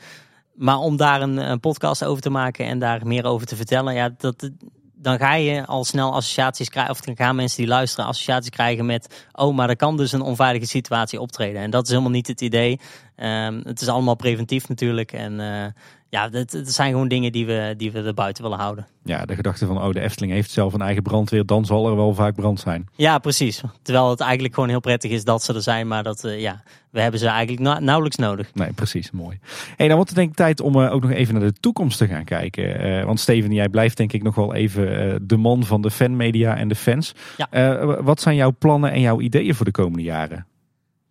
Maar om daar een, een, podcast over te maken en daar meer over te vertellen, ja, dat, dan ga je al snel associaties krijgen, of dan gaan mensen die luisteren associaties krijgen met, oh, maar er kan dus een onveilige situatie optreden. En dat is helemaal niet het idee. Um, het is allemaal preventief natuurlijk. En uh, ja, het, zijn gewoon dingen die we, die we er buiten willen houden. Ja, de gedachte van, oh, de Efteling heeft zelf een eigen brandweer, dan zal er wel vaak brand zijn. Ja, precies. Terwijl het eigenlijk gewoon heel prettig is dat ze er zijn, maar dat, uh, ja, we hebben ze eigenlijk nauwelijks nodig. Nee, precies. Mooi. Hey, dan wordt het denk ik tijd om uh, ook nog even naar de toekomst te gaan kijken. Uh, want Steven, jij blijft denk ik nog wel even de man van de fanmedia en de fans. Ja. wat zijn jouw plannen en jouw ideeën voor de komende jaren?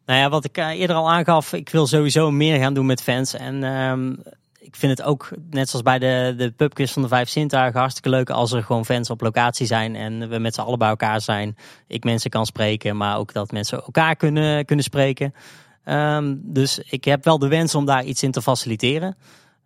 Nou ja, wat ik eerder al aangaf, ik wil sowieso meer gaan doen met fans. En um, ik vind het ook, net zoals bij de, de pubquiz van de Vijf Zintuigen, hartstikke leuk als er gewoon fans op locatie zijn en we met z'n allen bij elkaar zijn. Ik mensen kan spreken, maar ook dat mensen elkaar kunnen, kunnen spreken. Um, dus ik heb wel de wens om daar iets in te faciliteren.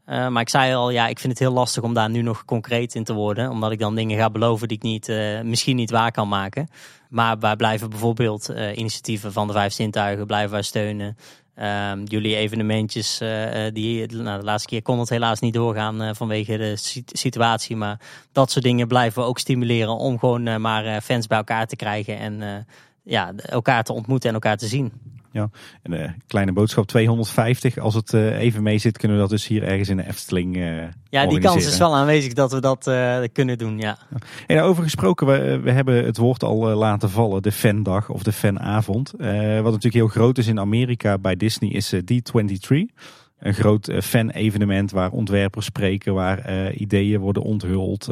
Uh, maar ik zei al, ja, ik vind het heel lastig om daar nu nog concreet in te worden. Omdat ik dan dingen ga beloven die ik niet, uh, misschien niet waar kan maken. Maar wij blijven bijvoorbeeld uh, initiatieven van de Vijf Zintuigen blijven wij steunen. Um, jullie evenementjes, uh, die, nou, de laatste keer kon het helaas niet doorgaan uh, vanwege de situatie. Maar dat soort dingen blijven we ook stimuleren om gewoon maar fans bij elkaar te krijgen. En ja, elkaar te ontmoeten en elkaar te zien. Ja, en een uh, kleine boodschap 250. Als het uh, even mee zit, kunnen we dat dus hier ergens in de Efteling uh, Ja, die kans is wel aanwezig dat we dat kunnen doen, ja. En over gesproken, we, we hebben het woord al laten vallen, de fandag of de fanavond. wat natuurlijk heel groot is in Amerika bij Disney is D23. Een groot fan-evenement waar ontwerpers spreken, waar ideeën worden onthuld.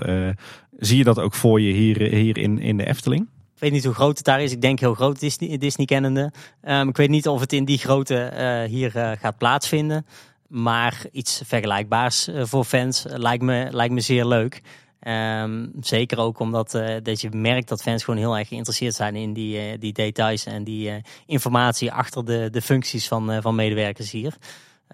zie je dat ook voor je hier, hier in, in de Efteling? Ik weet niet hoe groot het daar is. Ik denk heel groot Disney, Disney kennende. Um, ik weet niet of het in die grootte uh, hier uh, gaat plaatsvinden. Maar iets vergelijkbaars uh, voor fans lijkt, me, lijkt me zeer leuk. Um, zeker ook omdat dat je merkt dat fans gewoon heel erg geïnteresseerd zijn in die, die details en die informatie achter de, de functies van, van medewerkers hier.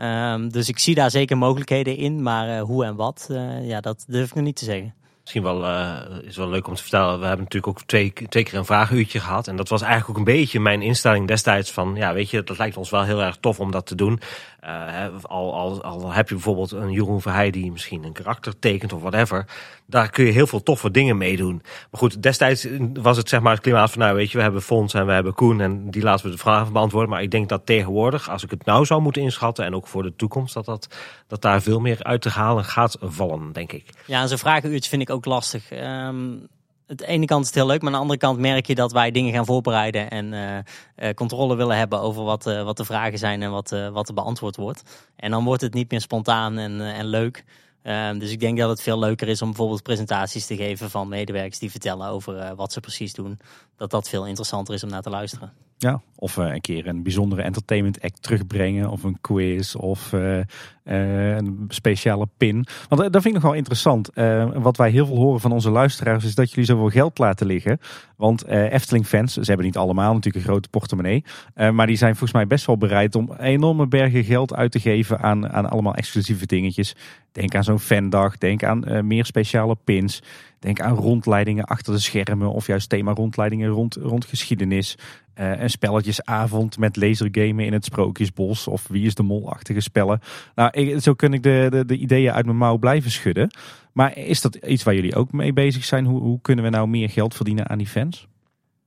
Um, dus ik zie daar zeker mogelijkheden in, maar hoe en wat, ja, dat durf ik nog niet te zeggen misschien wel, uh, is wel leuk om te vertellen. We hebben natuurlijk ook twee, twee keer een vragenuurtje gehad. En dat was eigenlijk ook een beetje mijn instelling destijds van, ja, weet je, dat lijkt ons wel heel erg tof om dat te doen. Uh, al, al, al heb je bijvoorbeeld een Jeroen Verheij die misschien een karakter tekent of whatever. Daar kun je heel veel toffe dingen mee doen. Maar goed, destijds was het zeg maar het klimaat van, nou weet je, we hebben Fons en we hebben Koen en die laten we de vragen beantwoorden. Maar ik denk dat tegenwoordig, als ik het nou zou moeten inschatten en ook voor de toekomst, dat, dat, dat daar veel meer uit te halen gaat vallen, denk ik. Ja, zo'n vragenuurtje vind ik ook lastig. Um, het ene kant is het heel leuk, maar aan de andere kant merk je dat wij dingen gaan voorbereiden en uh, controle willen hebben over wat, uh, wat de vragen zijn en wat, wat er beantwoord wordt. En dan wordt het niet meer spontaan en, en leuk. Ehm, dus ik denk dat het veel leuker is om bijvoorbeeld presentaties te geven van medewerkers die vertellen over wat ze precies doen. Dat dat veel interessanter is om naar te luisteren. Ja, of een keer een bijzondere entertainment act terugbrengen. Of een quiz of uh, uh, een speciale pin. Want dat vind ik nog wel interessant. Wat wij heel veel horen van onze luisteraars is dat jullie zoveel geld laten liggen. Want Efteling fans, ze hebben niet allemaal natuurlijk een grote portemonnee. maar die zijn volgens mij best wel bereid om enorme bergen geld uit te geven aan, aan allemaal exclusieve dingetjes. Denk aan zo'n fandag, denk aan meer speciale pins. Denk aan rondleidingen achter de schermen of juist thema rondleidingen rond, rond geschiedenis. Een spelletjesavond met lasergamen in het Sprookjesbos of Wie is de Mol-achtige spellen. Nou, ik, zo kun ik de, de, de, ideeën uit mijn mouw blijven schudden. Maar is dat iets waar jullie ook mee bezig zijn? Hoe, hoe kunnen we nou meer geld verdienen aan die fans?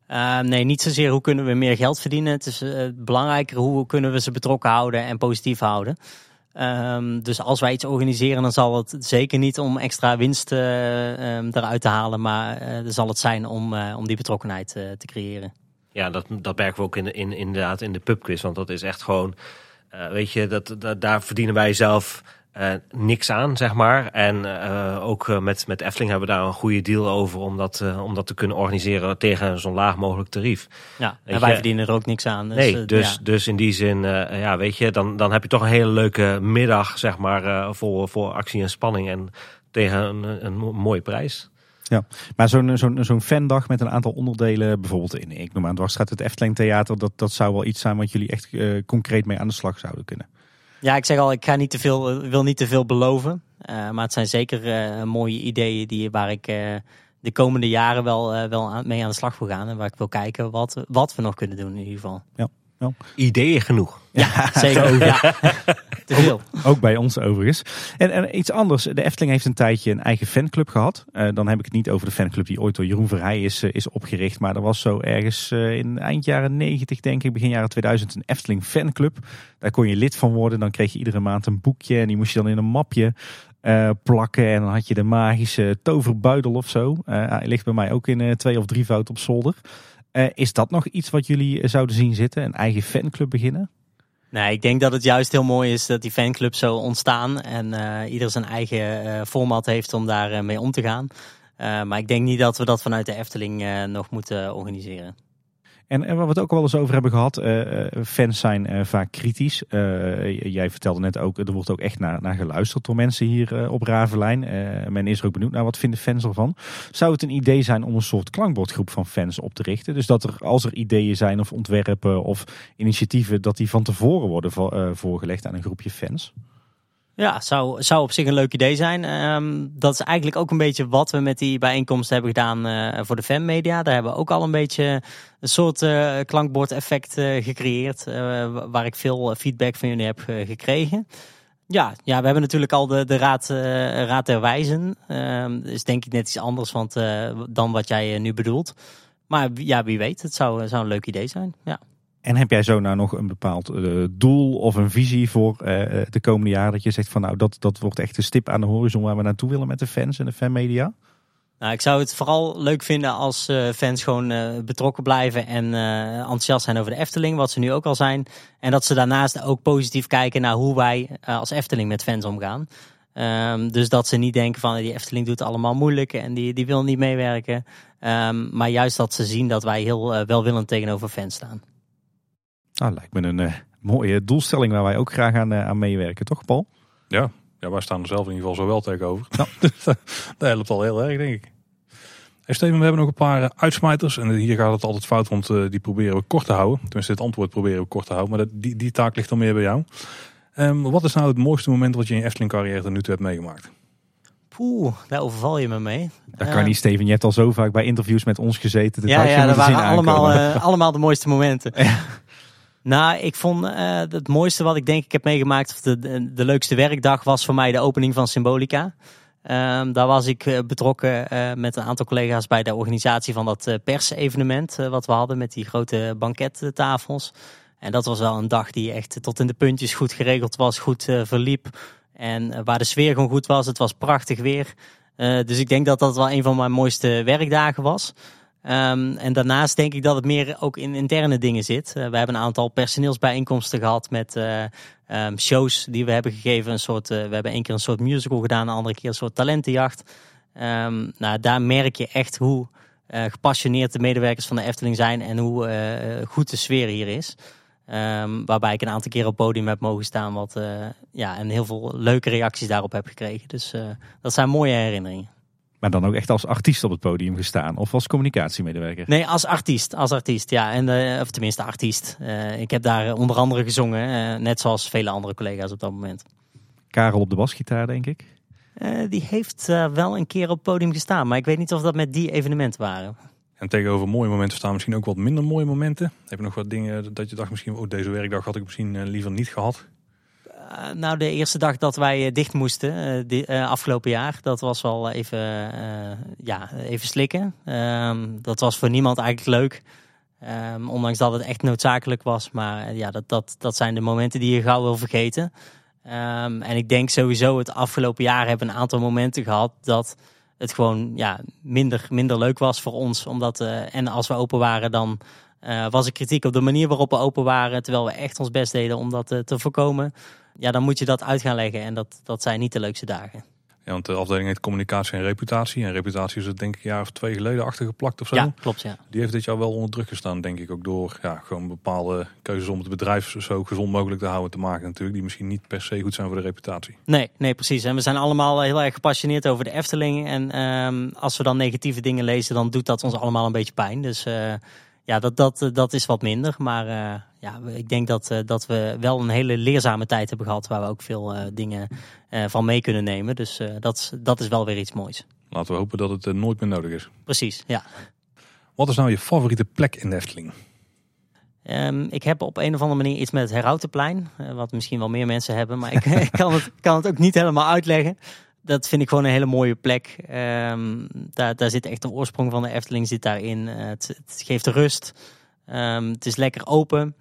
Uh, nee, niet zozeer hoe kunnen we meer geld verdienen. Het is uh, belangrijker hoe kunnen we ze betrokken houden en positief houden. Um, dus als wij iets organiseren, dan zal het zeker niet om extra winst uh, eruit te halen, maar uh, dan zal het zijn om, om die betrokkenheid te creëren. Ja, dat, dat merken we ook in, in, inderdaad in de pubquiz, want dat is echt gewoon, weet je, dat, dat, daar verdienen wij zelf uh, niks aan, zeg maar. En uh, ook met, met Efteling hebben we daar een goede deal over om dat, om dat te kunnen organiseren tegen zo'n laag mogelijk tarief. Ja, en wij verdienen er ook niks aan. Dus, nee, dus, ja. dus in die zin, ja, weet je, dan, dan heb je toch een hele leuke middag, zeg maar, voor, voor actie en spanning en tegen een, een mooie prijs. Ja, maar zo'n zo'n zo'n fandag met een aantal onderdelen, bijvoorbeeld in, ik noem aan dwarsstraat het Efteling Theater, dat, dat zou wel iets zijn wat jullie echt concreet mee aan de slag zouden kunnen. Ja, ik zeg al, ik ga niet te veel, wil niet te veel beloven. Uh, maar het zijn zeker uh, mooie ideeën die, waar ik de komende jaren wel, wel aan, mee aan de slag wil gaan. En waar ik wil kijken wat, wat we nog kunnen doen in ieder geval. Ja. Ideeën genoeg. Ja, zeker. Ja. Te veel. Ook bij ons overigens. En, en iets anders. De Efteling heeft een tijdje een eigen fanclub gehad. Eh, dan heb ik het niet over de fanclub die ooit door Jeroen Verheij is, eh, is opgericht. Maar er was zo ergens eh, in eind jaren 90, denk ik, begin jaren 2000, een Efteling fanclub. Daar kon je lid van worden. Dan kreeg je iedere maand een boekje. En die moest je dan in een mapje eh, plakken. En dan had je de magische toverbuidel of zo. Eh, hij ligt bij mij ook in twee of drie fout op zolder. Eh, is dat nog iets wat jullie eh, zouden zien zitten? Een eigen fanclub beginnen? Nee, ik denk dat het juist heel mooi is dat die fanclubs zo ontstaan. En eh, ieder zijn eigen eh, format heeft om daar mee om te gaan. Maar ik denk niet dat we dat vanuit de Efteling nog moeten organiseren. En, en waar we het ook wel eens over hebben gehad, eh, eh, fans zijn eh, vaak kritisch. Jij vertelde net ook, er wordt ook echt naar, naar geluisterd door mensen hier op Ravelijn. Men is er ook benieuwd naar wat vinden fans ervan. Zou het een idee zijn om een soort klankbordgroep van fans op te richten? Dus dat er, als er ideeën zijn of ontwerpen of initiatieven, dat die van tevoren worden vo- voorgelegd aan een groepje fans? Ja, zou, zou op zich een leuk idee zijn. Ehm, dat is eigenlijk ook een beetje wat we met die bijeenkomst hebben gedaan eh, voor de fanmedia. Daar hebben we ook al een beetje een soort eh klankbordeffect eh, gecreëerd. wa- waar ik veel feedback van jullie heb gekregen. Ja, ja, we hebben natuurlijk al de, de raad, raad der wijzen. Ehm is denk ik net iets anders want, dan wat jij nu bedoelt. Maar ja, wie weet, het zou, zou een leuk idee zijn. Ja. En heb jij zo nou nog een bepaald eh, doel of een visie voor eh, de komende jaren? Dat je zegt van nou, dat, dat wordt echt een stip aan de horizon waar we naartoe willen met de fans en de fanmedia? Nou, ik zou het vooral leuk vinden als eh, fans gewoon eh, betrokken blijven en eh, enthousiast zijn over de Efteling, wat ze nu ook al zijn. En dat ze daarnaast ook positief kijken naar hoe wij eh, als Efteling met fans omgaan. Ehm, dus dat ze niet denken van die Efteling doet allemaal moeilijk en die, die wil niet meewerken. Ehm, maar juist dat ze zien dat wij heel eh, welwillend tegenover fans staan. Nou, lijkt me een eh, mooie doelstelling waar wij ook graag aan, eh, aan meewerken, toch Paul? Ja, ja, wij staan er zelf in ieder geval zo wel tegenover. Dus dat helpt al heel erg, denk ik. Hey Steven, we hebben nog een paar uitsmijters. En hier gaat het altijd fout, want eh, die proberen we kort te houden. Tenminste, dit antwoord proberen we kort te houden. Maar dat, die, die taak ligt dan meer bij jou. Ehm, wat is nou het mooiste moment wat je in je Efteling carrière tot nu toe hebt meegemaakt? Poeh, daar overval je me mee. Dat kan niet, Steven. Je hebt al zo vaak bij interviews met ons gezeten. Dat ja, ja, dat waren allemaal, allemaal de mooiste momenten. Nou, ik vond eh, het mooiste wat ik denk ik heb meegemaakt, of de, de, leukste werkdag, was voor mij de opening van Symbolica. Ehm, daar was ik eh, betrokken eh, met een aantal collega's bij de organisatie van dat persevenement wat we hadden met die grote bankettafels. En dat was wel een dag die echt tot in de puntjes goed geregeld was, goed verliep. En waar de sfeer gewoon goed was. Het was prachtig weer. Dus ik denk dat dat wel een van mijn mooiste werkdagen was. Ehm, en daarnaast denk ik dat het meer ook in interne dingen zit. Eh, we hebben een aantal personeelsbijeenkomsten gehad met eh, ehm, shows die we hebben gegeven. Een soort, eh, we hebben één keer een soort musical gedaan, een andere keer een soort talentenjacht. Ehm, nou, daar merk je echt hoe gepassioneerd de medewerkers van de Efteling zijn en hoe goed de sfeer hier is. Waarbij ik een aantal keer op podium heb mogen staan wat, ja, en heel veel leuke reacties daarop heb gekregen. Dus dat zijn mooie herinneringen. Maar dan ook echt als artiest op het podium gestaan. Of als communicatiemedewerker. Nee, als artiest. Als artiest, ja. En, eh, of tenminste artiest. Eh, ik heb daar onder andere gezongen. eh, net zoals vele andere collega's op dat moment. Karel op de basgitaar, denk ik. Eh, die heeft eh, wel een keer op het podium gestaan. Maar ik weet niet of dat met die evenementen waren. En tegenover mooie momenten staan misschien ook wat minder mooie momenten. Heb je nog wat dingen dat je dacht misschien, oh deze werkdag had ik misschien liever niet gehad? Eh, nou, de eerste dag dat wij eh, dicht moesten, eh, afgelopen jaar, dat was wel even, ja, even slikken. Ehm, dat was voor niemand eigenlijk leuk. Ehm, ondanks dat het echt noodzakelijk was. Maar ja, dat, dat, dat zijn de momenten die je gauw wil vergeten. Ehm, en ik denk sowieso het afgelopen jaar hebben een aantal momenten gehad dat het gewoon ja, minder, minder leuk was voor ons. Omdat, en als we open waren, dan was er kritiek op de manier waarop we open waren. Terwijl we echt ons best deden om dat te voorkomen. Ja, dan moet je dat uit gaan leggen. En dat, dat zijn niet de leukste dagen. Ja, want de afdeling heet communicatie en reputatie. En reputatie is het denk ik een jaar of twee geleden achtergeplakt of zo. Ja, klopt ja. Die heeft dit jaar wel onder druk gestaan, denk ik. Ook door ja, gewoon bepaalde keuzes om het bedrijf zo gezond mogelijk te houden te maken natuurlijk. Die misschien niet per se goed zijn voor de reputatie. Nee, nee, precies. En we zijn allemaal heel erg gepassioneerd over de Efteling. En ehm, als we dan negatieve dingen lezen, dan doet dat ons allemaal een beetje pijn. Dus eh, ja, dat, dat, dat is wat minder. Maar eh, ja, ik denk dat, eh, dat we wel een hele leerzame tijd hebben gehad. Waar we ook veel eh, dingen eh, van mee kunnen nemen. Dus dat, is- dat is wel weer iets moois. Laten we hopen dat het nooit meer nodig is. Precies, ja. Wat is nou je favoriete plek in de Efteling? Ehm, ik heb op een of andere manier iets met het Herautenplein. wat misschien wel meer mensen hebben. Maar ik, ik kan, het, kan het ook niet helemaal uitleggen. Dat vind ik gewoon een hele mooie plek. Ehm, daar, daar zit echt de oorsprong van de Efteling zit daarin. Het, het geeft rust. Ehm, het is lekker open.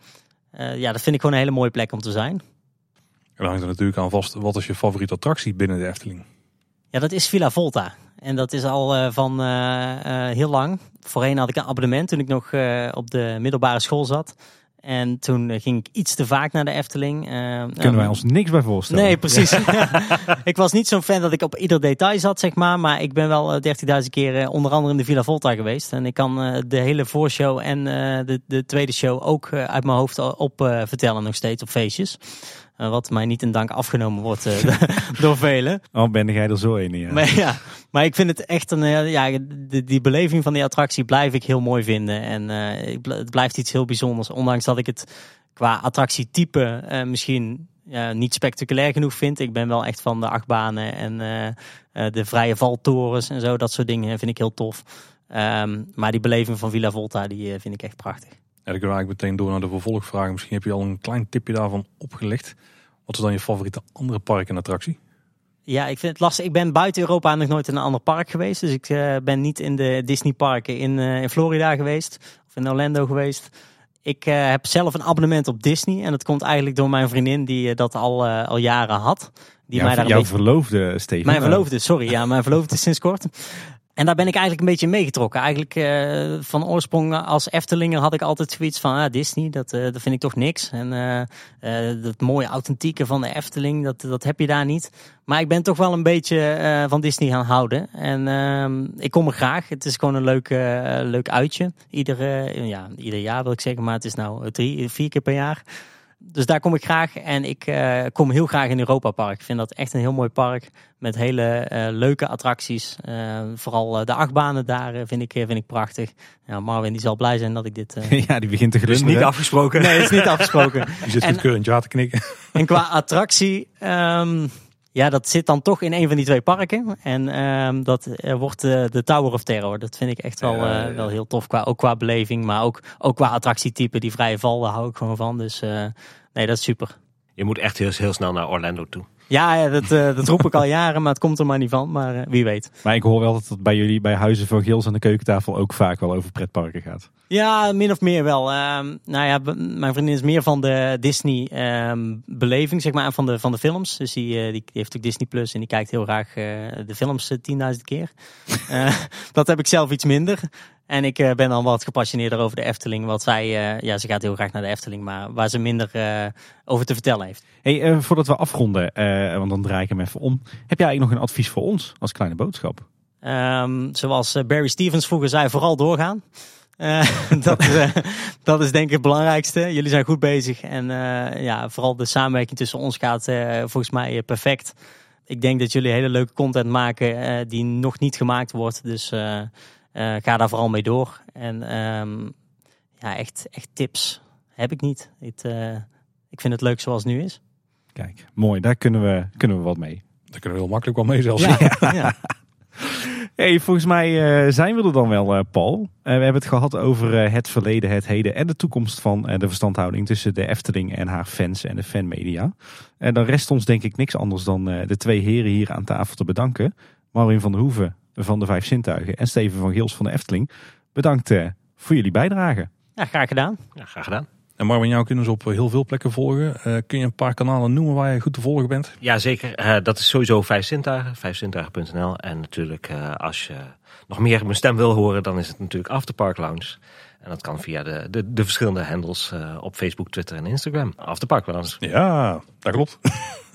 Eh, ja, dat vind ik gewoon een hele mooie plek om te zijn. En dan hangt er natuurlijk aan vast, wat is je favoriete attractie binnen de Efteling? Ja, dat is Villa Volta. En dat is al eh, van eh, heel lang. Voorheen had ik een abonnement toen ik nog op de middelbare school zat. En toen eh, ging ik iets te vaak naar de Efteling. Eh, Kunnen nou, wij ons niks bij voorstellen. Nee, precies. ik was niet zo'n fan dat ik op ieder detail zat, zeg maar. Maar ik ben wel eh, 13.000 keer eh, onder andere in de Villa Volta geweest. En ik kan de hele voorshow en de, de tweede show ook uit mijn hoofd op vertellen nog steeds op feestjes. Wat mij niet in dank afgenomen wordt eh, door velen. Oh, ben jij er zo een? Ja. Maar ja, maar ik vind het echt een, eh, ja, die, die beleving van die attractie blijf ik heel mooi vinden. En eh, het blijft iets heel bijzonders. Ondanks dat ik het qua attractietype misschien ja, niet spectaculair genoeg vind. Ik ben wel echt van de achtbanen en de vrije valtorens en zo. Dat soort dingen vind ik heel tof. Ehm, maar die beleving van Villa Volta, die vind ik echt prachtig. Ja, dan kunnen we eigenlijk meteen door naar de vervolgvragen. Misschien heb je al een klein tipje daarvan opgelegd. Wat is dan je favoriete andere park en attractie? Ja, ik vind het lastig. Ik ben buiten Europa nog nooit in een ander park geweest. Dus ik eh, ben niet in de Disney parken in, eh, in Florida geweest. Of in Orlando geweest. Ik eh, heb zelf een abonnement op Disney. En dat komt eigenlijk door mijn vriendin die dat al, eh, al jaren had. Die mij daar jouw beetje... verloofde, Steven. Mijn verloofde, sorry. Ja, mijn verloofde sinds kort. En daar ben ik eigenlijk een beetje meegetrokken. Eigenlijk eh, van oorsprong als Eftelinger had ik altijd zoiets van ah, Disney, dat, eh, dat vind ik toch niks. En eh, dat mooie authentieke van de Efteling, dat, dat heb je daar niet. Maar ik ben toch wel een beetje van Disney gaan houden. En ehm, ik kom er graag. Het is gewoon een leuk, leuk uitje. Ieder, ja, ieder jaar wil ik zeggen, maar het is nou drie, vier keer per jaar. Dus daar kom ik graag. En ik eh, kom heel graag in Europa Park. Ik vind dat echt een heel mooi park. Met hele eh, leuke attracties. Eh, vooral de achtbanen daar vind, ik, vind ik prachtig. Ja, Marvin die zal blij zijn dat ik dit... eh, ja, die begint te Dus glunderen. niet afgesproken. Nee, het is niet afgesproken. Je zit En- goedkeurend ja te knikken. En qua attractie, ehm, ja, dat zit dan toch in een van die twee parken. En ehm, dat eh, wordt eh, de Tower of Terror. Dat vind ik echt wel, eh, wel heel tof. Qua, ook qua beleving, maar ook, ook qua attractietype. Die vrije val, daar hou ik gewoon van. Dus nee, dat is super. Je moet echt heel, heel snel naar Orlando toe. Ja, ja, dat, eh, dat roep ik al jaren, maar het komt er maar niet van. Maar eh, wie weet. Maar ik hoor wel dat het bij jullie, bij Huizen van Gils aan de keukentafel ook vaak wel over pretparken gaat. Ja, min of meer wel. Ehm, nou ja, mijn vriendin is meer van de Disney ehm, beleving, zeg maar, van de, van de films. Dus die, eh, die, die heeft ook Disney Plus en die kijkt heel graag de films eh, 10.000 keer. Dat heb ik zelf iets minder. En ik eh, ben dan wat gepassioneerder over de Efteling. Wat zij, eh, ja, ze gaat heel graag naar de Efteling, maar waar ze minder eh, over te vertellen heeft. Hey, voordat we afronden, want dan draai ik hem even om. Heb jij eigenlijk nog een advies voor ons als kleine boodschap? Ehm, zoals Barry Stevens vroeger zei, vooral doorgaan. Dat, is, dat is denk ik het belangrijkste. Jullie zijn goed bezig. En ja, vooral de samenwerking tussen ons gaat volgens mij perfect. Ik denk dat jullie hele leuke content maken die nog niet gemaakt wordt. Dus eh, ga daar vooral mee door. En ehm, ja, echt, echt tips heb ik niet. Het, eh, ik vind het leuk zoals het nu is. Kijk, mooi, daar kunnen we, kunnen we wat mee. Daar kunnen we heel makkelijk wel mee zelfs. ja. Hey, volgens mij eh, zijn we er dan wel, eh, Paul. We hebben het gehad over eh, het verleden, het heden en de toekomst van eh, de verstandhouding tussen de Efteling en haar fans en de fanmedia. En dan rest ons denk ik niks anders dan eh, de twee heren hier aan tafel te bedanken. Marvin van der Hoeven van de Vijf Zintuigen en Steven van Gils van de Efteling. Bedankt eh, voor jullie bijdrage. ja, graag gedaan. Ja, graag gedaan. En Marvin, jou kunnen ze op heel veel plekken volgen. Eh, kun je een paar kanalen noemen waar je goed te volgen bent? Ja, zeker. Eh, dat is sowieso Vijf Zintuigen, vijfzintuigen.nl. En natuurlijk, eh, als je nog meer mijn stem wil horen, dan is het natuurlijk Afterpark Lounge. En dat kan via de, de, de verschillende handles eh, op Facebook, Twitter en Instagram. Afterpark Lounge. Ja, dat klopt.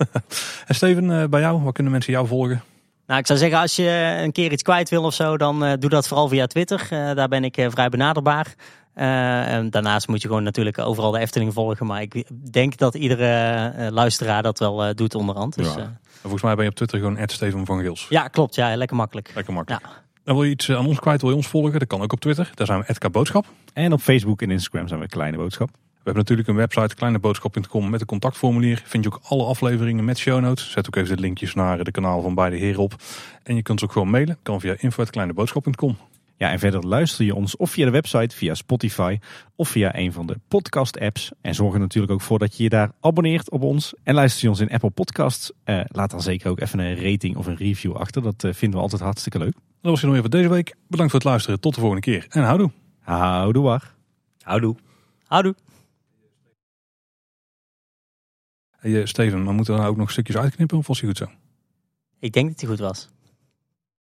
en Steven, eh, bij jou, waar kunnen mensen jou volgen? Nou, ik zou zeggen, als je een keer iets kwijt wil of zo, dan eh, doe dat vooral via Twitter. Eh, daar ben ik eh, vrij benaderbaar. Eh, en daarnaast moet je gewoon natuurlijk overal de Efteling volgen. Maar ik denk dat iedere luisteraar dat wel eh, doet onderhand. Dus, Ja. ja. En volgens mij ben je op Twitter gewoon Steven van Gils. ja, klopt. Ja, lekker makkelijk. Lekker makkelijk. Ja. En wil je iets aan ons kwijt, wil je ons volgen? Dat kan ook op Twitter. Daar zijn we Edka Boodschap. En op Facebook en Instagram zijn we Kleine Boodschap. We hebben natuurlijk een website, kleineboodschap.com, met een contactformulier. Vind je ook alle afleveringen met show notes. Zet ook even de linkjes naar de kanaal van beide heren op. En je kunt ze ook gewoon mailen. Kan via info.kleineboodschap.com. Ja, en verder luister je ons of via de website, via Spotify of via een van de podcast apps. En zorg er natuurlijk ook voor dat je je daar abonneert op ons. En luister je ons in Apple Podcasts, eh, laat dan zeker ook even een rating of een review achter. Dat eh, vinden we altijd hartstikke leuk. Dat was het nog voor deze week. Bedankt voor het luisteren. Tot de volgende keer. En houdoe. Houdoe war. Houdoe. Houdoe. Hey, eh, Steven, maar moeten we nou ook nog stukjes uitknippen of was hij goed zo? Ik denk dat hij goed was.